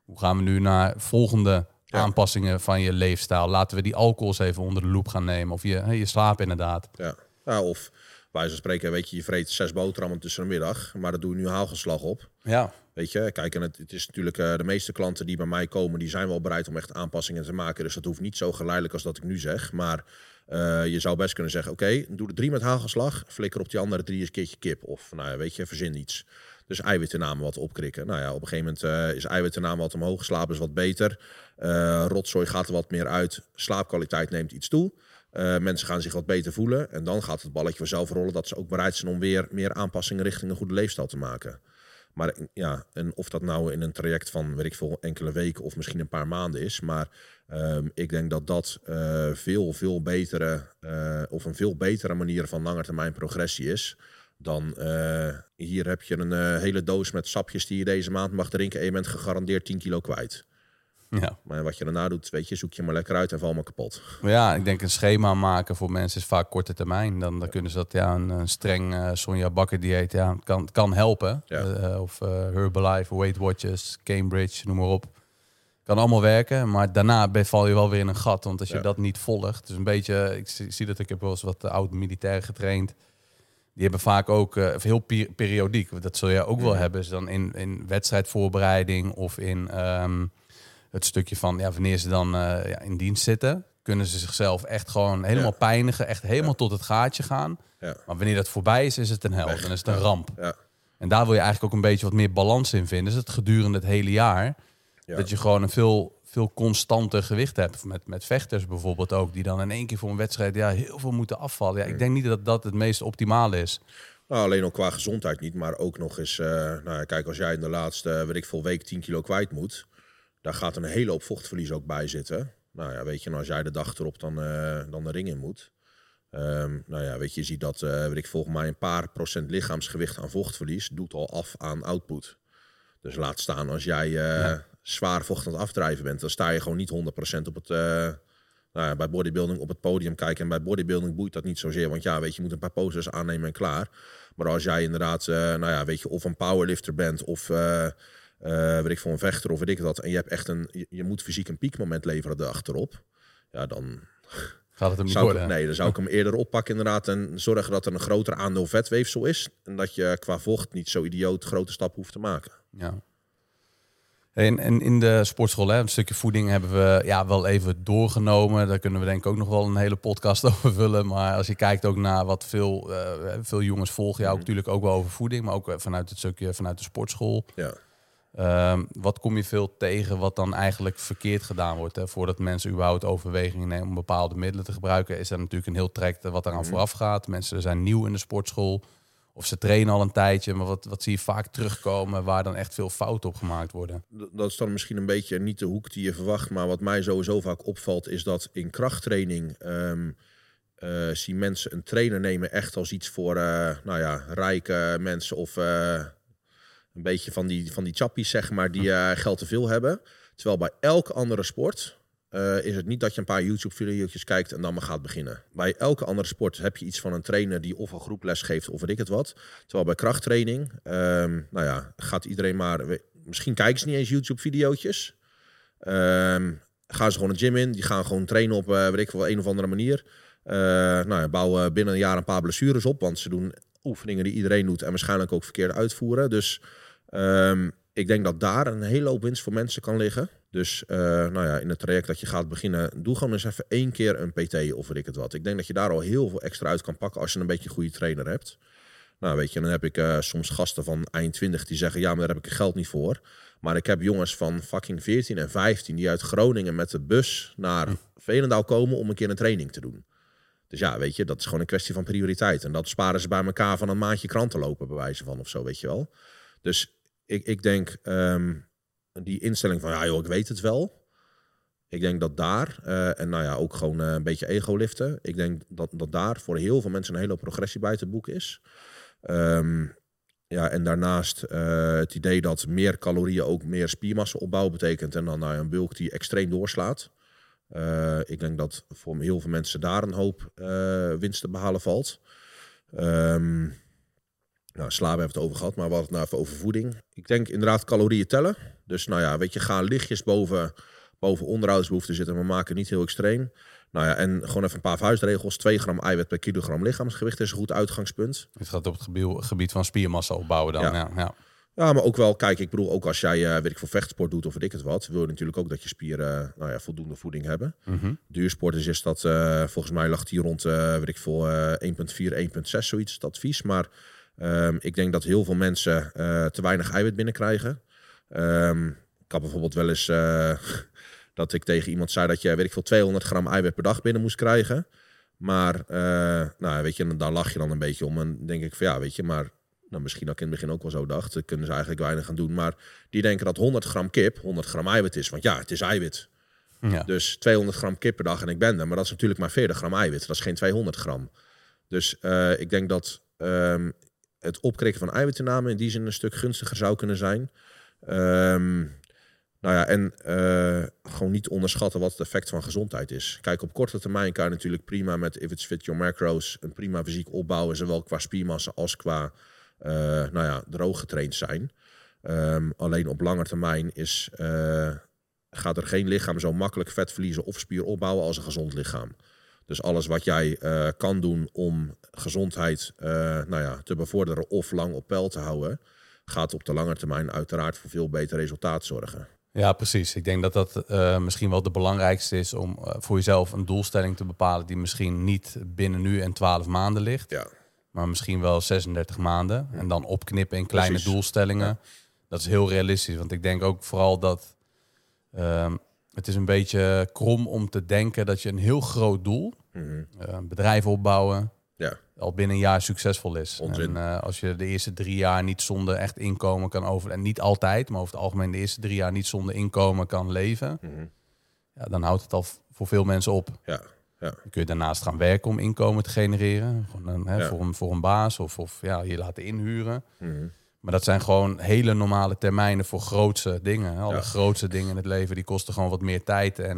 Speaker 2: Hoe gaan we nu naar volgende
Speaker 1: Ja.
Speaker 2: aanpassingen van je leefstijl? Laten we die alcohols even onder de loep gaan nemen. Of je, hè, je slaap inderdaad.
Speaker 1: Ja. ja of bij zo'n spreken, weet je, je vreet zes boterhammen tussen de middag, maar daar doe je nu haalgeslag op.
Speaker 2: Ja,
Speaker 1: Weet je, kijk, en het, het is natuurlijk eh, de meeste klanten die bij mij komen, die zijn wel bereid om echt aanpassingen te maken. Dus dat hoeft niet zo geleidelijk als dat ik nu zeg. Maar eh, je zou best kunnen zeggen, oké, doe er drie met haalgeslag, flikker op die andere drie eens een keertje kip. Of, nou ja, weet je, verzin iets. Dus eiwittennamen wat opkrikken. Nou ja, op een gegeven moment eh, is eiwittennamen wat omhoog, slaap is wat beter. Eh, rotzooi gaat er wat meer uit, slaapkwaliteit neemt iets toe. Eh, mensen gaan zich wat beter voelen. En dan gaat het balletje vanzelf rollen dat ze ook bereid zijn om weer meer aanpassingen richting een goede leefstijl te maken. Maar ja, en of dat nou in een traject van, weet ik veel, enkele weken of misschien een paar maanden is. Maar ehm, ik denk dat dat eh, veel, veel betere, eh, of een veel betere manier van langetermijn progressie is. Dan eh, hier heb je een hele doos met sapjes die je deze maand mag drinken en je bent gegarandeerd 10 kilo kwijt.
Speaker 2: Ja.
Speaker 1: Maar wat je daarna doet, weet je, zoek je maar lekker uit en val maar kapot.
Speaker 2: Ja, ik denk een schema maken voor mensen is vaak korte termijn. Dan, dan kunnen ze dat, ja, een, een streng eh, Sonja Bakker dieet, ja, kan, kan helpen.
Speaker 1: Ja.
Speaker 2: Eh, of eh, Herbalife, Weight Watchers, Cambridge, noem maar op. Kan allemaal werken, maar daarna val je wel weer in een gat. Want als je
Speaker 1: Ja.
Speaker 2: dat niet volgt, is een beetje, ik zie, zie dat ik heb wel eens wat eh, oud militair getraind. Die hebben vaak ook eh, heel peri- periodiek, dat zul jij ook wel hebben, is dan in, in wedstrijdvoorbereiding of in ehm, het stukje van ja, wanneer ze dan eh, ja, in dienst zitten, kunnen ze zichzelf echt gewoon helemaal
Speaker 1: Ja.
Speaker 2: pijnigen, echt helemaal tot het gaatje gaan.
Speaker 1: Ja.
Speaker 2: Maar wanneer dat voorbij is, is het een hel, dan is het een ramp.
Speaker 1: Ja.
Speaker 2: En daar wil je eigenlijk ook een beetje wat meer balans in vinden. Dus het gedurende het hele jaar,
Speaker 1: Ja.
Speaker 2: dat je gewoon een veel, veel constanter gewicht hebt. Met, met vechters bijvoorbeeld ook, die dan in één keer voor een wedstrijd ja, heel veel moeten afvallen. Ja, ik denk niet dat dat het meest optimale is.
Speaker 1: Nou, alleen al qua gezondheid niet, maar ook nog eens, eh, nou ja, kijk, als jij in de laatste, eh, weet ik veel, week 10 kilo kwijt moet, daar gaat een hele hoop vochtverlies ook bij zitten. Nou ja, weet je, en als jij de dag erop dan, eh, dan de ring in moet, Ehm, nou ja, weet je, je ziet dat, uh, weet ik, volgens mij een paar procent lichaamsgewicht aan vochtverlies doet al af aan output. Dus laat staan als jij uh, zwaar vocht aan het afdrijven bent, dan sta je gewoon niet 100% op het, nou ja, bij bodybuilding op het podium kijken. En bij bodybuilding boeit dat niet zozeer, want ja, weet je, je moet een paar poses aannemen en klaar. Maar als jij inderdaad, nou ja, weet je, of een powerlifter bent of weet ik voor een vechter of weet ik dat, en je hebt echt een, je, je moet fysiek een piekmoment leveren erachterop, ja, dan
Speaker 2: Gaat het hem niet
Speaker 1: zou ik-
Speaker 2: worden?
Speaker 1: nee, dan zou ik hem eerder oppakken inderdaad en zorgen dat er een groter aandeel vetweefsel is. En dat je qua vocht niet zo idioot grote stap hoeft te maken.
Speaker 2: Ja. En, en in de sportschool, hè, een stukje voeding hebben we ja, wel even doorgenomen. Daar kunnen we denk ik ook nog wel een hele podcast over vullen. Maar als je kijkt ook naar wat veel, eh, veel jongens volgen, ja, ook natuurlijk ook wel over voeding, maar ook eh, vanuit het stukje vanuit de sportschool.
Speaker 1: Ja.
Speaker 2: Ehm, wat kom je veel tegen wat dan eigenlijk verkeerd gedaan wordt? Hè? Voordat mensen überhaupt overwegingen nemen om bepaalde middelen te gebruiken, is er natuurlijk een heel traject wat eraan vooraf gaat. Mensen zijn nieuw in de sportschool of ze trainen al een tijdje, maar wat, wat zie je vaak terugkomen waar dan echt veel fouten op gemaakt worden?
Speaker 1: Dat is dan misschien een beetje niet de hoek die je verwacht. Maar wat mij sowieso vaak opvalt, is dat in krachttraining zien mensen een trainer nemen echt als iets voor eh, nou ja, rijke mensen of eh, een beetje van die, van die chappies, zeg maar, die eh, geld te veel hebben. Terwijl bij elke andere sport eh, is het niet dat je een paar YouTube-video's kijkt en dan maar gaat beginnen. Bij elke andere sport heb je iets van een trainer die of een groep les geeft of weet ik het wat. Terwijl bij krachttraining, ehm, nou ja, gaat iedereen maar... Misschien kijken ze niet eens YouTube-videootjes. Ehm, gaan ze gewoon een gym in. Die gaan gewoon trainen op, eh weet ik veel, een of andere manier. Nou ja, bouwen binnen een jaar een paar blessures op. Want ze doen oefeningen die iedereen doet en waarschijnlijk ook verkeerd uitvoeren. Dus ehm, ik denk dat daar een hele hoop winst voor mensen kan liggen. Dus eh, nou ja, in het traject dat je gaat beginnen, doe gewoon eens even één keer een PT of weet ik het wat. Ik denk dat je daar al heel veel extra uit kan pakken als je een beetje een goede trainer hebt. Nou weet je, dan heb ik eh, soms gasten van eind 20 die zeggen, ja, maar daar heb ik geld niet voor. Maar ik heb jongens van fucking 14 en 15 die uit Groningen met de bus naar Velendaal komen om een keer een training te doen. Dus ja, weet je, dat is gewoon een kwestie van prioriteit. En dat sparen ze bij elkaar van een maandje kranten lopen, bij wijze van of zo, weet je wel. Dus ik, ik denk, ehm, die instelling van, ja joh, ik weet het wel. Ik denk dat daar, eh, en nou ja, ook gewoon eh, een beetje ego liften. Ik denk dat, dat daar voor heel veel mensen een hele progressie bij te boeken is. Ehm, ja, en daarnaast eh, het idee dat meer calorieën ook meer spiermassa opbouwen betekent. En dan ja, een bulk die extreem doorslaat. Ik denk dat voor heel veel mensen daar een hoop winst te behalen valt. Ehm nou, slaap hebben we het over gehad, maar we hadden het nou even over voeding. Ik denk inderdaad calorieën tellen. Dus nou ja, weet je, ga lichtjes boven, boven onderhoudsbehoeften zitten, maar maken niet heel extreem. Nou ja, en gewoon even een paar vuistregels. 2 gram eiwit per kilogram lichaamsgewicht is een goed uitgangspunt.
Speaker 2: Het gaat op het gebied, gebied van spiermassa opbouwen dan.
Speaker 1: Ja.
Speaker 2: Ja. Ja,
Speaker 1: Ja, maar ook wel, kijk, ik bedoel, ook als jij, eh, weet ik veel, vechtsport doet of weet ik het wat, wil je natuurlijk ook dat je spieren, eh, nou ja, voldoende voeding hebben.
Speaker 2: Mhm.
Speaker 1: Duursporters is dat, eh, volgens mij lag die rond, weet ik veel, eh 1,4, 1,6, zoiets, het advies. Maar ehm, ik denk dat heel veel mensen eh, te weinig eiwit binnenkrijgen. Ehm, ik had bijvoorbeeld wel eens eh, dat ik tegen iemand zei dat je, weet ik veel, 200 gram eiwit per dag binnen moest krijgen. Maar, eh, nou, weet je, daar lach je dan een beetje om. En denk ik van, ja, weet je, maar nou, misschien dat ik in het begin ook wel zo dacht. Dat kunnen ze eigenlijk weinig aan doen. Maar die denken dat 100 gram kip 100 gram eiwit is. Want ja, het is eiwit.
Speaker 2: Ja.
Speaker 1: Dus 200 gram kip per dag en ik ben er. Maar dat is natuurlijk maar 40 gram eiwit. Dat is geen 200 gram. Dus ik denk dat ehm, het opkrikken van eiwitinname in die zin een stuk gunstiger zou kunnen zijn. Ehm, nou ja, en eh, gewoon niet onderschatten wat het effect van gezondheid is. Kijk, op korte termijn kan je natuurlijk prima met If It's Fit Your Macros een prima fysiek opbouwen, zowel qua spiermassa als qua eh, nou ja, droog getraind zijn. Ehm, alleen op lange termijn is, eh, gaat er geen lichaam zo makkelijk vet verliezen of spier opbouwen als een gezond lichaam. Dus alles wat jij eh, kan doen om gezondheid eh, nou ja, te bevorderen of lang op peil te houden, gaat op de lange termijn uiteraard voor veel beter resultaat zorgen.
Speaker 2: Ja, precies. Ik denk dat dat eh, misschien wel de belangrijkste is om voor jezelf een doelstelling te bepalen die misschien niet binnen nu en 12 maanden ligt,
Speaker 1: Ja,
Speaker 2: maar misschien wel 36 maanden. En dan opknippen in kleine
Speaker 1: Precies.
Speaker 2: doelstellingen.
Speaker 1: Ja.
Speaker 2: Dat is heel realistisch, want ik denk ook vooral dat ehm, het is een beetje krom om te denken dat je een heel groot doel,
Speaker 1: Mhm.
Speaker 2: eh, een bedrijf opbouwen,
Speaker 1: ja.
Speaker 2: al binnen een jaar succesvol is.
Speaker 1: Onzin.
Speaker 2: En eh, als je de eerste drie jaar niet zonder echt inkomen kan over... en niet altijd, maar over het algemeen de eerste drie jaar niet zonder inkomen kan leven...
Speaker 1: Mhm.
Speaker 2: Ja, dan houdt het al voor veel mensen op.
Speaker 1: ja. Ja.
Speaker 2: Dan kun je daarnaast gaan werken om inkomen te genereren. Gewoon hè,
Speaker 1: Ja.
Speaker 2: voor, een, voor een baas of, of ja, je laten inhuren.
Speaker 1: Mhm.
Speaker 2: Maar dat zijn gewoon hele normale termijnen voor grootse dingen. Alle
Speaker 1: Ja.
Speaker 2: grootste dingen in het leven, die kosten gewoon wat meer tijd. En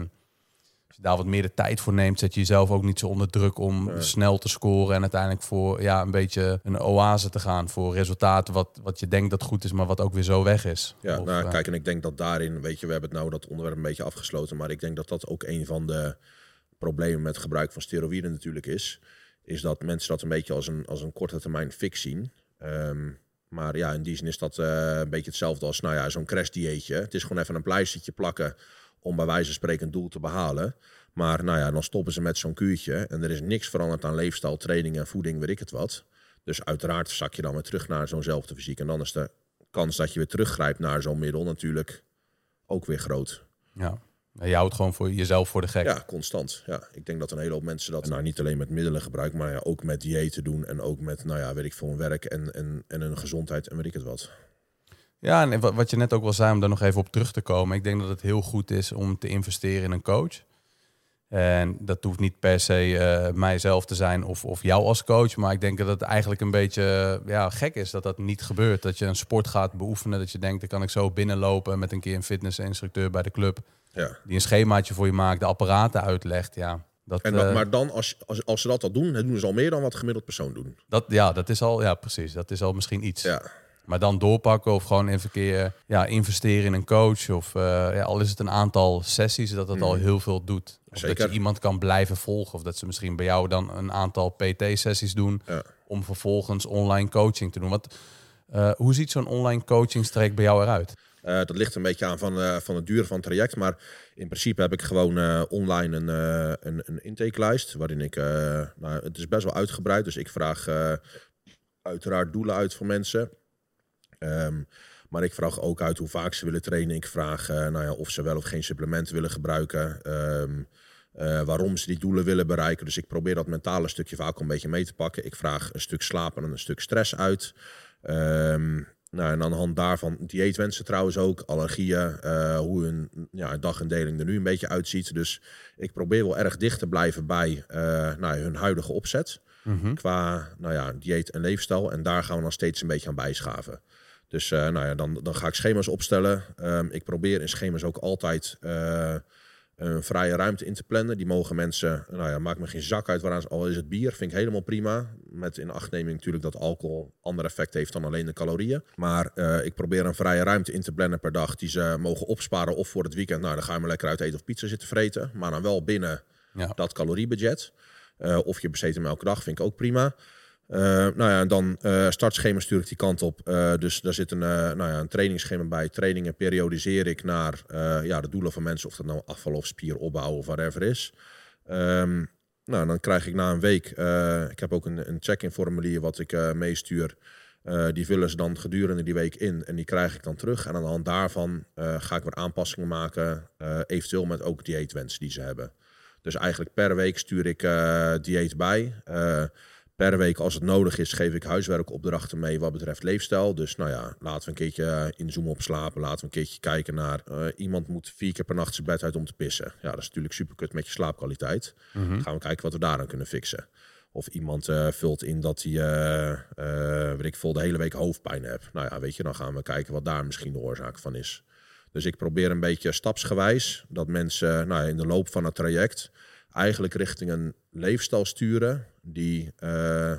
Speaker 2: als je daar wat meer de tijd voor neemt, zet je jezelf ook niet zo onder druk om
Speaker 1: Nee.
Speaker 2: snel te scoren. En uiteindelijk voor ja, een beetje een oase te gaan. Voor resultaten wat, wat je denkt dat goed is, maar wat ook weer zo weg is.
Speaker 1: Ja,
Speaker 2: Of,
Speaker 1: nou,
Speaker 2: eh,
Speaker 1: kijk, en ik denk dat daarin, weet je, we hebben het nou dat onderwerp een beetje afgesloten, maar ik denk dat dat ook een van de problemen met gebruik van steroïden natuurlijk is, is dat mensen dat een beetje als een, als een korte termijn fix zien. Ehm, maar ja, in die zin is dat eh, een beetje hetzelfde als, nou ja, zo'n crashdieetje. Het is gewoon even een pleistertje plakken om bij wijze van spreken een doel te behalen. Maar nou ja, dan stoppen ze met zo'n kuurtje en er is niks veranderd aan leefstijl, training en voeding, weet ik het wat. Dus uiteraard zak je dan weer terug naar zo'nzelfde fysiek. En dan is de kans dat je weer teruggrijpt naar zo'n middel natuurlijk ook weer groot.
Speaker 2: ja. Je houdt gewoon voor jezelf voor de gek.
Speaker 1: Ja, constant. Ja, ik denk dat een hele hoop mensen dat nou niet alleen met middelen gebruiken, maar ja, ook met diëten doen en ook met, nou ja, weet ik veel, een werk en, en, en een gezondheid en weet ik het wat.
Speaker 2: Ja, en wat- wat je net ook wel zei, om daar nog even op terug te komen. Ik denk dat het heel goed is om te investeren in een coach. En dat hoeft niet per se eh, mijzelf te zijn of, of jou als coach. Maar ik denk dat het eigenlijk een beetje eh, ja, gek is dat dat niet gebeurt. Dat je een sport gaat beoefenen. Dat je denkt, dan kan ik zo binnenlopen met een keer een fitnessinstructeur bij de club.
Speaker 1: Ja.
Speaker 2: Die een schemaatje voor je maakt, de apparaten uitlegt. Ja, dat,
Speaker 1: En dat,
Speaker 2: eh,
Speaker 1: maar dan, als, als, als ze dat al doen, dan doen ze al meer dan wat gemiddeld persoon doen.
Speaker 2: dat, ja, dat is al, ja, precies. Dat is al misschien iets.
Speaker 1: Ja,
Speaker 2: Maar dan doorpakken of gewoon even een keer ja, investeren in een coach. Of eh, ja, al is het een aantal sessies, dat het al
Speaker 1: Mhm.
Speaker 2: heel veel doet. Of dat je iemand kan blijven volgen. Of dat ze misschien bij jou dan een aantal PT-sessies doen.
Speaker 1: Ja.
Speaker 2: Om vervolgens online coaching te doen. Want eh, hoe ziet zo'n online coachingstraject bij jou eruit?
Speaker 1: Eh, dat ligt een beetje aan van, eh, van het duur van het traject. Maar in principe heb ik gewoon eh, online een, een, een intakelijst. Waarin ik, nou, het is best wel uitgebreid. Dus ik vraag uiteraard doelen uit voor mensen. Ehm, maar ik vraag ook uit hoe vaak ze willen trainen. Ik vraag nou ja, of ze wel of geen supplementen willen gebruiken. Ehm, eh, waarom ze die doelen willen bereiken. Dus ik probeer dat mentale stukje vaak een beetje mee te pakken. Ik vraag een stuk slaap en een stuk stress uit. Ehm, nou, en aan de hand daarvan dieetwensen trouwens ook, allergieën, eh, hoe hun ja, dagindeling er nu een beetje uitziet. Dus ik probeer wel erg dicht te blijven bij eh, nou, hun huidige opzet qua nou ja, dieet en leefstijl. En daar gaan we dan steeds een beetje aan bijschaven. Dus eh, nou ja, dan, dan ga ik schema's opstellen. Ehm, ik probeer in schema's ook altijd een vrije ruimte in te plannen. Die mogen mensen, nou ja, maakt me geen zak uit waaraan ze, al is het bier, vind ik helemaal prima. Met in achtneming natuurlijk dat alcohol ander effect heeft dan alleen de calorieën. Maar eh, ik probeer een vrije ruimte in te plannen per dag die ze mogen opsparen of voor het weekend. Nou, dan ga je maar lekker uit eten of pizza zitten vreten. Maar dan wel binnen
Speaker 2: Ja.
Speaker 1: dat caloriebudget. Eh, of je besteedt hem elke dag, vind ik ook prima. Eh, nou ja, en dan eh startschema stuur ik die kant op. Eh, dus daar zit een, nou ja, een trainingsschema bij. Trainingen periodiseer ik naar ja, de doelen van mensen. Of dat nou afval of spieropbouw of whatever is. Ehm, nou, dan krijg ik na een week... ik heb ook een, een check-in formulier wat ik meestuur. Die vullen ze dan gedurende die week in. En die krijg ik dan terug. En aan de hand daarvan ga ik weer aanpassingen maken. eventueel met ook dieetwensen die ze hebben. Dus eigenlijk per week stuur ik dieet bij. Per week, als het nodig is, geef ik huiswerkopdrachten mee wat betreft leefstijl. Dus nou ja, laten we een keertje eh, inzoomen op slapen. Laten we een keertje kijken naar... eh, iemand moet vier keer per nacht zijn bed uit om te pissen. Ja, dat is natuurlijk superkut met je slaapkwaliteit.
Speaker 2: Mhm.
Speaker 1: Gaan we kijken wat we daaraan kunnen fixen. Of iemand eh, vult in dat hij, eh, weet ik veel, de hele week hoofdpijn heeft. Nou ja, weet je, dan gaan we kijken wat daar misschien de oorzaak van is. Dus ik probeer een beetje stapsgewijs dat mensen nou, ja, in de loop van het traject eigenlijk richting een leefstijl sturen die, eh,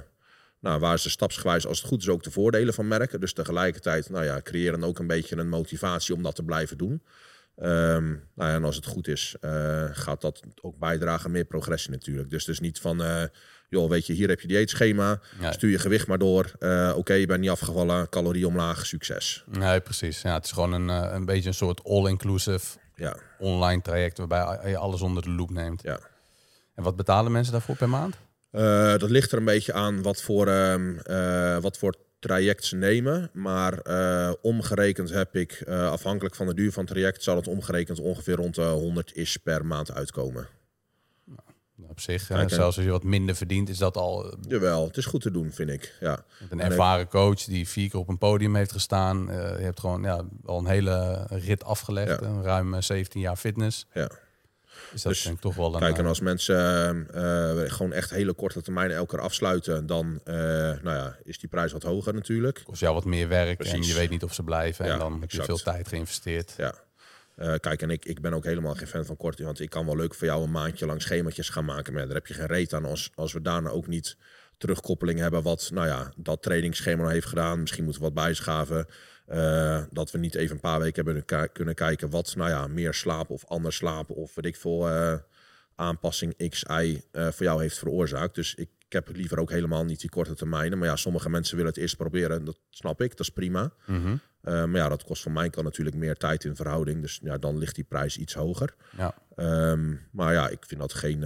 Speaker 1: nou, waar ze stapsgewijs als het goed is ook de voordelen van merken. Dus tegelijkertijd nou ja, creëren ook een beetje een motivatie om dat te blijven doen. Ehm, nou ja, en als het goed is, eh, gaat dat ook bijdragen aan meer progressie natuurlijk. Dus dus niet van, eh, joh, weet je, hier heb je dieetschema,
Speaker 2: Ja.
Speaker 1: stuur je gewicht maar door. Oké, je bent niet afgevallen, calorie omlaag, succes.
Speaker 2: Nee, precies. Ja, het is gewoon een, een beetje een soort all-inclusive
Speaker 1: Ja,
Speaker 2: online traject waarbij je alles onder de loep neemt.
Speaker 1: ja.
Speaker 2: En wat betalen mensen daarvoor per maand?
Speaker 1: Eh, dat ligt er een beetje aan wat voor, ehm, eh, wat voor traject ze nemen. Maar eh, omgerekend heb ik, afhankelijk van de duur van het traject, zal het omgerekend ongeveer rond de 100 is per maand uitkomen.
Speaker 2: Op zich,
Speaker 1: Kijk, en-
Speaker 2: zelfs als je wat minder verdient, is dat al
Speaker 1: Jawel, het is goed te doen, vind ik. Ja.
Speaker 2: met een
Speaker 1: En,
Speaker 2: ervaren coach die vier keer op een podium heeft gestaan. Je hebt gewoon ja, al een hele rit afgelegd.
Speaker 1: Ja.
Speaker 2: Een ruim eh, 17 jaar fitness.
Speaker 1: Ja.
Speaker 2: Is dat
Speaker 1: Dus,
Speaker 2: denk ik toch wel een...
Speaker 1: Kijk, en
Speaker 2: eh,
Speaker 1: als mensen eh, gewoon echt hele korte termijn elke keer afsluiten, dan eh, nou ja, is die prijs wat hoger natuurlijk.
Speaker 2: kost jou wat meer werk en je weet niet of ze blijven. en
Speaker 1: Ja,
Speaker 2: dan heb je
Speaker 1: exact.
Speaker 2: veel tijd geïnvesteerd.
Speaker 1: Ja. Eh, kijk, en ik, ik ben ook helemaal geen fan van korting. Want ik kan wel leuk voor jou een maandje lang schemaatjes gaan maken. Maar daar heb je geen reet aan als, als we daarna ook niet terugkoppeling hebben. Wat nou ja, dat trainingsschema nou heeft gedaan. Misschien moeten we wat bijschaven. Eh, dat we niet even een paar weken hebben kunnen kijken wat nou ja, meer slapen of anders slapen. Of weet ik veel eh, aanpassing X, Y eh, voor jou heeft veroorzaakt. Dus ik, ik heb liever ook helemaal niet die korte termijnen. Maar ja, sommige mensen willen het eerst proberen. Dat snap ik, dat is prima.
Speaker 2: Mhm.
Speaker 1: Maar ja, dat kost van mij kan natuurlijk meer tijd in verhouding. Dus ja, dan ligt die prijs iets hoger.
Speaker 2: Ja.
Speaker 1: Ehm, maar ja, ik vind dat geen.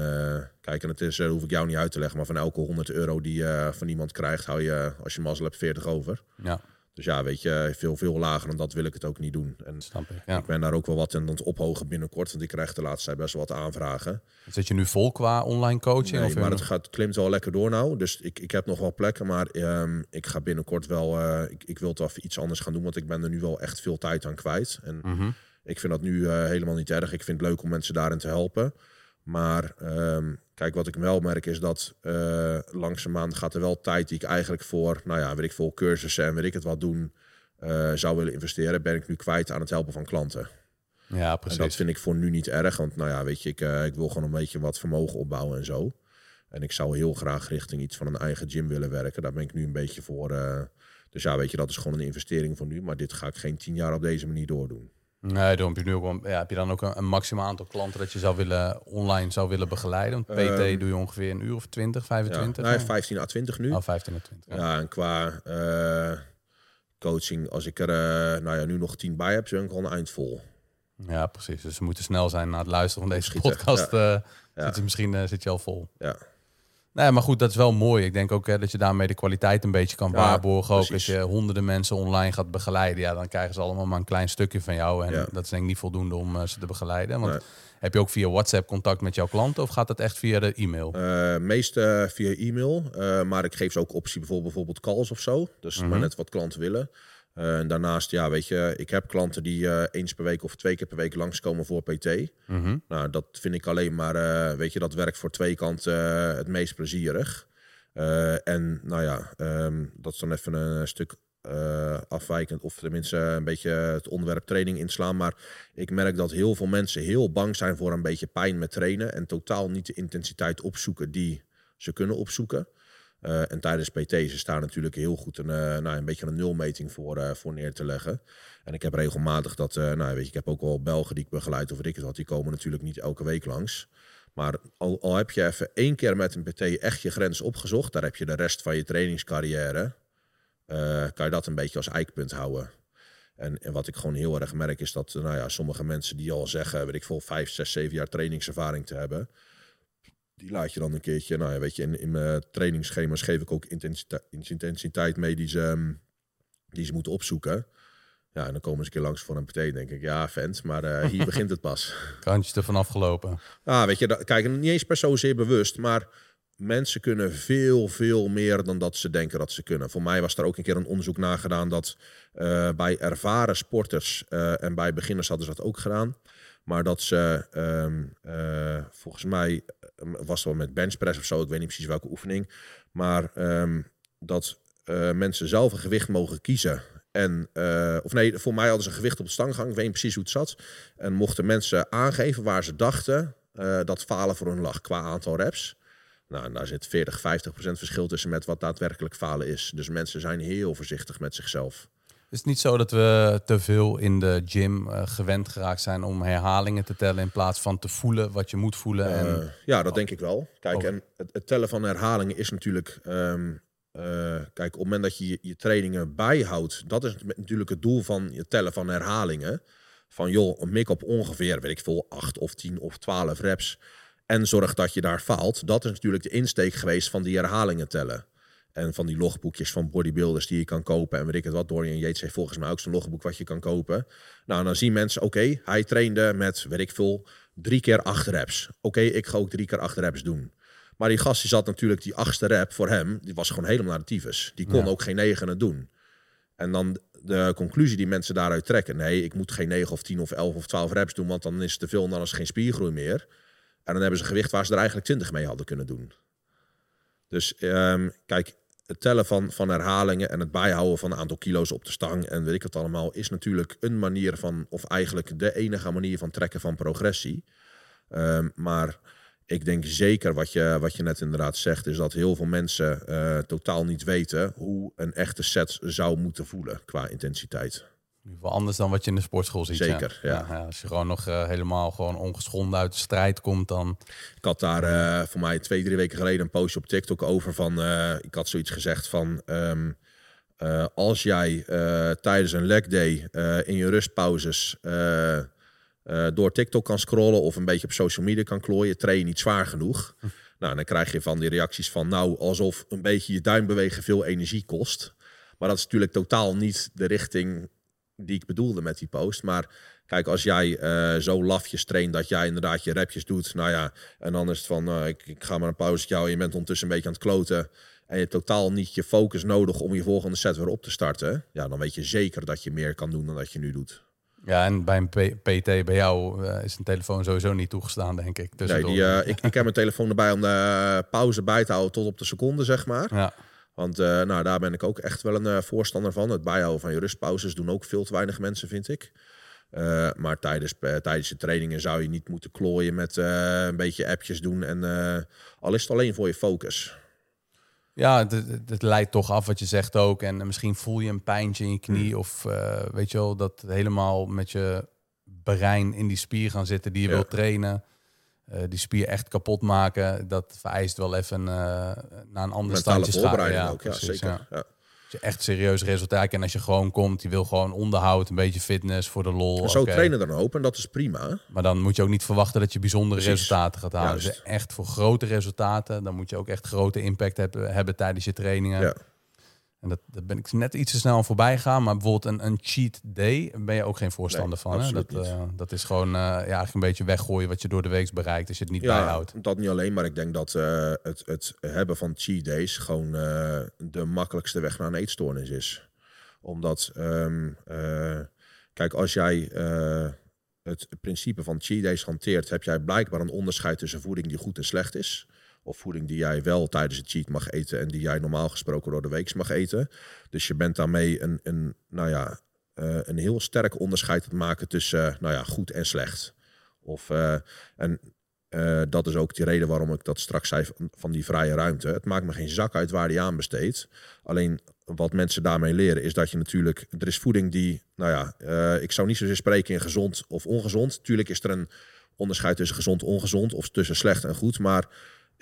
Speaker 1: kijk, en het is, hoef ik jou niet uit te leggen. Maar van elke 100 euro die je van iemand krijgt, hou je, als je mazzel hebt, 40 over.
Speaker 2: ja,
Speaker 1: Dus ja, weet je, veel, veel lager dan dat wil ik het ook niet doen. En
Speaker 2: snap ik. Ja.
Speaker 1: ik ben daar ook wel wat aan het ophogen binnenkort. Want ik krijg de laatste tijd best wel wat aanvragen.
Speaker 2: Zit je nu vol qua online coaching?
Speaker 1: Nee,
Speaker 2: of
Speaker 1: maar
Speaker 2: in-
Speaker 1: het gaat, klimt wel lekker door nou. Dus ik, ik heb nog wel plekken. Maar ehm, ik ga binnenkort wel. eh, ik, ik wil het wel iets anders gaan doen. Want ik ben er nu wel echt veel tijd aan kwijt. En
Speaker 2: Mhm.
Speaker 1: ik vind dat nu eh, helemaal niet erg. Ik vind het leuk om mensen daarin te helpen. Maar ehm, kijk, wat ik wel merk is dat eh langzaamaan gaat er wel tijd die ik eigenlijk voor, nou ja, weet ik veel, cursussen en weet ik het wat doen, eh, zou willen investeren, ben ik nu kwijt aan het helpen van klanten.
Speaker 2: Ja,
Speaker 1: En
Speaker 2: precies.
Speaker 1: dat vind ik voor nu niet erg, want nou ja, weet je, ik, eh, ik wil gewoon een beetje wat vermogen opbouwen en zo. En ik zou heel graag richting iets van een eigen gym willen werken. Daar ben ik nu een beetje voor. dus ja, weet je, dat is gewoon een investering voor nu. Maar dit ga ik geen tien jaar op deze manier doordoen.
Speaker 2: Nee, dan heb je nu ook wel, ja, heb je dan ook een, een maximaal aantal klanten dat je zou willen online zou willen begeleiden? Want PT
Speaker 1: Ehm,
Speaker 2: doe je ongeveer een uur of 20, 25?
Speaker 1: Ja, nee, 15 à 20 nu.
Speaker 2: Oh, 15 en 20. Ja.
Speaker 1: Ja, en qua eh, coaching, als ik er eh, nou ja, nu nog 10 bij heb, ben ik al een eind vol.
Speaker 2: Ja, precies. Dus we moeten snel zijn na het luisteren van deze podcast.
Speaker 1: Ja.
Speaker 2: zit je misschien zit je al vol.
Speaker 1: Ja.
Speaker 2: Nee, maar goed, dat is wel mooi. Ik denk ook hè, dat je daarmee de kwaliteit een beetje kan
Speaker 1: Ja,
Speaker 2: waarborgen. Ook als je honderden mensen online gaat begeleiden, ja, dan krijgen ze allemaal maar een klein stukje van jou. En
Speaker 1: Ja.
Speaker 2: dat is denk ik niet voldoende om eh, ze te begeleiden. Want
Speaker 1: Nee.
Speaker 2: heb je ook via WhatsApp contact met jouw klanten of gaat dat echt via de e-mail?
Speaker 1: Eh meest eh, via e-mail, maar ik geef ze ook optie bijvoorbeeld, bijvoorbeeld calls of zo. Dus
Speaker 2: Mhm.
Speaker 1: maar net wat klanten willen. Eh, en daarnaast, ja, weet je, ik heb klanten die eh, eens per week of twee keer per week langskomen voor PT.
Speaker 2: Mhm.
Speaker 1: Nou, dat vind ik alleen maar, eh, weet je, dat werkt voor twee kanten het meest plezierig. En nou ja, ehm, dat is dan even een stuk afwijkend, of tenminste een beetje het onderwerp training inslaan. Maar ik merk dat heel veel mensen heel bang zijn voor een beetje pijn met trainen en totaal niet de intensiteit opzoeken die ze kunnen opzoeken. Eh, en tijdens PT is daar natuurlijk heel goed een, eh, nou, een beetje een nulmeting voor, eh, voor neer te leggen. En ik heb regelmatig dat, nou weet je, ik heb ook wel Belgen die ik begeleid of weet ik het wat, die komen natuurlijk niet elke week langs. Maar al, heb je even één keer met een PT echt je grens opgezocht, daar heb je de rest van je trainingscarrière, kan je dat een beetje als eikpunt houden. En, en wat ik gewoon heel erg merk is dat nou ja, sommige mensen die al zeggen, weet ik veel, vijf, zes, zeven jaar trainingservaring te hebben, die laat je dan een keertje, nou ja, weet je, in, in mijn trainingsschema's geef ik ook intensiteit, intensiteit mee die ze, ehm, die ze moeten opzoeken. Ja, en dan komen ze een keer langs voor een PT, denk ik, ja, vent, maar eh, hier begint het pas.
Speaker 2: Kantje ervan afgelopen.
Speaker 1: Ah, weet je, dat, kijk, niet eens per zozeer bewust, maar mensen kunnen veel, veel meer dan dat ze denken dat ze kunnen. Voor mij was er ook een keer een onderzoek naar gedaan dat eh, bij ervaren sporters eh, en bij beginners hadden ze dat ook gedaan. Maar dat ze, ehm, eh, volgens mij was het wel met benchpress of zo, ik weet niet precies welke oefening. Maar ehm, dat eh, mensen zelf een gewicht mogen kiezen. En, eh, of nee, voor mij hadden ze een gewicht op de stanggang, ik weet niet precies hoe het zat. En mochten mensen aangeven waar ze dachten eh, dat falen voor hun lag qua aantal reps. Nou, daar zit 40, 50 procent verschil tussen met wat daadwerkelijk falen is. Dus mensen zijn heel voorzichtig met zichzelf.
Speaker 2: Is het niet zo dat we te veel in de gym eh, gewend geraakt zijn om herhalingen te tellen in plaats van te voelen wat je moet voelen? En,
Speaker 1: Eh, ja, dat denk ik wel. Kijk,
Speaker 2: Oh.
Speaker 1: en het, het tellen van herhalingen is natuurlijk. ehm, eh, kijk, op het moment dat je je, je trainingen bijhoudt, dat is natuurlijk het doel van je tellen van herhalingen. Van joh, een mik op ongeveer, weet ik veel, 8 of 10 of 12 reps. En zorg dat je daar faalt. Dat is natuurlijk de insteek geweest van die herhalingen tellen. En van die logboekjes van bodybuilders die je kan kopen. En weet ik het wat, Dorian Yates heeft volgens mij ook zo'n logboek wat je kan kopen. Nou, dan zien mensen, oké, hij trainde met, weet ik veel, drie keer acht reps. Oké, ik ga ook drie keer acht reps doen. Maar die gast die zat natuurlijk, die achtste rep voor hem, die was gewoon helemaal naar de tyfus. Die kon
Speaker 2: Ja.
Speaker 1: ook geen negenen doen. En dan de conclusie die mensen daaruit trekken. Nee, ik moet geen 9 of 10 of 11 of 12 reps doen, want dan is het te veel en dan is er geen spiergroei meer. En dan hebben ze gewicht waar ze er eigenlijk 20 mee hadden kunnen doen. Dus ehm, kijk, het tellen van, van herhalingen en het bijhouden van een aantal kilo's op de stang en weet ik het allemaal, is natuurlijk een manier van, of eigenlijk de enige manier van trekken van progressie. Ehm, maar ik denk zeker wat je, wat je net inderdaad zegt, is dat heel veel mensen eh, totaal niet weten hoe een echte set zou moeten voelen qua intensiteit.
Speaker 2: In ieder geval anders dan wat je in de sportschool ziet.
Speaker 1: Zeker, ja.
Speaker 2: ja. als je gewoon nog uh, helemaal gewoon ongeschonden uit de strijd komt, dan...
Speaker 1: Ik had daar uh, voor mij twee, drie weken geleden een postje op TikTok over van... ik had zoiets gezegd van... Um, als jij tijdens een leg day in je rustpauzes door TikTok kan scrollen of een beetje op social media kan klooien, train je niet zwaar genoeg. Hm. Nou, dan krijg je van die reacties van, nou, alsof een beetje je duim bewegen veel energie kost. Maar dat is natuurlijk totaal niet de richting die ik bedoelde met die post. Maar kijk, als jij uh, zo lafjes traint dat jij inderdaad je repjes doet, nou ja, en dan is het van, uh, ik, ik, ga maar een pauze jou, je bent ondertussen een beetje aan het kloten. En je hebt totaal niet je focus nodig om je volgende set weer op te starten. Ja, dan weet je zeker dat je meer kan doen dan dat je nu doet.
Speaker 2: Ja, en bij een PT bij jou uh, is een telefoon sowieso niet toegestaan, denk ik.
Speaker 1: Nee, die, ik, ik heb mijn telefoon erbij om de pauze bij te houden tot op de seconde, zeg maar. Ja. Want uh, nou, daar ben ik ook echt wel een voorstander van. Het bijhouden van je rustpauzes doen ook veel te weinig mensen, vind ik. maar tijdens, tijdens de trainingen zou je niet moeten klooien met een beetje appjes doen. En al is het alleen voor je focus.
Speaker 2: Ja, het, het, leidt toch af wat je zegt ook. En misschien voel je een pijntje in je knie. Hmm. Of weet je wel, dat helemaal met je brein in die spier gaan zitten die je ja. wilt trainen. Uh, die spier echt kapot maken. Dat vereist wel even uh, naar een ander standje
Speaker 1: gaan. Ja, ook, ja, precies, zeker. Ja
Speaker 2: je echt serieus resultaat. En als je gewoon komt, je wil gewoon onderhoud, een beetje fitness voor de lol.
Speaker 1: zo trainen dan open en dat is prima.
Speaker 2: Maar dan moet je ook niet verwachten dat je bijzondere resultaten gaat halen. Dus echt voor grote resultaten, dan moet je ook echt grote impact hebben, hebben tijdens je trainingen. Ja. En dat, dat ben ik net iets te snel voorbij gaan. Maar bijvoorbeeld een, een cheat day ben je ook geen voorstander van. Hè? Dat, uh, dat is gewoon uh, ja, eigenlijk een beetje weggooien wat je door de week bereikt als je het niet ja, bijhoudt.
Speaker 1: Dat niet alleen, maar ik denk dat uh, het, het hebben van cheat days gewoon de makkelijkste weg naar een eetstoornis is. Omdat, um, kijk, als jij het principe van cheat days hanteert, heb jij blijkbaar een onderscheid tussen voeding die goed en slecht is of voeding die jij wel tijdens het cheat mag eten en die jij normaal gesproken door de week mag eten. Dus je bent daarmee een, een, nou ja, uh, een heel sterk onderscheid te maken tussen uh, nou ja, goed en slecht. Of, uh, en dat is ook de reden waarom ik dat straks zei van die vrije ruimte. Het maakt me geen zak uit waar die aan besteedt. Alleen wat mensen daarmee leren is dat je natuurlijk... Er is voeding die, nou ja, ik zou niet zozeer spreken in gezond of ongezond. Tuurlijk is er een onderscheid tussen gezond en ongezond of tussen slecht en goed. Maar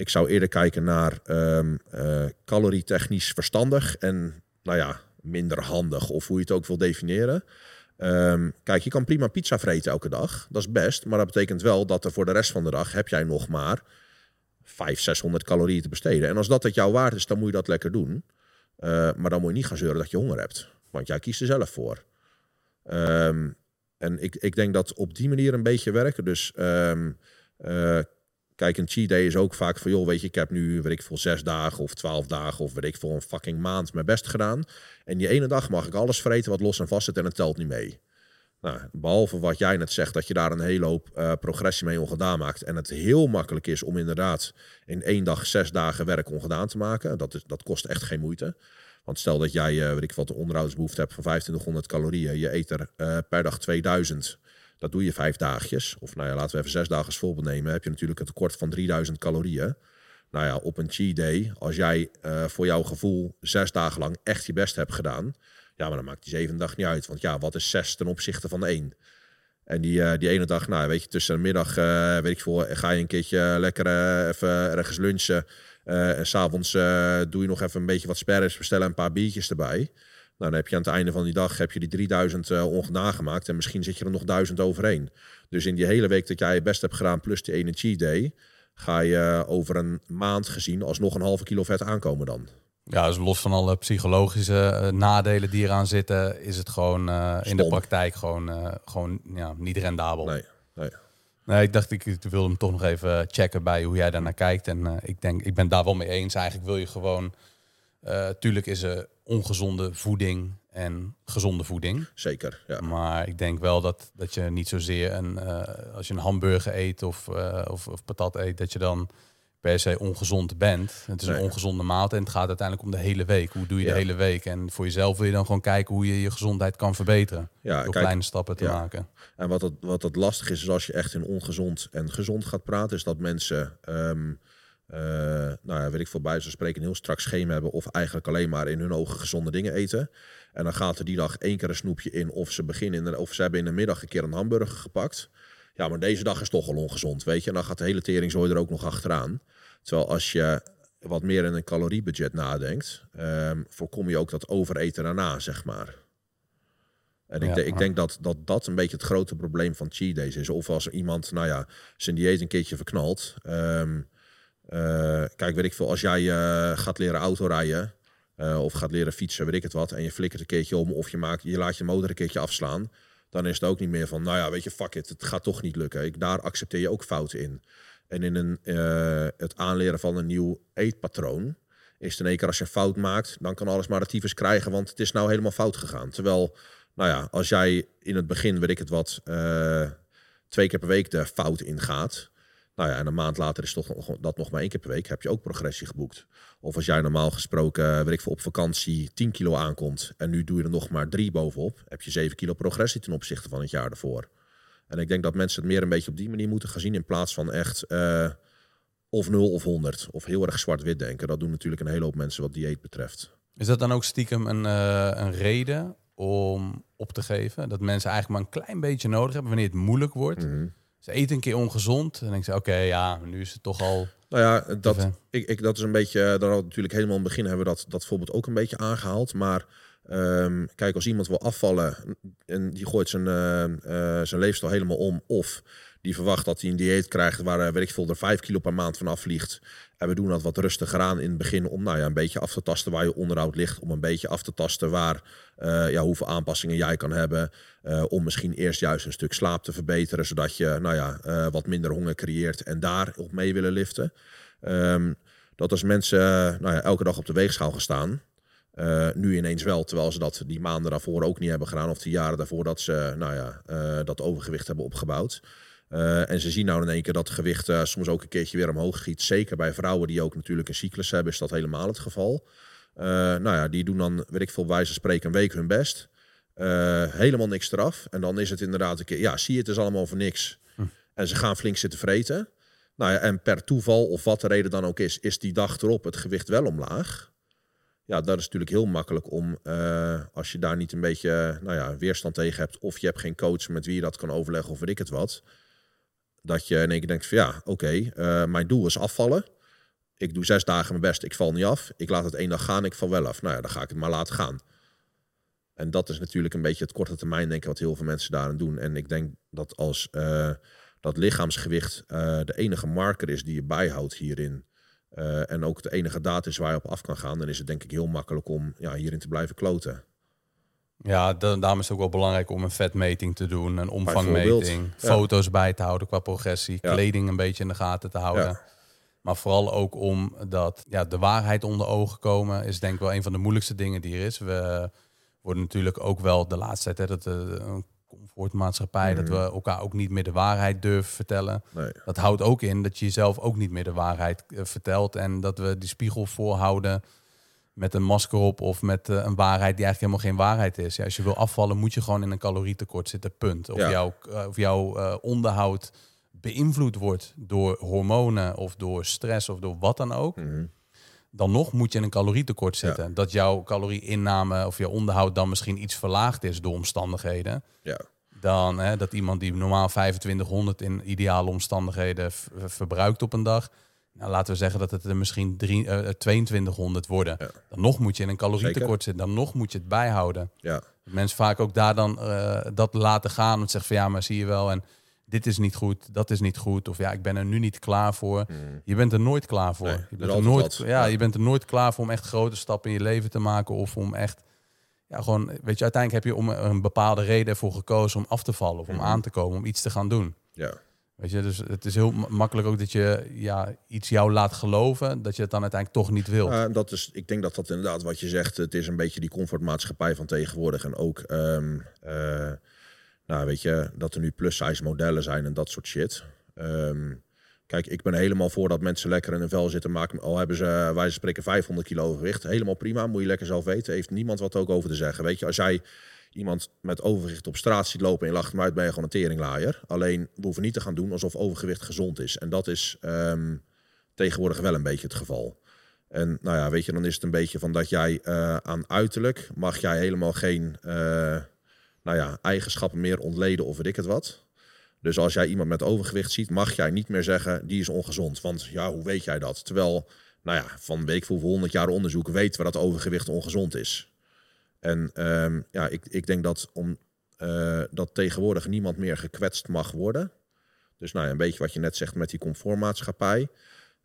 Speaker 1: ik zou eerder kijken naar um, uh, calorietechnisch verstandig en nou ja, minder handig of hoe je het ook wil definiëren. Um, kijk, je kan prima pizza vreten elke dag. Dat is best. Maar dat betekent wel dat er voor de rest van de dag heb jij nog maar 500, 600 calorieën te besteden. En als dat het jouw waard is, dan moet je dat lekker doen. Uh, maar dan moet je niet gaan zeuren dat je honger hebt. Want jij kiest er zelf voor. Um, en ik, ik denk dat op die manier een beetje werken. Dus uh, Kijk, een cheat day is ook vaak van, joh, weet je, ik heb nu, weet ik veel, zes dagen of twaalf dagen of weet ik veel, een fucking maand mijn best gedaan. En die ene dag mag ik alles vreten wat los en vast zit en het telt niet mee. Nou, behalve wat jij net zegt, dat je daar een hele hoop uh, progressie mee ongedaan maakt. En het heel makkelijk is om inderdaad in één dag zes dagen werk ongedaan te maken. Dat, is, dat kost echt geen moeite. Want stel dat jij, uh, weet ik wat, een onderhoudsbehoefte hebt van 2500 calorieën. Je eet er uh, per dag 2000. Dat doe je vijf dagjes. Of nou ja, laten we even zes dagen voorbeeld nemen. Heb je natuurlijk een tekort van 3000 calorieën. Nou ja, op een cheat day, als jij uh, voor jouw gevoel zes dagen lang echt je best hebt gedaan. Ja, maar dan maakt die zeven dag niet uit. Want ja, wat is zes ten opzichte van één? En die, uh, die ene dag, nou weet je, tussen de middag, uh, weet ik veel, ga je een keertje lekker even ergens lunchen. en s'avonds doe je nog even een beetje wat sperres, bestellen een paar biertjes erbij. Nou, dan heb je aan het einde van die dag heb je die 3000 uh, ongedaan gemaakt. En misschien zit je er nog 1000 overheen. Dus in die hele week dat jij je best hebt gedaan, plus die energy day, ga je uh, over een maand gezien alsnog een halve kilo vet aankomen dan.
Speaker 2: Ja, dus los van alle psychologische uh, nadelen die eraan zitten, is het gewoon uh, in de praktijk gewoon, uh, gewoon ja, niet rendabel.
Speaker 1: Nee, nee.
Speaker 2: Nee, ik dacht, ik wilde hem toch nog even checken bij hoe jij daarnaar kijkt. En ik denk, ik ben daar wel mee eens. Eigenlijk wil je gewoon, tuurlijk is er ongezonde voeding en gezonde voeding.
Speaker 1: Zeker, ja.
Speaker 2: Maar ik denk wel dat, dat je niet zozeer een, eh, als je een hamburger eet of, uh, of, of patat eet, dat je dan per se ongezond bent. Het is een ongezonde maaltijd en het gaat uiteindelijk om de hele week. Hoe doe je de hele week? En voor jezelf wil je dan gewoon kijken hoe je je gezondheid kan verbeteren. Ja, door kleine stappen te maken.
Speaker 1: En wat het, wat het lastig is, is als je echt in ongezond en gezond gaat praten, is dat mensen... Um, uh, nou ja, weet ik veel, bij ze spreken een heel strak schema hebben of eigenlijk alleen maar in hun ogen gezonde dingen eten. En dan gaat er die dag één keer een snoepje in of ze beginnen in de, of ze hebben in de middag een keer een hamburger gepakt. Ja, maar deze dag is toch al ongezond, weet je. En dan gaat de hele teringzooi er ook nog achteraan. Terwijl als je wat meer in een caloriebudget nadenkt, um, voorkom je ook dat overeten daarna, zeg maar. En ik, ik, denk dat, dat dat een beetje het grote probleem van cheat days is. Of als iemand, nou ja, zijn dieet een keertje verknalt. Um, kijk, weet ik veel, als jij uh, gaat leren autorijden uh, of gaat leren fietsen, weet ik het wat, en je flikkert een keertje om of je, maakt, je laat je motor een keertje afslaan, dan is het ook niet meer van, nou ja, weet je, fuck it, het gaat toch niet lukken. Ik, daar accepteer je ook fouten in. En in een, het aanleren van een nieuw eetpatroon is het in keer als je fout maakt, dan kan alles maar tyfus krijgen, want het is nou helemaal fout gegaan. Terwijl, nou ja, als jij in het begin, weet ik het wat, twee keer per week de fout ingaat, nou ja, en een maand later is toch dat nog maar één keer per week, heb je ook progressie geboekt. Of als jij normaal gesproken, weet ik veel, op vakantie 10 kilo aankomt en nu doe je er nog maar drie bovenop, heb je 7 kilo progressie ten opzichte van het jaar ervoor. En ik denk dat mensen het meer een beetje op die manier moeten gaan zien in plaats van echt uh, of 0 of 100 of heel erg zwart-wit denken. Dat doen natuurlijk een hele hoop mensen wat dieet betreft.
Speaker 2: Is dat dan ook stiekem een, uh, een reden om op te geven? Dat mensen eigenlijk maar een klein beetje nodig hebben wanneer het moeilijk wordt? Mm -hmm. Ze eten een keer ongezond en denk ze, oké, ja, nu is het toch al...
Speaker 1: Nou ja, dat, ik, ik, dat is een beetje, daar natuurlijk helemaal in het begin hebben we dat, dat voorbeeld ook een beetje aangehaald. Maar Um, kijk, als iemand wil afvallen en die gooit zijn, uh, uh, zijn leefstijl helemaal om, of die verwacht dat hij een dieet krijgt waar, weet ik veel, er 5 kilo per maand van afvliegt. En we doen dat wat rustiger aan in het begin om nou ja, een beetje af te tasten waar je onderhoud ligt. Om een beetje af te tasten waar, ja, hoeveel aanpassingen jij kan hebben. om misschien eerst juist een stuk slaap te verbeteren, zodat je nou ja, wat minder honger creëert en daar op mee willen liften. Um, dat als mensen nou ja, elke dag op de weegschaal gaan staan, nu ineens wel, terwijl ze dat die maanden daarvoor ook niet hebben gedaan. Of die jaren daarvoor dat ze nou ja, dat overgewicht hebben opgebouwd. En ze zien nou in één keer dat het gewicht soms ook een keertje weer omhoog giet. Zeker bij vrouwen die ook natuurlijk een cyclus hebben, is dat helemaal het geval. Nou ja, die doen dan, weet ik veel, wijze spreken een week hun best. helemaal niks eraf. En dan is het inderdaad een keer, ja, zie je het is allemaal voor niks. Hm. En ze gaan flink zitten vreten. Nou ja, en per toeval, of wat de reden dan ook is, is die dag erop het gewicht wel omlaag ja, dat is natuurlijk heel makkelijk om, uh, als je daar niet een beetje nou ja, weerstand tegen hebt, of je hebt geen coach met wie je dat kan overleggen, of weet ik het wat, dat je in één keer denkt van ja, oké, okay, uh, mijn doel is afvallen. Ik doe zes dagen mijn best, ik val niet af. Ik laat het één dag gaan, ik val wel af. Nou ja, dan ga ik het maar laten gaan. En dat is natuurlijk een beetje het korte termijn denken wat heel veel mensen daarin doen. En ik denk dat als uh, dat lichaamsgewicht de enige marker is die je bijhoudt hierin, uh, en ook de enige data is waar je op af kan gaan, dan is het denk ik heel makkelijk om ja, hierin te blijven kloten.
Speaker 2: Ja, daarom is het ook wel belangrijk om een vetmeting te doen, een omvangmeting, foto's bij te houden qua progressie, kleding een beetje in de gaten te houden. Ja. Maar vooral ook om dat ja, de waarheid onder ogen komen, is denk ik wel een van de moeilijkste dingen die er is. We worden natuurlijk ook wel de laatste tijd, hè, dat uh, comfortmaatschappij, dat mhm. we elkaar ook niet meer de waarheid durven vertellen. Nee. Dat houdt ook in dat je jezelf ook niet meer de waarheid uh, vertelt en dat we die spiegel voorhouden met een masker op of met uh, een waarheid die eigenlijk helemaal geen waarheid is. Ja, als je wil afvallen, moet je gewoon in een calorietekort zitten, punt. Of, ja. jouw, uh, of jouw onderhoud beïnvloed wordt door hormonen of door stress of door wat dan ook. Mm dan nog moet je in een calorietekort zitten. Dat jouw calorieinname of je onderhoud dan misschien iets verlaagd is door omstandigheden. Ja. Dan hè, dat iemand die normaal 2500 in ideale omstandigheden verbruikt op een dag. Nou, laten we zeggen dat het er misschien drie, uh, 2200 worden. Dan nog moet je in een calorietekort zitten. Dan nog moet je het bijhouden. Ja. Mensen vaak ook daar dan uh, dat laten gaan. Want zeggen van ja, maar zie je wel. En dit is niet goed, dat is niet goed. Of ja, ik ben er nu niet klaar voor. Hmm. Je bent er nooit klaar voor. je, bent er nooit, ja, je bent er nooit klaar voor om echt grote stappen in je leven te maken. Of om echt, ja, gewoon, weet je, uiteindelijk heb je om een bepaalde reden ervoor gekozen om af te vallen. Of om hmm. aan te komen, om iets te gaan doen. Ja. Weet je, dus het is heel makkelijk ook dat je ja, iets jou laat geloven, dat je het dan uiteindelijk toch niet wilt.
Speaker 1: Uh, dat is, ik denk dat dat inderdaad wat je zegt, het is een beetje die comfortmaatschappij van tegenwoordig. En ook, um, uh, nou weet je, dat er nu plus-size modellen zijn en dat soort shit. Um, kijk, ik ben helemaal voor dat mensen lekker in een vel zitten maken. Al hebben ze, wij spreken 500 kilo overwicht. Helemaal prima, moet je lekker zelf weten. Heeft niemand wat ook over te zeggen. Weet je, als jij iemand met overgewicht op straat ziet lopen en lacht hem uit, ben je gewoon een teringlaaier. Alleen, we hoeven niet te gaan doen alsof overgewicht gezond is. En dat is um, tegenwoordig wel een beetje het geval. En nou ja, weet je, dan is het een beetje van dat jij uh, aan uiterlijk mag jij helemaal geen uh, nou ja, eigenschappen meer ontleden of weet ik het wat. Dus als jij iemand met overgewicht ziet, mag jij niet meer zeggen die is ongezond. Want ja, hoe weet jij dat? Terwijl, nou ja, van week voor 100 jaar onderzoek weten we dat overgewicht ongezond is. En um, ja, ik, ik denk dat, om, uh, dat tegenwoordig niemand meer gekwetst mag worden. Dus nou ja, een beetje wat je net zegt met die comfortmaatschappij.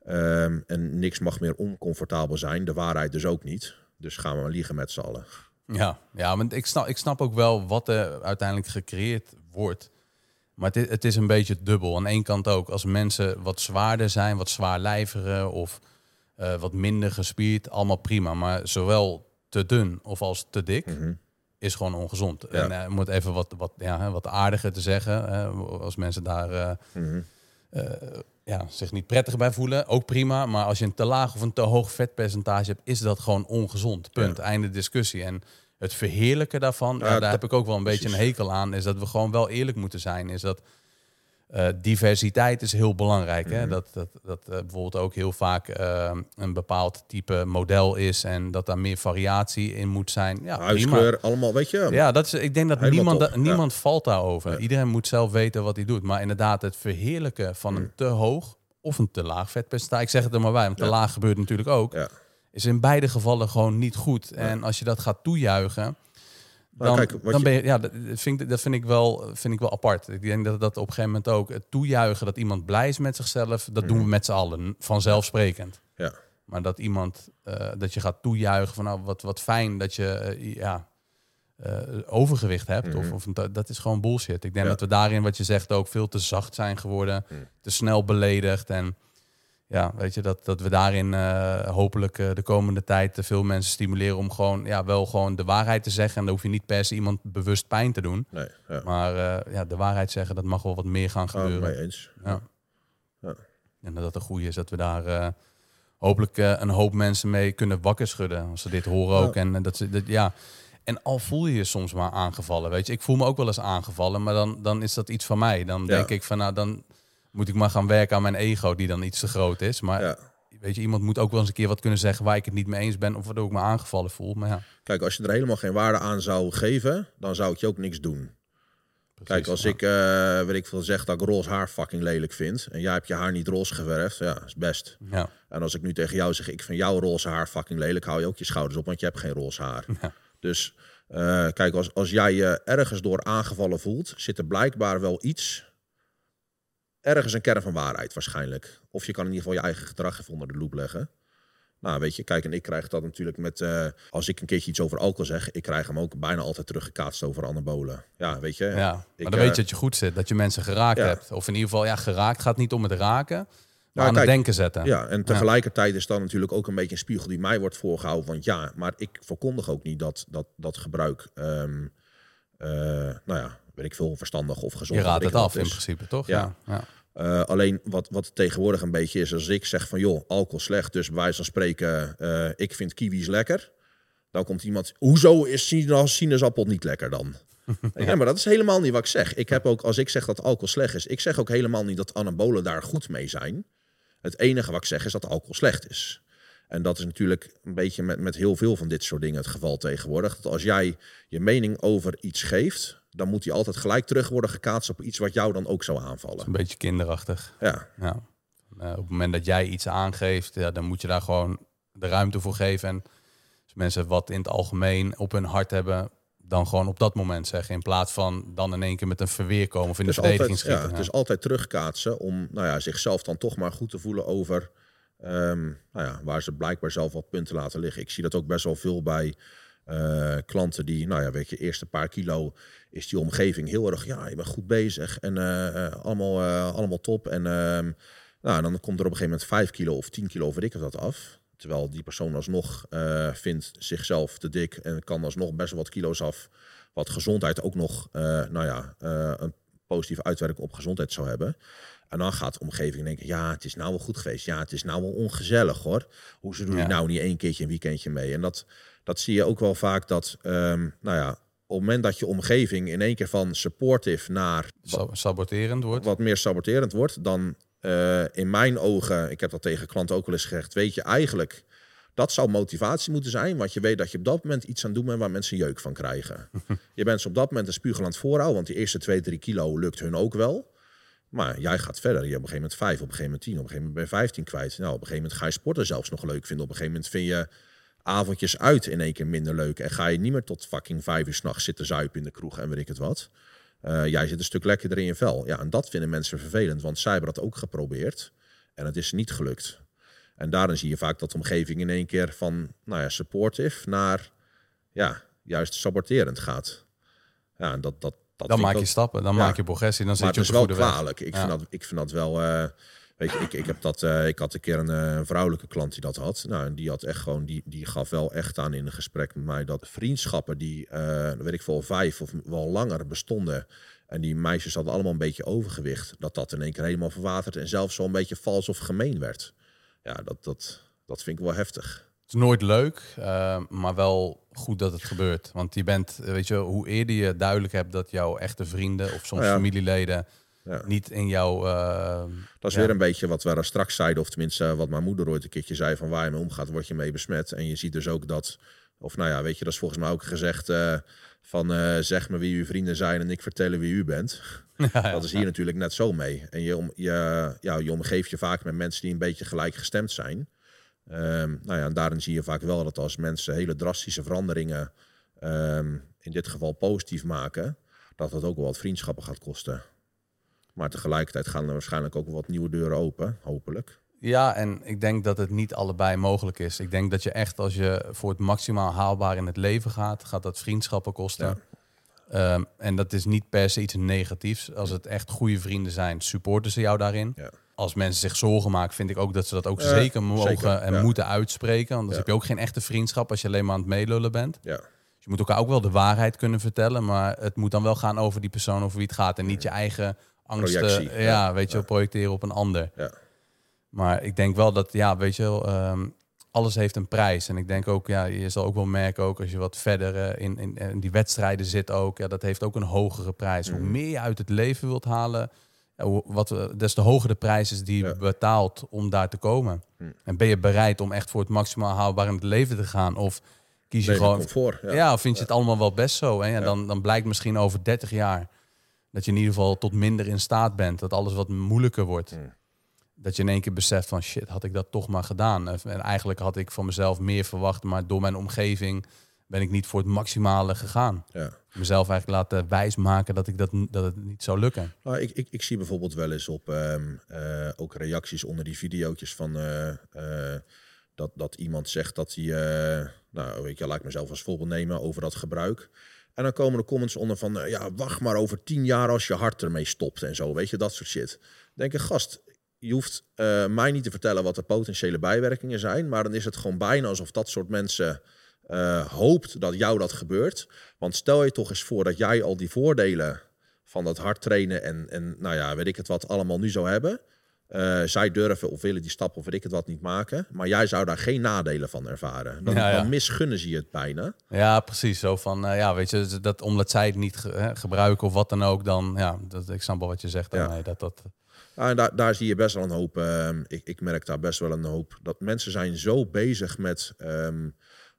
Speaker 1: Um, en niks mag meer oncomfortabel zijn. De waarheid dus ook niet. Dus gaan we maar liegen met z'n allen.
Speaker 2: Ja, ja want ik snap, ik snap ook wel wat er uiteindelijk gecreëerd wordt. Maar het is, het is een beetje dubbel. Aan één kant ook, als mensen wat zwaarder zijn, wat zwaarlijviger of uh, wat minder gespierd, allemaal prima. Maar zowel te dun of als te dik, mm -hmm. is gewoon ongezond. Ja. En uh, moet even wat, wat, ja, wat aardiger te zeggen, uh, als mensen daar mm -hmm. Ja, zich niet prettig bij voelen, ook prima. Maar als je een te laag of een te hoog vetpercentage hebt, is dat gewoon ongezond. Punt. Ja. Einde discussie. En het verheerlijken daarvan, ja, daar heb ik ook wel een beetje een hekel aan, is dat we gewoon wel eerlijk moeten zijn. Is dat uh, diversiteit is heel belangrijk. Hè? Mm -hmm. Dat, dat, dat uh, bijvoorbeeld ook heel vaak uh, een bepaald type model is en dat daar meer variatie in moet zijn. Ja,
Speaker 1: Huiskleur, allemaal, weet je.
Speaker 2: Ja, dat is, ik denk dat niemand, da, niemand ja. valt daarover. Ja. Iedereen moet zelf weten wat hij doet. Maar inderdaad, het verheerlijken van mm. een te hoog of een te laag vetpercentage, ik zeg het er maar bij, want te laag gebeurt natuurlijk ook, is in beide gevallen gewoon niet goed. En als je dat gaat toejuichen dan, kijk, dan ben je, ja, dat vind, ik, dat vind ik wel, vind ik wel apart. Ik denk dat dat op een gegeven moment ook het toejuichen dat iemand blij is met zichzelf, dat doen we met z'n allen, vanzelfsprekend.
Speaker 1: Ja.
Speaker 2: Maar dat iemand, uh, dat je gaat toejuichen van nou, wat, wat fijn dat je uh, ja, uh, overgewicht hebt. Mm. Of, of, dat is gewoon bullshit. Ik denk ja. dat we daarin, wat je zegt, ook veel te zacht zijn geworden, mm. te snel beledigd en ja, weet je, dat, dat we daarin uh, hopelijk uh, de komende tijd veel mensen stimuleren om gewoon, ja, wel gewoon de waarheid te zeggen. En dan hoef je niet per se iemand bewust pijn te doen.
Speaker 1: Nee, ja.
Speaker 2: Maar uh, ja, de waarheid zeggen, dat mag wel wat meer gaan gebeuren.
Speaker 1: Oh, mee eens.
Speaker 2: Ja. ja. En dat het goed is dat we daar hopelijk een hoop mensen mee kunnen wakker schudden. Als ze dit horen ook. En dat ze, dat, ja. En al voel je je soms maar aangevallen, weet je. Ik voel me ook wel eens aangevallen, maar dan, dan is dat iets van mij. Dan denk ik van, nou, dan moet ik maar gaan werken aan mijn ego, die dan iets te groot is. Maar ja. weet je, iemand moet ook wel eens een keer wat kunnen zeggen waar ik het niet mee eens ben of waardoor ik me aangevallen voel. Maar ja.
Speaker 1: Kijk, als je er helemaal geen waarde aan zou geven, dan zou ik je ook niks doen. Precies, Kijk, als ja. ik, uh, weet ik veel, zeg dat ik roze haar fucking lelijk vind en jij hebt je haar niet roze geverfd, ja, is best.
Speaker 2: Ja.
Speaker 1: En als ik nu tegen jou zeg, ik vind jouw roze haar fucking lelijk, hou je ook je schouders op, want je hebt geen roze haar.
Speaker 2: Ja.
Speaker 1: Dus uh, kijk, als, als jij je ergens door aangevallen voelt, zit er blijkbaar wel iets ergens een kern van waarheid waarschijnlijk. Of je kan in ieder geval je eigen gedrag even onder de loep leggen. Nou, weet je, kijk, en ik krijg dat natuurlijk met... Uh, als ik een keertje iets over alcohol zeg... ik krijg hem ook bijna altijd teruggekaatst over anabolen. Ja, weet je.
Speaker 2: Ja, maar ik, dan uh, weet je dat je goed zit. Dat je mensen geraakt ja. hebt. Of in ieder geval, ja, geraakt gaat niet om het raken... maar nou, aan kijk, het denken zetten.
Speaker 1: Ja, en tegelijkertijd is dan natuurlijk ook een beetje een spiegel... die mij wordt voorgehouden. Want ja, maar ik verkondig ook niet dat, dat, dat gebruik... Um, uh, nou ja, weet ik veel, verstandig of gezond.
Speaker 2: Je raadt het af is. in principe, toch?
Speaker 1: Ja.
Speaker 2: ja.
Speaker 1: Uh, alleen wat, wat tegenwoordig een beetje is, als ik zeg van joh, alcohol slecht, dus bij wijze van spreken, uh, ik vind kiwis lekker. Dan komt iemand, hoezo is sinaasappel niet lekker dan? ja. ja, maar dat is helemaal niet wat ik zeg. Ik heb ook, als ik zeg dat alcohol slecht is, ik zeg ook helemaal niet dat anabolen daar goed mee zijn. Het enige wat ik zeg is dat alcohol slecht is. En dat is natuurlijk een beetje met, met heel veel van dit soort dingen het geval tegenwoordig. Dat als jij je mening over iets geeft, dan moet die altijd gelijk terug worden gekaatst op iets wat jou dan ook zou aanvallen.
Speaker 2: een beetje kinderachtig.
Speaker 1: Ja.
Speaker 2: ja. Uh, op het moment dat jij iets aangeeft, ja, dan moet je daar gewoon de ruimte voor geven. En als mensen wat in het algemeen op hun hart hebben, dan gewoon op dat moment zeggen. In plaats van dan in één keer met een verweer komen of in dus de verdediging
Speaker 1: altijd, schieten. Ja, ja. Dus altijd terugkaatsen om nou ja, zichzelf dan toch maar goed te voelen over um, nou ja, waar ze blijkbaar zelf wat punten laten liggen. Ik zie dat ook best wel veel bij eh, klanten die, nou ja, weet je, eerste paar kilo is die omgeving heel erg, ja, je bent goed bezig en eh, eh, allemaal, eh, allemaal top. En ehm, nou, dan komt er op een gegeven moment 5 kilo of 10 kilo, weet ik wat af. Terwijl die persoon alsnog vindt zichzelf te dik en kan alsnog best wel wat kilo's af. Wat gezondheid ook nog, nou ja, een positieve uitwerking op gezondheid zou hebben. En dan gaat de omgeving denken, ja, het is nou wel goed geweest. Ja, het is nou wel ongezellig hoor. Hoe ze doen
Speaker 2: Ja.
Speaker 1: nou niet één keertje een weekendje mee. En dat, dat zie je ook wel vaak dat, ehm, nou ja, op het moment dat je omgeving in één keer van supportive naar
Speaker 2: Sa- saboterend wordt.
Speaker 1: wat meer saboterend wordt, dan eh, in mijn ogen, ik heb dat tegen klanten ook wel eens gezegd, weet je eigenlijk, dat zou motivatie moeten zijn, want je weet dat je op dat moment iets aan het doen bent waar mensen jeuk van krijgen. je bent ze op dat moment een spuugel aan het voorhouden, want die eerste 2, 3 kilo lukt hun ook wel. Maar jij gaat verder. Je hebt op een gegeven moment 5, op een gegeven moment 10, op een gegeven moment ben je 15 kwijt. Nou, op een gegeven moment ga je sporten zelfs nog leuk vinden. Op een gegeven moment vind je avondjes uit in één keer minder leuk. En ga je niet meer tot fucking vijf uur s'nachts zitten zuipen in de kroeg en weet ik het wat. Eh, jij zit een stuk lekkerder in je vel. Ja, en dat vinden mensen vervelend, want zij hebben dat ook geprobeerd. En het is niet gelukt. En daarin zie je vaak dat de omgeving in één keer van nou ja, supportive naar ja, juist saboterend gaat. Ja, en dat, dat, dat
Speaker 2: dan maak je stappen, dan
Speaker 1: Ja.
Speaker 2: maak je progressie, dan zit je op de
Speaker 1: wel
Speaker 2: goede weg.
Speaker 1: kwalijk. Ik,
Speaker 2: Ja.
Speaker 1: vind dat, ik vind dat wel. eh, weet je, ik, ik, heb dat, eh, ik had een keer een eh, vrouwelijke klant die dat had. Nou, en die had echt gewoon, die, die gaf wel echt aan in een gesprek met mij dat vriendschappen die, eh, weet ik veel, vijf of wel langer bestonden. En die meisjes hadden allemaal een beetje overgewicht. Dat dat in één keer helemaal verwaterd en zelfs zo een beetje vals of gemeen werd. Ja, dat, dat, dat vind ik wel heftig.
Speaker 2: Het is nooit leuk, maar wel goed dat het gebeurt. Want je bent, weet je, hoe eerder je duidelijk hebt dat jouw echte vrienden of soms
Speaker 1: Nou ja.
Speaker 2: familieleden
Speaker 1: Ja.
Speaker 2: niet in jouw. eh,
Speaker 1: Dat is
Speaker 2: Ja.
Speaker 1: weer een beetje wat we daar straks zeiden, of tenminste eh, wat mijn moeder ooit een keertje zei: van waar je mee omgaat, word je mee besmet. En je ziet dus ook dat, of nou ja, weet je, dat is volgens mij ook gezegd eh, van eh, zeg me wie uw vrienden zijn en ik vertellen wie u bent. Dat is hier natuurlijk net zo mee. En je, om, je, ja, je omgeeft je vaak met mensen die een beetje gelijkgestemd zijn. Ehm, nou ja, en daarin zie je vaak wel dat als mensen hele drastische veranderingen, ehm, in dit geval positief maken, dat dat ook wel wat vriendschappen gaat kosten. Maar tegelijkertijd gaan er waarschijnlijk ook wat nieuwe deuren open, hopelijk.
Speaker 2: Ja, en ik denk dat het niet allebei mogelijk is. Ik denk dat je echt, als je voor het maximaal haalbaar in het leven gaat, gaat dat vriendschappen kosten.
Speaker 1: Ja.
Speaker 2: Ehm, en dat is niet per se iets negatiefs. Als het echt goede vrienden zijn, supporten ze jou daarin.
Speaker 1: Ja.
Speaker 2: Als mensen zich zorgen maken, vind ik ook dat ze dat ook zeker mogen
Speaker 1: zeker,
Speaker 2: en moeten uitspreken. Anders heb je ook geen echte vriendschap als je alleen maar aan het meelullen bent.
Speaker 1: Ja,
Speaker 2: Dus je moet elkaar ook wel de waarheid kunnen vertellen, maar het moet dan wel gaan over die persoon over wie het gaat en niet je eigen angsten,
Speaker 1: Projectie,
Speaker 2: ja,
Speaker 1: ja.
Speaker 2: weet je, wel, projecteren op een ander.
Speaker 1: ja.
Speaker 2: Maar ik denk wel dat, ja, weet je wel, ehm, alles heeft een prijs. En ik denk ook, ja, je zal ook wel merken, ook als je wat verder eh, in, in, in die wedstrijden zit ook, ja, dat heeft ook een hogere prijs. Hoe meer je uit het leven wilt halen, ja, wat, we- des te hoger de prijs is die je
Speaker 1: Ja.
Speaker 2: betaalt om daar te komen.
Speaker 1: Mhm.
Speaker 2: En ben je bereid om echt voor het maximaal haalbaar in het leven te gaan? Of kies je gewoon
Speaker 1: comfort. Ja.
Speaker 2: ja, of vind je het allemaal wel best zo? Hè? Ja. dan, dan blijkt misschien over 30 jaar dat je in ieder geval tot minder in staat bent. Dat alles wat moeilijker wordt.
Speaker 1: Hmm.
Speaker 2: Dat je in één keer beseft van shit, had ik dat toch maar gedaan. En eigenlijk had ik van mezelf meer verwacht, maar door mijn omgeving ben ik niet voor het maximale gegaan.
Speaker 1: Ja.
Speaker 2: Mezelf eigenlijk laten wijsmaken dat, ik dat, dat het niet zou lukken.
Speaker 1: Nou, ik, ik, ik zie bijvoorbeeld wel eens op ehm, eh, ook reacties onder die videootjes van eh, eh, dat, dat iemand zegt dat hij, nou weet je, laat ik mezelf als voorbeeld nemen over dat gebruik. En dan komen de comments onder van, eh, ja, wacht maar over tien jaar als je hart ermee stopt en zo, weet je, dat soort shit. Denk ik, gast, je hoeft eh, mij niet te vertellen wat de potentiële bijwerkingen zijn, maar dan is het gewoon bijna alsof dat soort mensen eh, hoopt dat jou dat gebeurt. Want stel je toch eens voor dat jij al die voordelen van dat hard trainen en, en nou ja, weet ik het wat, allemaal nu zou hebben. Eh, zij durven of willen die stap of weet ik het wat niet maken. Maar jij zou daar geen nadelen van ervaren. Dan,
Speaker 2: Ja, ja.
Speaker 1: dan misgunnen ze je het bijna.
Speaker 2: Ja, precies. Zo van, eh, ja, weet je, dat omdat zij het niet ge- gebruiken of wat dan ook, dan, ja, dat, ik snap wel wat je zegt.
Speaker 1: Ja.
Speaker 2: daarmee, dat, dat,
Speaker 1: Ja, en daar, daar zie je best wel een hoop. ehm, ik, ik merk daar best wel een hoop. Dat mensen zijn zo bezig met. ehm,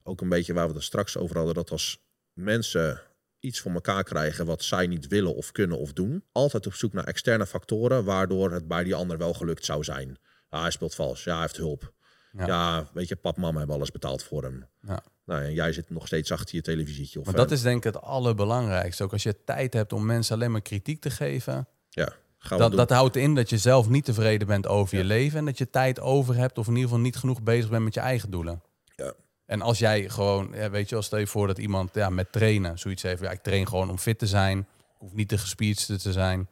Speaker 1: ook een beetje waar we het straks over hadden. Dat als mensen iets voor elkaar krijgen wat zij niet willen of kunnen of doen. Altijd op zoek naar externe factoren. Waardoor het bij die ander wel gelukt zou zijn. Ja, hij speelt vals. Ja, hij heeft hulp.
Speaker 2: Ja.
Speaker 1: Ja, weet je, pap, mama hebben alles betaald voor hem.
Speaker 2: Ja.
Speaker 1: Nou, en jij zit nog steeds achter je televisietje. Of,
Speaker 2: Maar
Speaker 1: eh,
Speaker 2: dat is denk ik het allerbelangrijkste. Ook als je tijd hebt om mensen alleen maar kritiek te geven.
Speaker 1: ja,
Speaker 2: Dat, dat houdt in dat je zelf niet tevreden bent over je leven. En dat je tijd over hebt of in ieder geval niet genoeg bezig bent met je eigen doelen. En als jij gewoon, ja, weet je, als stel je voor dat iemand ja, met trainen zoiets heeft, ja, ik train gewoon om fit te zijn, ik hoef niet de gespierdste te zijn,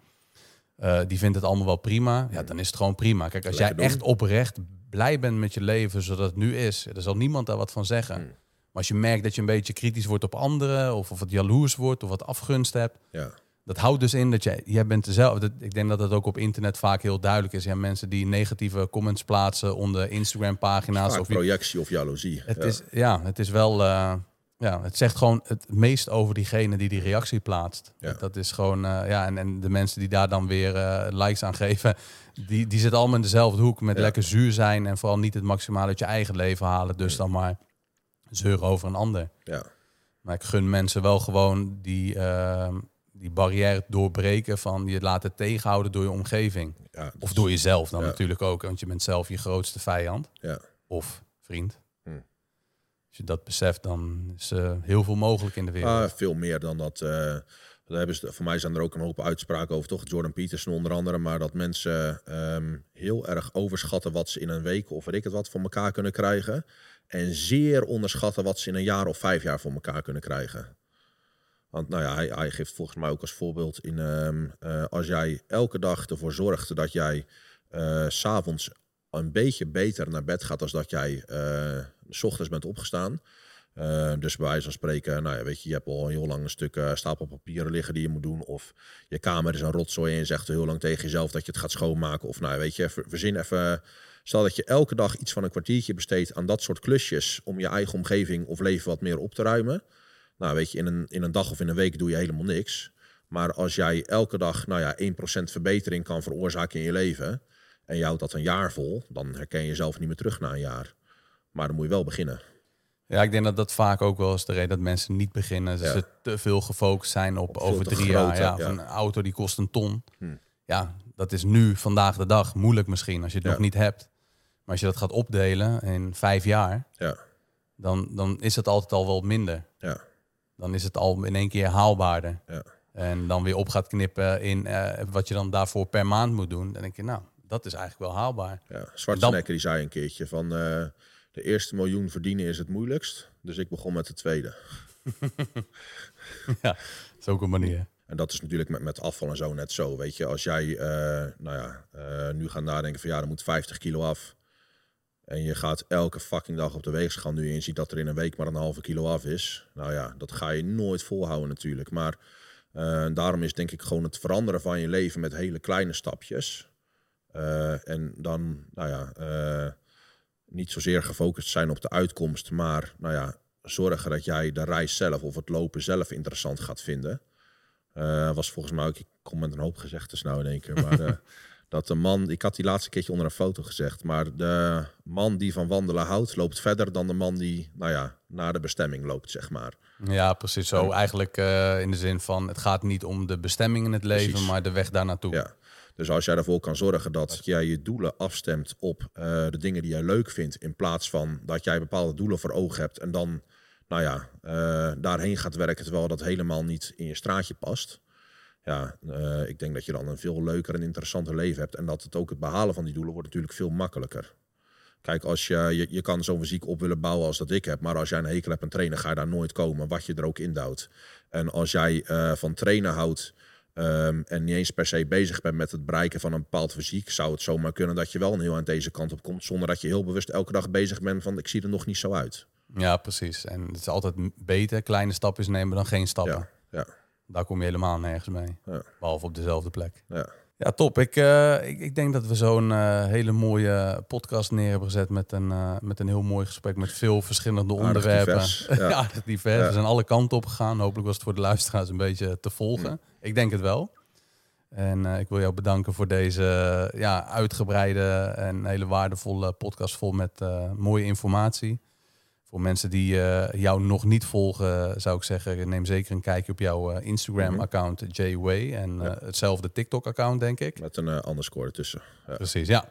Speaker 2: eh, die vindt het allemaal wel prima, ja, dan is het gewoon prima. Kijk, als
Speaker 1: Lekker
Speaker 2: jij
Speaker 1: doen.
Speaker 2: echt oprecht blij bent met je leven zoals het nu is, er zal niemand daar wat van zeggen.
Speaker 1: Hmm.
Speaker 2: Maar als je merkt dat je een beetje kritisch wordt op anderen, of, of wat jaloers wordt, of wat afgunst hebt,
Speaker 1: Ja,
Speaker 2: dat houdt dus in dat jij, jij bent dezelfde. Ik denk dat dat ook op internet vaak heel duidelijk is. Ja, mensen die negatieve comments plaatsen onder Instagram pagina's.
Speaker 1: vaak
Speaker 2: Of
Speaker 1: projectie of jaloezie.
Speaker 2: het
Speaker 1: ja.
Speaker 2: is, ja, het is wel, eh, ja, het zegt gewoon het meest over diegene die die reactie plaatst.
Speaker 1: Ja.
Speaker 2: Dat is gewoon, eh, ja, en, en de mensen die daar dan weer eh, likes aan geven, die, die zitten allemaal in dezelfde hoek met
Speaker 1: Ja.
Speaker 2: lekker zuur zijn en vooral niet het maximale uit je eigen leven halen. Dus dan maar zeuren over een ander.
Speaker 1: ja.
Speaker 2: Maar ik gun mensen wel gewoon die, die barrière doorbreken van je laten tegenhouden door je omgeving.
Speaker 1: ja,
Speaker 2: Of
Speaker 1: is-
Speaker 2: door jezelf dan
Speaker 1: Ja.
Speaker 2: natuurlijk ook, want je bent zelf je grootste vijand
Speaker 1: Ja,
Speaker 2: of vriend.
Speaker 1: Hm.
Speaker 2: Als je dat beseft, dan is er heel veel mogelijk in de wereld.
Speaker 1: Ah, veel meer dan dat. eh, daar hebben ze, voor mij zijn er ook een hoop uitspraken over, toch? Jordan Peterson onder andere. Maar dat mensen ehm, heel erg overschatten wat ze in een week of weet ik het wat voor elkaar kunnen krijgen. En zeer onderschatten wat ze in een jaar of vijf jaar voor elkaar kunnen krijgen. Want nou ja, hij, geeft volgens mij ook als voorbeeld in ehm, eh, als jij elke dag ervoor zorgt dat jij eh, s s'avonds een beetje beter naar bed gaat als dat jij eh, s ochtends bent opgestaan. Eh, dus bij wijze van spreken, nou ja, weet je, je hebt al heel lang een stuk eh, stapel papieren liggen die je moet doen. Of je kamer is een rotzooi en je zegt heel lang tegen jezelf dat je het gaat schoonmaken. Of nou weet je, ver- verzin even. Stel dat je elke dag iets van een kwartiertje besteedt aan dat soort klusjes om je eigen omgeving of leven wat meer op te ruimen. Nou, weet je, in een, in een dag of in een week doe je helemaal niks. Maar als jij elke dag, nou ja, 1% verbetering kan veroorzaken in je leven. en je houdt dat een jaar vol, dan herken je jezelf niet meer terug na een jaar. Maar dan moet je wel beginnen.
Speaker 2: Ja, ik denk dat dat vaak ook wel is de reden dat mensen niet beginnen. Dat
Speaker 1: Ja.
Speaker 2: ze te veel gefocust zijn op, over drie jaar. Ja, of een auto die kost een ton.
Speaker 1: Hm.
Speaker 2: Ja, dat is nu, vandaag de dag, moeilijk misschien als je het nog niet hebt. Maar als je dat gaat opdelen in vijf jaar,
Speaker 1: Ja,
Speaker 2: dan, dan is het altijd al wel minder.
Speaker 1: ja,
Speaker 2: Dan is het al in één keer haalbaarder.
Speaker 1: ja.
Speaker 2: En dan weer op gaat knippen in eh, wat je dan daarvoor per maand moet doen. Dan denk je, nou, dat is eigenlijk wel haalbaar.
Speaker 1: ja. Schwarzenegger die zei een keertje van... eh, de eerste miljoen verdienen is het moeilijkst. Dus ik begon met de tweede.
Speaker 2: ja, dat is ook een manier.
Speaker 1: En dat is natuurlijk met, met afval en zo net zo. Weet je, als jij eh, nou ja, nu gaat nadenken van ja, er moet 50 kilo af. En je gaat elke fucking dag op de weegschaal nu en je ziet dat er in een week maar een halve kilo af is. Nou ja, dat ga je nooit volhouden natuurlijk. Maar eh, daarom is denk ik gewoon het veranderen van je leven met hele kleine stapjes. Eh, en dan, nou ja, eh, niet zozeer gefocust zijn op de uitkomst, maar nou ja, zorgen dat jij de reis zelf of het lopen zelf interessant gaat vinden. Was volgens mij ook, ik kom met een hoop gezegdes nou in één keer, maar dat de man, ik had die laatste keertje onder een foto gezegd, maar de man die van wandelen houdt, loopt verder dan de man die, nou ja, naar de bestemming loopt, zeg maar.
Speaker 2: Ja, precies zo. Eigenlijk eh, in de zin van, het gaat niet om de bestemming in het leven,
Speaker 1: Precies.
Speaker 2: maar de weg daar naartoe.
Speaker 1: Ja. Dus als jij ervoor kan zorgen dat jij je doelen afstemt op eh, de dingen die jij leuk vindt, in plaats van dat jij bepaalde doelen voor ogen hebt en dan, nou ja, eh, daarheen gaat werken terwijl dat helemaal niet in je straatje past. Ja, eh, ik denk dat je dan een veel leuker en interessanter leven hebt en dat het ook het behalen van die doelen wordt natuurlijk veel makkelijker. Kijk, als je, je, je kan zo'n fysiek op willen bouwen als dat ik heb, maar als jij een hekel hebt aan trainen, ga je daar nooit komen, wat je er ook indouwt. En als jij eh, van trainen houdt ehm, en niet eens per se bezig bent met het bereiken van een bepaald fysiek, zou het zomaar kunnen dat je wel een heel aan deze kant op komt, zonder dat je heel bewust elke dag bezig bent van ik zie er nog niet zo uit.
Speaker 2: Ja, precies. En het is altijd beter kleine stapjes nemen dan geen stappen.
Speaker 1: Ja, ja,
Speaker 2: Daar kom je helemaal nergens mee.
Speaker 1: Ja.
Speaker 2: Behalve op dezelfde plek.
Speaker 1: ja.
Speaker 2: Ja, top. Ik, eh, ik, ik denk dat we zo'n eh, hele mooie podcast neer hebben gezet met een, eh, met een heel mooi gesprek met veel verschillende
Speaker 1: Aardig
Speaker 2: onderwerpen.
Speaker 1: divers, ja.
Speaker 2: divers.
Speaker 1: Ja.
Speaker 2: We zijn alle kanten op gegaan. Hopelijk was het voor de luisteraars een beetje te volgen. Ik denk het wel. En ik wil jou bedanken voor deze ja, uitgebreide en hele waardevolle podcast vol met mooie informatie. Voor mensen die eh, jou nog niet volgen, zou ik zeggen, neem zeker een kijkje op jouw eh, Instagram-account J-Way. En eh, hetzelfde TikTok-account, denk ik.
Speaker 1: Met een underscore ertussen. Ja.
Speaker 2: Precies, ja.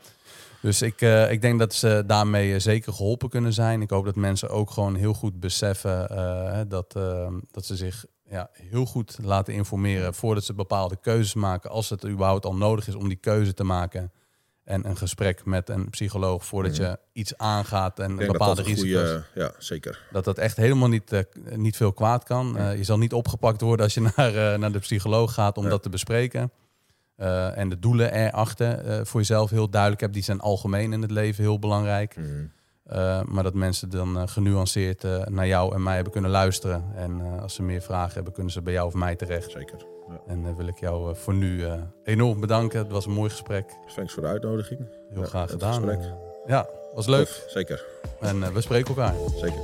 Speaker 2: Dus ik, ik denk dat ze daarmee zeker geholpen kunnen zijn. Ik hoop dat mensen ook gewoon heel goed beseffen dat, dat ze zich ja, heel goed laten informeren voordat ze bepaalde keuzes maken. Als het überhaupt al nodig is om die keuze te maken. En een gesprek met een psycholoog voordat je iets aangaat en bepaalde risico's.
Speaker 1: goede, ja, zeker.
Speaker 2: Dat dat echt helemaal niet, eh, niet veel kwaad kan. Eh, je zal niet opgepakt worden als je naar, eh, naar de psycholoog gaat om
Speaker 1: Ja.
Speaker 2: dat te bespreken. En de doelen erachter voor jezelf heel duidelijk hebt. Die zijn algemeen in het leven heel belangrijk.
Speaker 1: Mhm.
Speaker 2: Eh, maar dat mensen dan eh, genuanceerd eh, naar jou en mij hebben kunnen luisteren. En als ze meer vragen hebben, kunnen ze bij jou of mij terecht.
Speaker 1: Zeker. Ja.
Speaker 2: En eh, wil ik jou voor nu enorm bedanken. Het was een mooi gesprek.
Speaker 1: Thanks voor de uitnodiging.
Speaker 2: Heel
Speaker 1: Ja,
Speaker 2: graag
Speaker 1: het
Speaker 2: gedaan.
Speaker 1: gesprek.
Speaker 2: Eh, ja, was leuk.
Speaker 1: Tof, Zeker.
Speaker 2: En we spreken elkaar.
Speaker 1: Zeker.